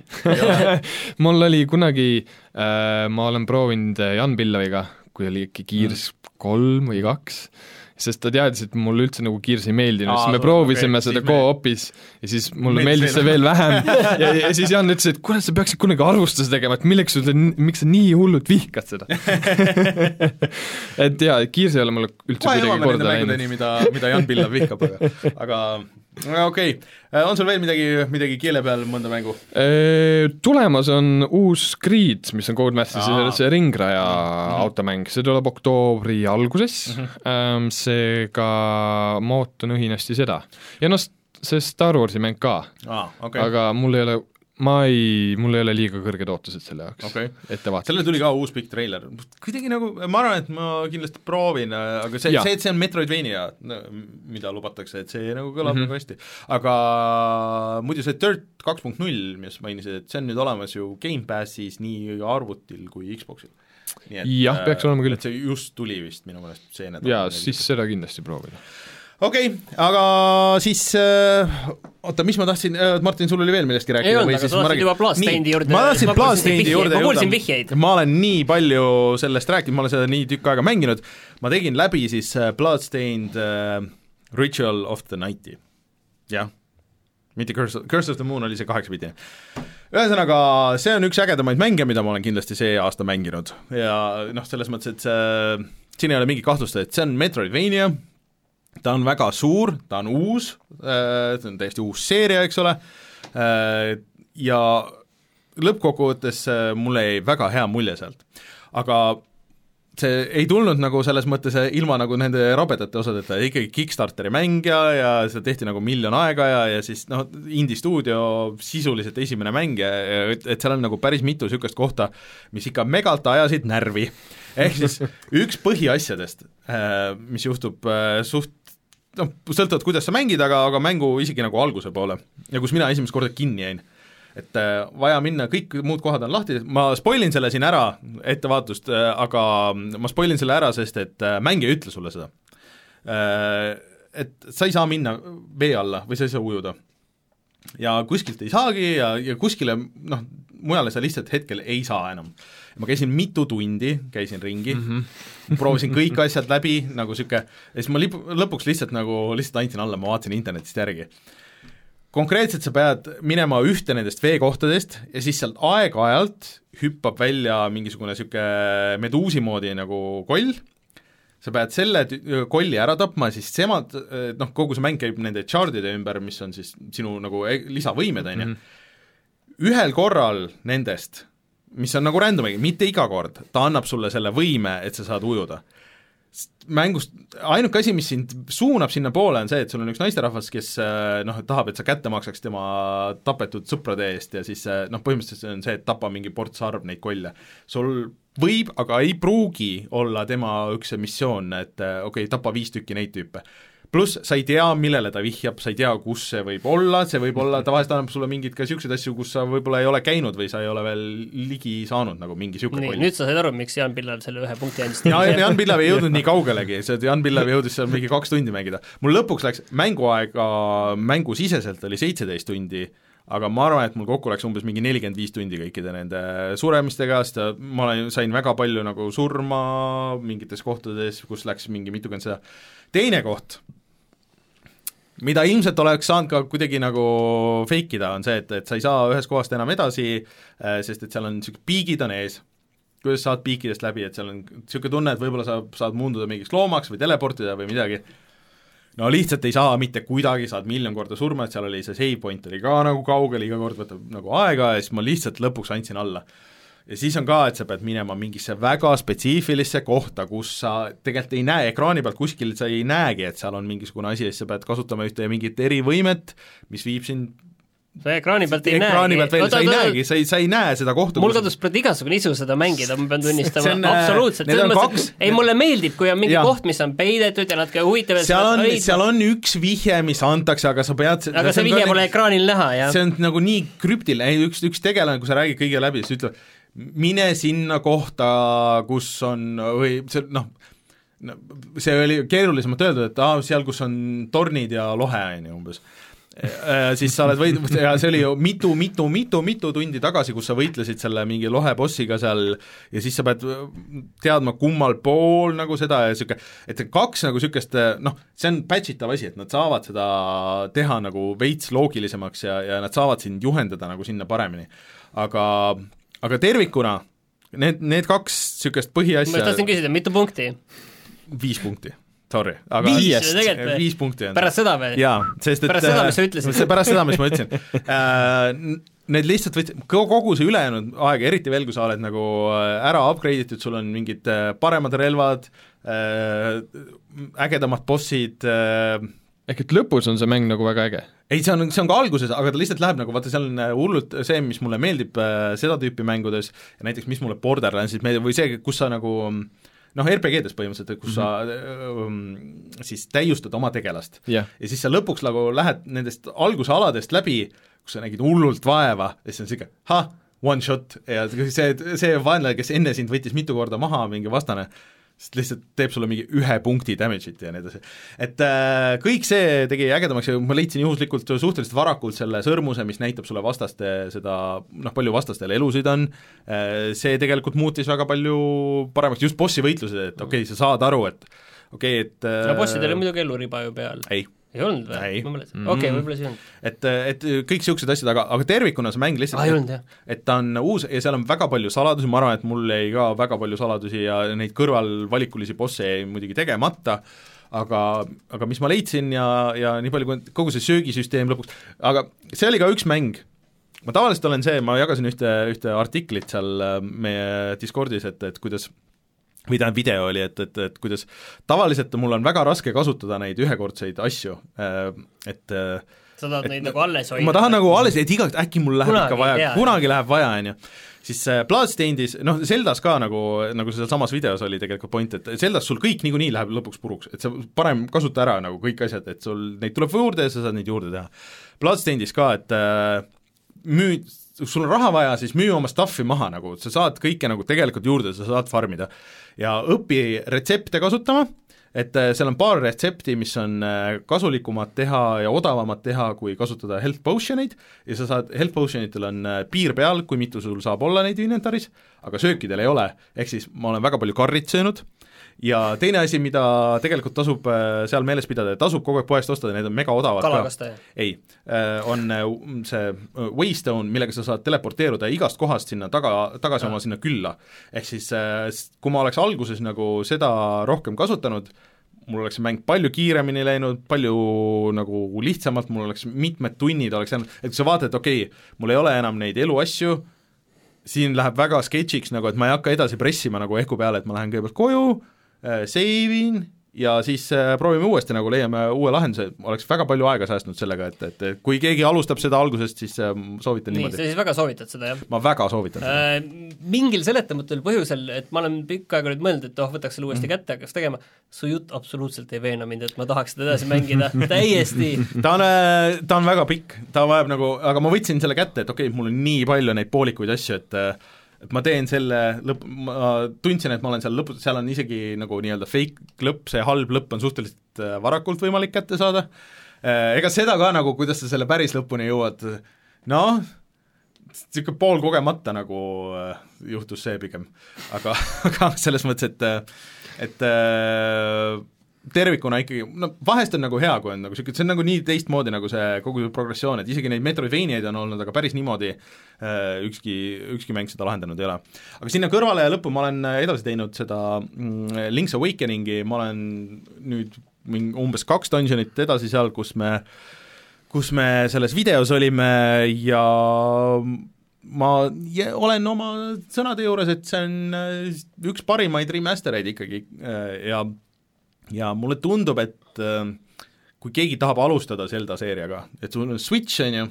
mul oli kunagi äh,, ma olen proovinud äh, Jan Pillaviga, kui oli ikka Gears kolm või kaks, sest ta teadis, et mulle üldse nagu Gears ei meeldinud, siis me proovisime okei, seda co-op'is ja siis mulle Meeldis see veel. vähem ja, ja siis Jan ütles, et kurat, sa peaksid kunagi arvustuse tegema, et milleks sul miks sa nii hullult vihkad seda et jaa, Gears ei ole mulle üldse kuidagi korda läinud. mida, mida Jan Pillav vihkab, aga, aga okei okay., on sul veel midagi, midagi keele peal, mõnda mängu? Äh, Tulemas on uus Creed, mis on Codemastersi see, ringraja mm -hmm. automäng, see tuleb oktoobri alguses mm, -hmm. seega ma ootan õhinasti seda. ja noh, see Star Warsi mäng ka, okei okay. aga mul ei ole ma ei, mul ei ole liiga kõrged ootused selle jaoks Okei. ettevaatavalt. sellele tuli ka uus pikk treiler, kuidagi nagu, ma arvan, et ma kindlasti proovin, aga see, see, et see on Metroidvania, mida lubatakse, et see nagu kõlab mm. -hmm. nagu hästi. aga muidu see Dirt kaks punkt null, mis mainisid, et see on nüüd olemas ju Gamepassis nii arvutil kui Xboxil. Jah, peaks olema küll. see just tuli vist minu meelest see nädal. jaa, siis seda kindlasti proovida. Okei okay,, aga siis äh, oota, mis ma tahtsin äh,, Martin, sul oli veel millestki rääkida Ei olnud, aga sa tahtsid juba Bloodstainedi juurde- ma tahtsin vihjeid, juurde ma kuulsin jõuda. vihjeid. ma olen nii palju sellest rääkinud, ma olen seda nii tükk aega mänginud, ma tegin läbi siis äh, Bloodstained äh, Ritual of the Night'i, jah, mitte Curse, Curse of the Moon oli see kaheksapidine. ühesõnaga, see on üks ägedamaid mänge, mida ma olen kindlasti see aasta mänginud ja noh, selles mõttes, et see, siin ei ole mingit kahtlust, et see on Metroidvania, ta on väga suur, ta on uus, see on täiesti uus seeria, eks ole, ja lõppkokkuvõttes äh, mulle jäi väga hea mulje sealt. aga see ei tulnud nagu selles mõttes äh, ilma nagu nende rabedate osadeta, ikkagi Kickstarteri mäng ja, ja seda tehti nagu miljon aega ja, ja siis noh, indie stuudio sisuliselt esimene mäng ja, ja et, et seal on nagu päris mitu niisugust kohta, mis ikka megalt ajasid närvi. ehk siis üks põhiasjadest, mis juhtub äh, suht noh, sõltuvalt, kuidas sa mängid, aga, aga mängu isegi nagu alguse poole ja kus mina esimest korda kinni jäin et äh, vaja minna, kõik muud kohad on lahti, ma spoilin selle siin ära, ettevaatust äh,, aga ma spoilin selle ära, sest et äh, mäng ei ütle sulle seda äh,. Et sa ei saa minna vee alla või sa ei saa ujuda. ja kuskilt ei saagi ja, ja kuskile noh, mujale sa lihtsalt hetkel ei saa enam. Ma käisin mitu tundi, käisin ringi mm, -hmm. proovisin kõik asjad läbi nagu niisugune, ja siis ma lip-, lõpuks lihtsalt nagu lihtsalt andsin alla, ma vaatasin internetist järgi. Konkreetselt sa pead minema ühte nendest veekohtadest ja siis sealt aeg-ajalt hüppab välja mingisugune niisugune meduusi moodi nagu koll, sa pead selle kolli ära tapma, siis semad, noh, kogu see mäng käib nende chard'ide ümber, mis on siis sinu nagu e- lisavõimed, on ju, ühel korral nendest, mis on nagu random, mitte iga kord, ta annab sulle selle võime, et sa saad ujuda. Mängust, ainuke asi, mis sind suunab sinnapoole, on see, et sul on üks naisterahvas, kes noh, tahab, et sa kätte maksaks tema tapetud sõprade eest ja siis noh, põhimõtteliselt see on see, et tapa mingi ports arv neid kolle. sul võib, aga ei pruugi olla tema üks missioon, et okei okay,, tapa viis tükki neid tüüpe pluss sa ei tea, millele ta vihjab, sa ei tea, kus see võib olla, see võib olla, ta vahest annab sulle mingeid ka niisuguseid asju, kus sa võib-olla ei ole käinud või sa ei ole veel ligi saanud nagu mingi niisugune nii, nüüd sa said aru, miks Jaan Pillal selle ühe punkti andis ja Jan Pillav ei jõudnud nii kaugelegi, see Jan Pillav jõudis seal mingi kaks tundi mängida. mul lõpuks läks mänguaega mängusiseselt oli seitseteist tundi, aga ma arvan, et mul kokku läks umbes mingi nelikümmend viis tundi kõikide nende suremistega, sest ma olen, sain väga palju nagu surma mingites kohtades, kus läks mingi mitukümmend seda. teine koht, mida ilmselt oleks saanud ka kuidagi nagu fake ida, on see, et, et sa ei saa ühest kohast enam edasi, sest et seal on niisugused piigid on ees kuidas saad piikidest läbi, et seal on niisugune tunne, et võib-olla sa saad muunduda mingiks loomaks või teleportida või midagi, no lihtsalt ei saa mitte kuidagi, saad miljon korda surma, et seal oli see save point oli ka nagu kaugel, iga kord võtab nagu aega ja siis ma lihtsalt lõpuks andsin alla. Ja siis on ka, et sa pead minema mingisse väga spetsiifilisse kohta, kus sa tegelikult ei näe ekraani pealt kuskil, sa ei näegi, et seal on mingisugune asi ja siis sa pead kasutama ühte mingit erivõimet, mis viib sind sa ekraani pealt ei ekraani näegi. välja, sa ei näegi, sa ei, sa ei näe seda kohta mul kadus praegu igasugune isu seda mängida, ma pean tunnistama, See äh, absoluutselt, selles mõttes, et ei, mulle meeldib, kui on mingi Jaa. koht, mis on peidetud ja natuke huvitav ja seal on, seal on üks vihje, mis antakse, aga sa pead aga see vihje pole ekraanil näha, jah? see on nagu nii krüptiline, üks, üks tegelane, kui sa räägid kõige läbi, siis ütleb, mine sinna kohta, kus on või see noh, no see oli keerulisemalt öeldud, et aa, seal, kus on tornid ja lohe, on ju, umbes siis sa oled võid-, ja see oli ju mitu, mitu, mitu, mitu tundi tagasi, kus sa võitlesid selle mingi lohe bossiga seal ja siis sa pead teadma, kummal pool nagu seda ja niisugune, et kaks nagu niisugust noh, see on patch itav asi, et nad saavad seda teha nagu veits loogilisemaks ja, ja nad saavad sind juhendada nagu sinna paremini. aga, aga tervikuna need, need kaks niisugust ma põhiasja tahtsin küsida, mitu punkti? viis punkti, sorry. aga Viis viis punkti on pärast seda või? jaa, sest et Pärast seda, mis sa ütlesid. pärast seda, mis ma ütlesin äh, Need lihtsalt võtsid, kogu see ülejäänud aeg, eriti veel, kui sa oled nagu äh, ära upgrade itud, sul on mingid äh, paremad relvad, ägedamad bossid, ehk et lõpus on see mäng nagu väga äge. ei, see on, see on ka alguses, aga ta lihtsalt läheb nagu vaata, seal on äh, hullult see, mis mulle meeldib äh, seda tüüpi mängudes ja näiteks mis mulle Borderlandsis meeldib või see, kus sa nagu noh, RPG-des põhimõtteliselt, kus mm -hmm. sa äh, siis täiustad oma tegelast jah, ja siis sa lõpuks nagu lähed nendest algusaladest läbi, kus sa nägid hullult vaeva ja siis on niisugune ha, one shot ja see, see vaenlane, kes enne sind võttis mitu korda maha, mingi vastane, sest lihtsalt teeb sulle mingi ühe punkti damage'it ja nii edasi. et äh, kõik see tegi ägedamaks ja ma leidsin juhuslikult suhteliselt varakult selle sõrmuse, mis näitab sulle vastaste seda, noh, palju vastastel elusid on äh,, see tegelikult muutis väga palju paremaks, just bossi võitlused, et okei okay,, sa saad aru, et okei okay,, et äh, no bossidel on muidugi elluriba ju peal. ei ei olnud või Ei.? ma mäletan, okei, võib-olla siis on. et, et kõik niisugused asjad, aga, aga tervikuna see mäng lihtsalt ei olnud et ta on uus ja seal on väga palju saladusi, ma arvan, et mul jäi ka väga palju saladusi ja neid kõrvalvalikulisi bosse jäi muidugi tegemata, aga, aga mis ma leidsin ja, ja nii palju, kui kogu see söögisüsteem lõpuks, aga see oli ka üks mäng, ma tavaliselt olen see, ma jagasin ühte, ühte artiklit seal äh, meie Discordis, et, et kuidas või tähendab, video oli, et, et, et kuidas tavaliselt mul on väga raske kasutada neid ühekordseid asju, et äh, sa tahad neid nagu alles hoida? ma tahan nagu alles, et igaks, äkki mul läheb Kunagi ikka vaja kunagi läheb vaja, on ju. siis äh, Bloodstainedis, noh, Zeldas ka nagu, nagu sealsamas videos oli tegelikult point, et Zeldas sul kõik niikuinii läheb lõpuks puruks, et sa parem kasuta ära nagu kõik asjad, et sul neid tuleb juurde ja sa saad neid juurde teha. Bloodstainedis ka, et äh, müü, sul on raha vaja, siis müü oma stuff'i maha nagu, sa saad kõike nagu tegelikult juurde, sa saad farm ida. ja õpi retsepte kasutama, et äh, seal on paar retsepti, mis on äh, kasulikumad teha ja odavamad teha, kui kasutada health potion eid ja sa saad, health potion itel on äh, piir peal, kui mitu sul saab olla neid inventaris, aga söökidel ei ole, ehk siis ma olen väga palju karrit söönud ja teine asi, mida tegelikult tasub äh, seal meeles pidada, tasub kogu aeg poest osta, need on mega odavad ka. Ei, on äh, see äh, Waystone, millega sa saad teleporteeruda igast kohast sinna taga, tagasi oma sinna külla. ehk siis äh, kui ma oleks alguses nagu seda rohkem kasutanud, mul oleks see mäng palju kiiremini läinud, palju nagu lihtsamalt, mul oleks mitmed tunnid oleks jäänud, et kui sa vaatad, et okei okay,, mul ei ole enam neid eluasju, siin läheb väga sketšiks nagu, et ma ei hakka edasi pressima nagu ehku peale, et ma lähen kõigepealt koju äh,, save in ja siis äh, proovime uuesti nagu leiame uue lahenduse, oleks väga palju aega säästnud sellega, et, et kui keegi alustab seda algusest, siis äh, soovitan nii, sa niimoodi. siis väga soovitad seda, jah? ma väga soovitan seda. Äh, mingil seletamatul põhjusel, et ma olen pikka aega nüüd mõelnud, et oh, võtaks selle uuesti kätte, hakkaks tegema, su jutt absoluutselt ei veena mind, et ma tahaks seda edasi mängida, täiesti ta on, ta on väga pikk, ta vajab nagu, aga ma võtsin selle kätte, et okei okay,, mul on nii palju neid poolikuid asju, et et ma teen selle lõpp, ma tundsin, et ma olen seal lõpus, seal on isegi nagu nii-öelda fake lõpp, see halb lõpp on suhteliselt äh, varakult võimalik kätte saada, ega seda ka nagu, kuidas sa selle päris lõpuni jõuad, noh, niisugune poolkogemata nagu äh, juhtus see pigem. aga, aga selles mõttes, et, et äh, tervikuna ikkagi, no vahest on nagu hea, kui on nagu niisugune, see on nagu nii teistmoodi nagu see kogu see progressioon, et isegi neid Metroidvaniaid on olnud, aga päris niimoodi äh, ükski, ükski mäng seda lahendanud ei ole. aga sinna kõrvale ja lõppu ma olen edasi teinud seda mm, Link's Awakeningi, ma olen nüüd mingi umbes kaks dungeonit edasi seal, kus me kus me selles videos olime ja ma olen oma sõnade juures, et see on äh, üks parimaid remastereid ikkagi äh, ja ja mulle tundub, et äh, kui keegi tahab alustada Zelda seeriaga, et sul on Switch, on ju,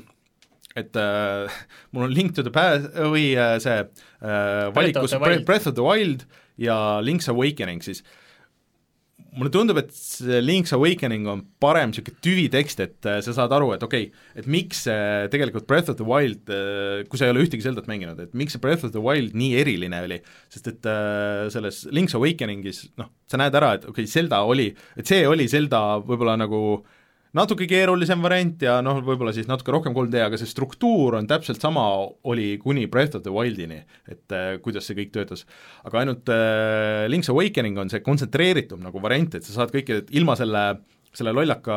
et äh, mul on Link to the Past või äh, see äh, valikus. Breath of the Wild ja Link's Awakening siis, mulle tundub, et see Link's Awakening on parem niisugune tüvitekst, et äh, sa saad aru, et okei okay,, et miks see tegelikult Breath of the Wild, kui sa ei ole ühtegi Zeldat mänginud, et miks see Breath of the Wild nii eriline oli, sest et äh, selles Link's Awakeningis noh, sa näed ära, et okei okay,, Zelda oli, et see oli Zelda võib-olla nagu natuke keerulisem variant ja noh, võib-olla siis natuke rohkem 3D, aga see struktuur on täpselt sama, oli kuni Breath of the Wildini, et äh, kuidas see kõik töötas. aga ainult äh, Link's Awakening on see kontsentreeritum nagu variant, et sa saad kõike ilma selle selle lollaka,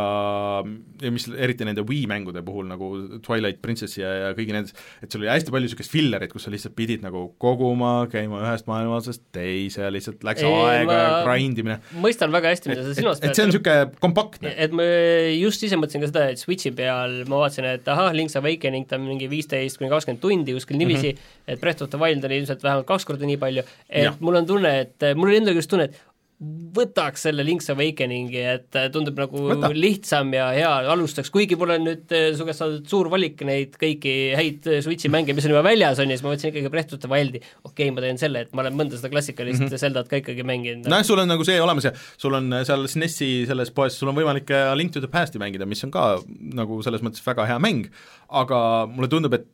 mis eriti nende Wii mängude puhul nagu Twilight Princessi ja, ja kõigi nendes, et sul oli hästi palju niisugust fillerit, kus sa lihtsalt pidid nagu koguma, käima ühest maailma otsast teise ja lihtsalt läks Ei, aega ja grind imine. mõistan väga hästi, mida sa silmas et see on niisugune kompaktne. et ma just ise mõtlesin ka seda, et Switchi peal ma vaatasin, et ahah, Link's Awakening, ta on mingi viisteist kuni kakskümmend tundi kuskil niiviisi mm, -hmm. et Breath of the Wild oli ilmselt vähemalt kaks korda nii palju, et ja. mul on tunne, et mul oli endal just tunne, et võtaks selle Link's Awakeningi, et äh, tundub nagu Võta. lihtsam ja hea alustaks, kuigi mul on nüüd äh, su käest saadud suur valik neid kõiki häid äh, Switchi mänge, mis on juba väljas, on ju, siis ma võtsin ikkagi Breath of the Wildi, okei okay,, ma teen selle, et ma olen mõnda seda klassikalist mm -hmm. Zeldat ka ikkagi mänginud nojah, sul on nagu see olemas ja sul on seal SNES-i selles poes, sul on võimalik Link to the Past'i mängida, mis on ka nagu selles mõttes väga hea mäng, aga mulle tundub, et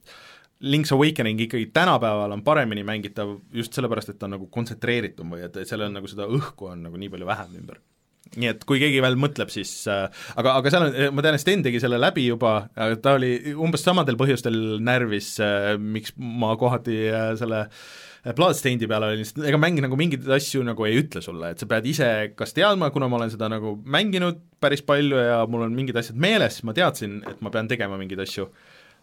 Link's Awakening ikkagi tänapäeval on paremini mängitav just sellepärast, et ta on nagu kontsentreeritum või et, seal on nagu seda õhku on nagu nii palju vähem ümber. nii et kui keegi veel mõtleb, siis äh, aga, aga seal on, ma tean, Sten tegi selle läbi juba, ta oli umbes samadel põhjustel närvis äh,, miks ma kohati äh, selle Bloodstainedi peale olin, sest ega mäng nagu mingeid asju nagu ei ütle sulle, et sa pead ise kas teadma, kuna ma olen seda nagu mänginud päris palju ja mul on mingid asjad meeles, ma teadsin, et ma pean tegema mingeid asju,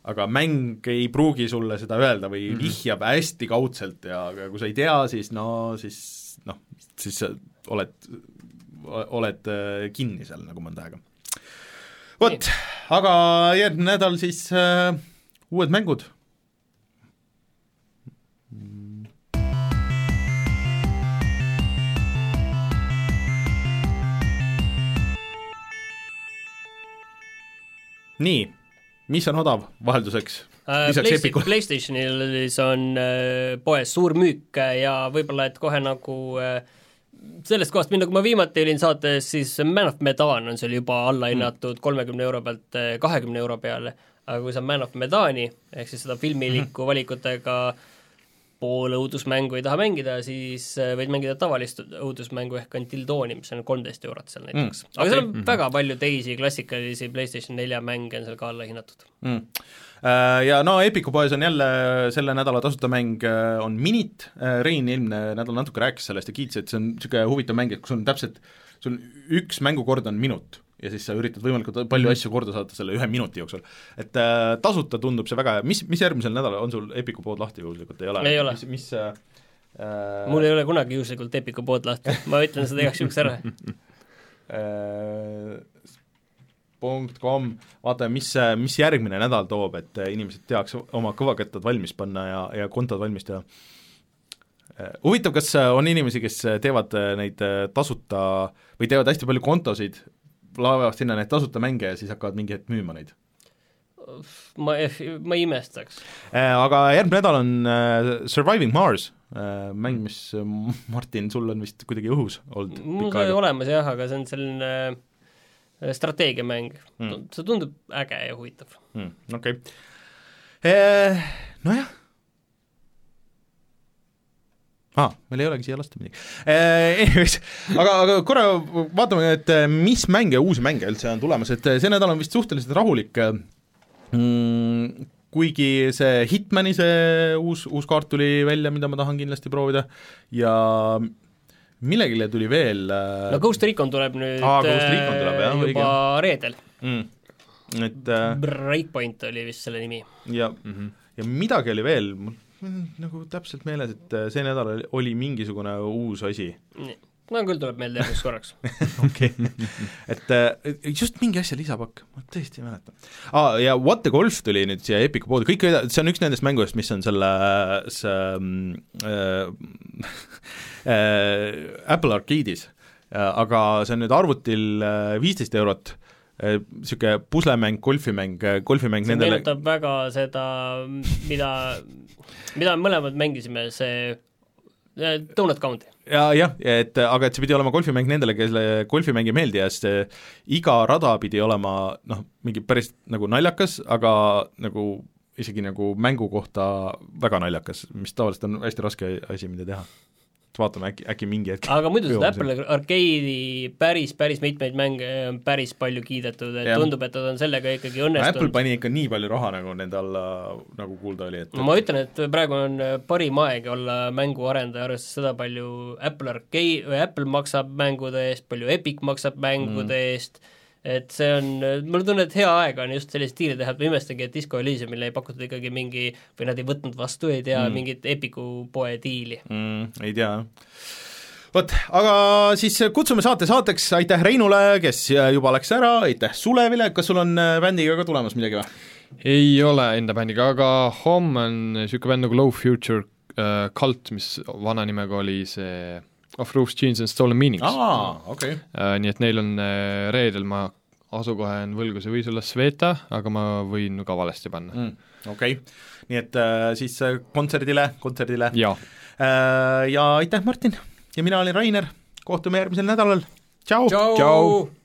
aga mäng ei pruugi sulle seda öelda või -hmm. vihjab hästi kaudselt ja aga kui sa ei tea, siis no siis noh, siis sa oled, oled äh, kinni seal nagu mõnda aega. vot, aga järgmine nädal siis äh, uued mängud nii, mis on odav vahelduseks? Äh, lisaks Playsta- Epicule? PlayStationis on äh, poes suur müük äh, ja võib-olla, et kohe nagu sellest kohast, mille ma viimati olin saates, siis Man of Medan on seal juba alla hinnatud kolmekümne euro pealt kahekümne euro peale, aga kui sa Man of Medani, ehk siis seda filmiliku valikutega pool õudusmängu ei taha mängida, siis äh, võid mängida tavalist õudusmängu ehk Until Dawni, mis on kolmteist eurot seal näiteks mm,. aga okay. seal on väga palju teisi klassikalisi PlayStation nelja mänge on seal ka alla hinnatud mm. Äh, Ja no Epiku poes on jälle selle nädala tasuta mäng äh, on Minit, Rein eelmine nädal natuke rääkis sellest ja kiitis, et see on niisugune huvitav mäng, et kui sul on täpselt, sul üks mängukord on minut ja siis sa üritad võimalikult palju -hmm. asju korda saata selle ühe minuti jooksul. et äh, tasuta tundub see väga hea, mis, mis järgmisel nädalal, on sul Epiku pood lahti juhuslikult, ei ole? ei ole. mis, mis äh, mul ei ole kunagi juhuslikult Epiku pood lahti, ma ütlen seda igaks juhuks ära äh, punkt kom, vaatame, mis, mis järgmine nädal toob, et inimesed teaks oma kõvakettad valmis panna ja, ja kontod valmis teha. Huvitav, kas on inimesi, kes teevad neid tasuta või teevad hästi palju kontosid, laevad sinna neid tasuta mänge ja siis hakkavad mingi hetk müüma neid? ma, ma ei imestaks. Aga järgmine nädal on Surviving Mars, mäng, mis Martin, sul on vist kuidagi õhus olnud mul sai olemas jah, aga see on selline strateegiamäng mm., see tundub äge ja huvitav mm,. Okei okay., nojah aa, meil ei olegi siia lasta midagi. Anyways, aga, aga korra vaatame, et mis mänge, uusi mänge üldse on tulemas, et see nädal on vist suhteliselt rahulik mm,, kuigi see Hitmani see uus, uus kaart tuli välja, mida ma tahan kindlasti proovida, ja millegile tuli veel no Ghost Recon tuleb nüüd Aa, Recon tuleb, jah, juba õige. reedel mm,. et äh, Breakpoint oli vist selle nimi. ja mm, -hmm. ja midagi oli veel, mul on nagu täpselt meeles, et äh, see nädal oli, mingisugune uus asi. no küll tuleb meelde järgmiseks korraks. Okei, et äh, just mingi asja lisapakk, ma tõesti ei mäleta. Ah,. ja What the Golf tuli nüüd siia Epiku poodi, kõik, see on üks nendest mängudest, mis on selles äh, äh, Apple Arcade'is. Äh,, aga see on nüüd arvutil viisteist äh, eurot niisugune puslemäng, golfimäng, golfimäng see nendele meenutab väga seda, mida, mida me mõlemad mängisime, see Donut County. ja jah, et aga et see pidi olema golfimäng nendele, kellele golfimäng ei meeldi ja siis iga rada pidi olema noh, mingi päris nagu naljakas, aga nagu isegi nagu mängu kohta väga naljakas, mis tavaliselt on hästi raske asi, mida teha. Vaatame, äkki, äkki mingi hetk aga muidu seda Apple Arcade'i päris, päris mitmeid mänge on päris palju kiidetud, et ja. tundub, et nad on sellega ikkagi õnnestunud. Apple pani ikka nii palju raha, nagu nende alla nagu kuulda oli, et no ma ütlen, et praegu on parim aeg olla mänguarendaja, arvestades seda, palju Apple Arcade või Apple maksab mängude eest, palju Epic maksab mängude mm. eest, et see on, mul tunne, et hea aeg on just sellist diili teha, et ma imestagi, et Disco Elysiumile ei pakutud ikkagi mingi, või nad ei võtnud vastu, ei tea mm., mingit Epiku poe diili mm,. ei tea, vot, aga siis kutsume saate saateks, aitäh Reinule, kes juba läks ära, aitäh Sulevile, kas sul on bändiga ka tulemas midagi või? ei ole enda bändiga, aga homme on niisugune bänd nagu Low Future äh, Cult, mis vana nimega oli see of Roofs, Jeans and Stolen Meanings aa, okei okay. äh,. Nii et neil on äh, reedel, ma asukoha jään võlgu, see võis olla Sveta, aga ma võin ka valesti panna mm.. okei okay.. nii et äh, siis kontserdile, kontserdile ja aitäh, Martin! ja mina olin Rainer, kohtume järgmisel nädalal, tšau! tšau!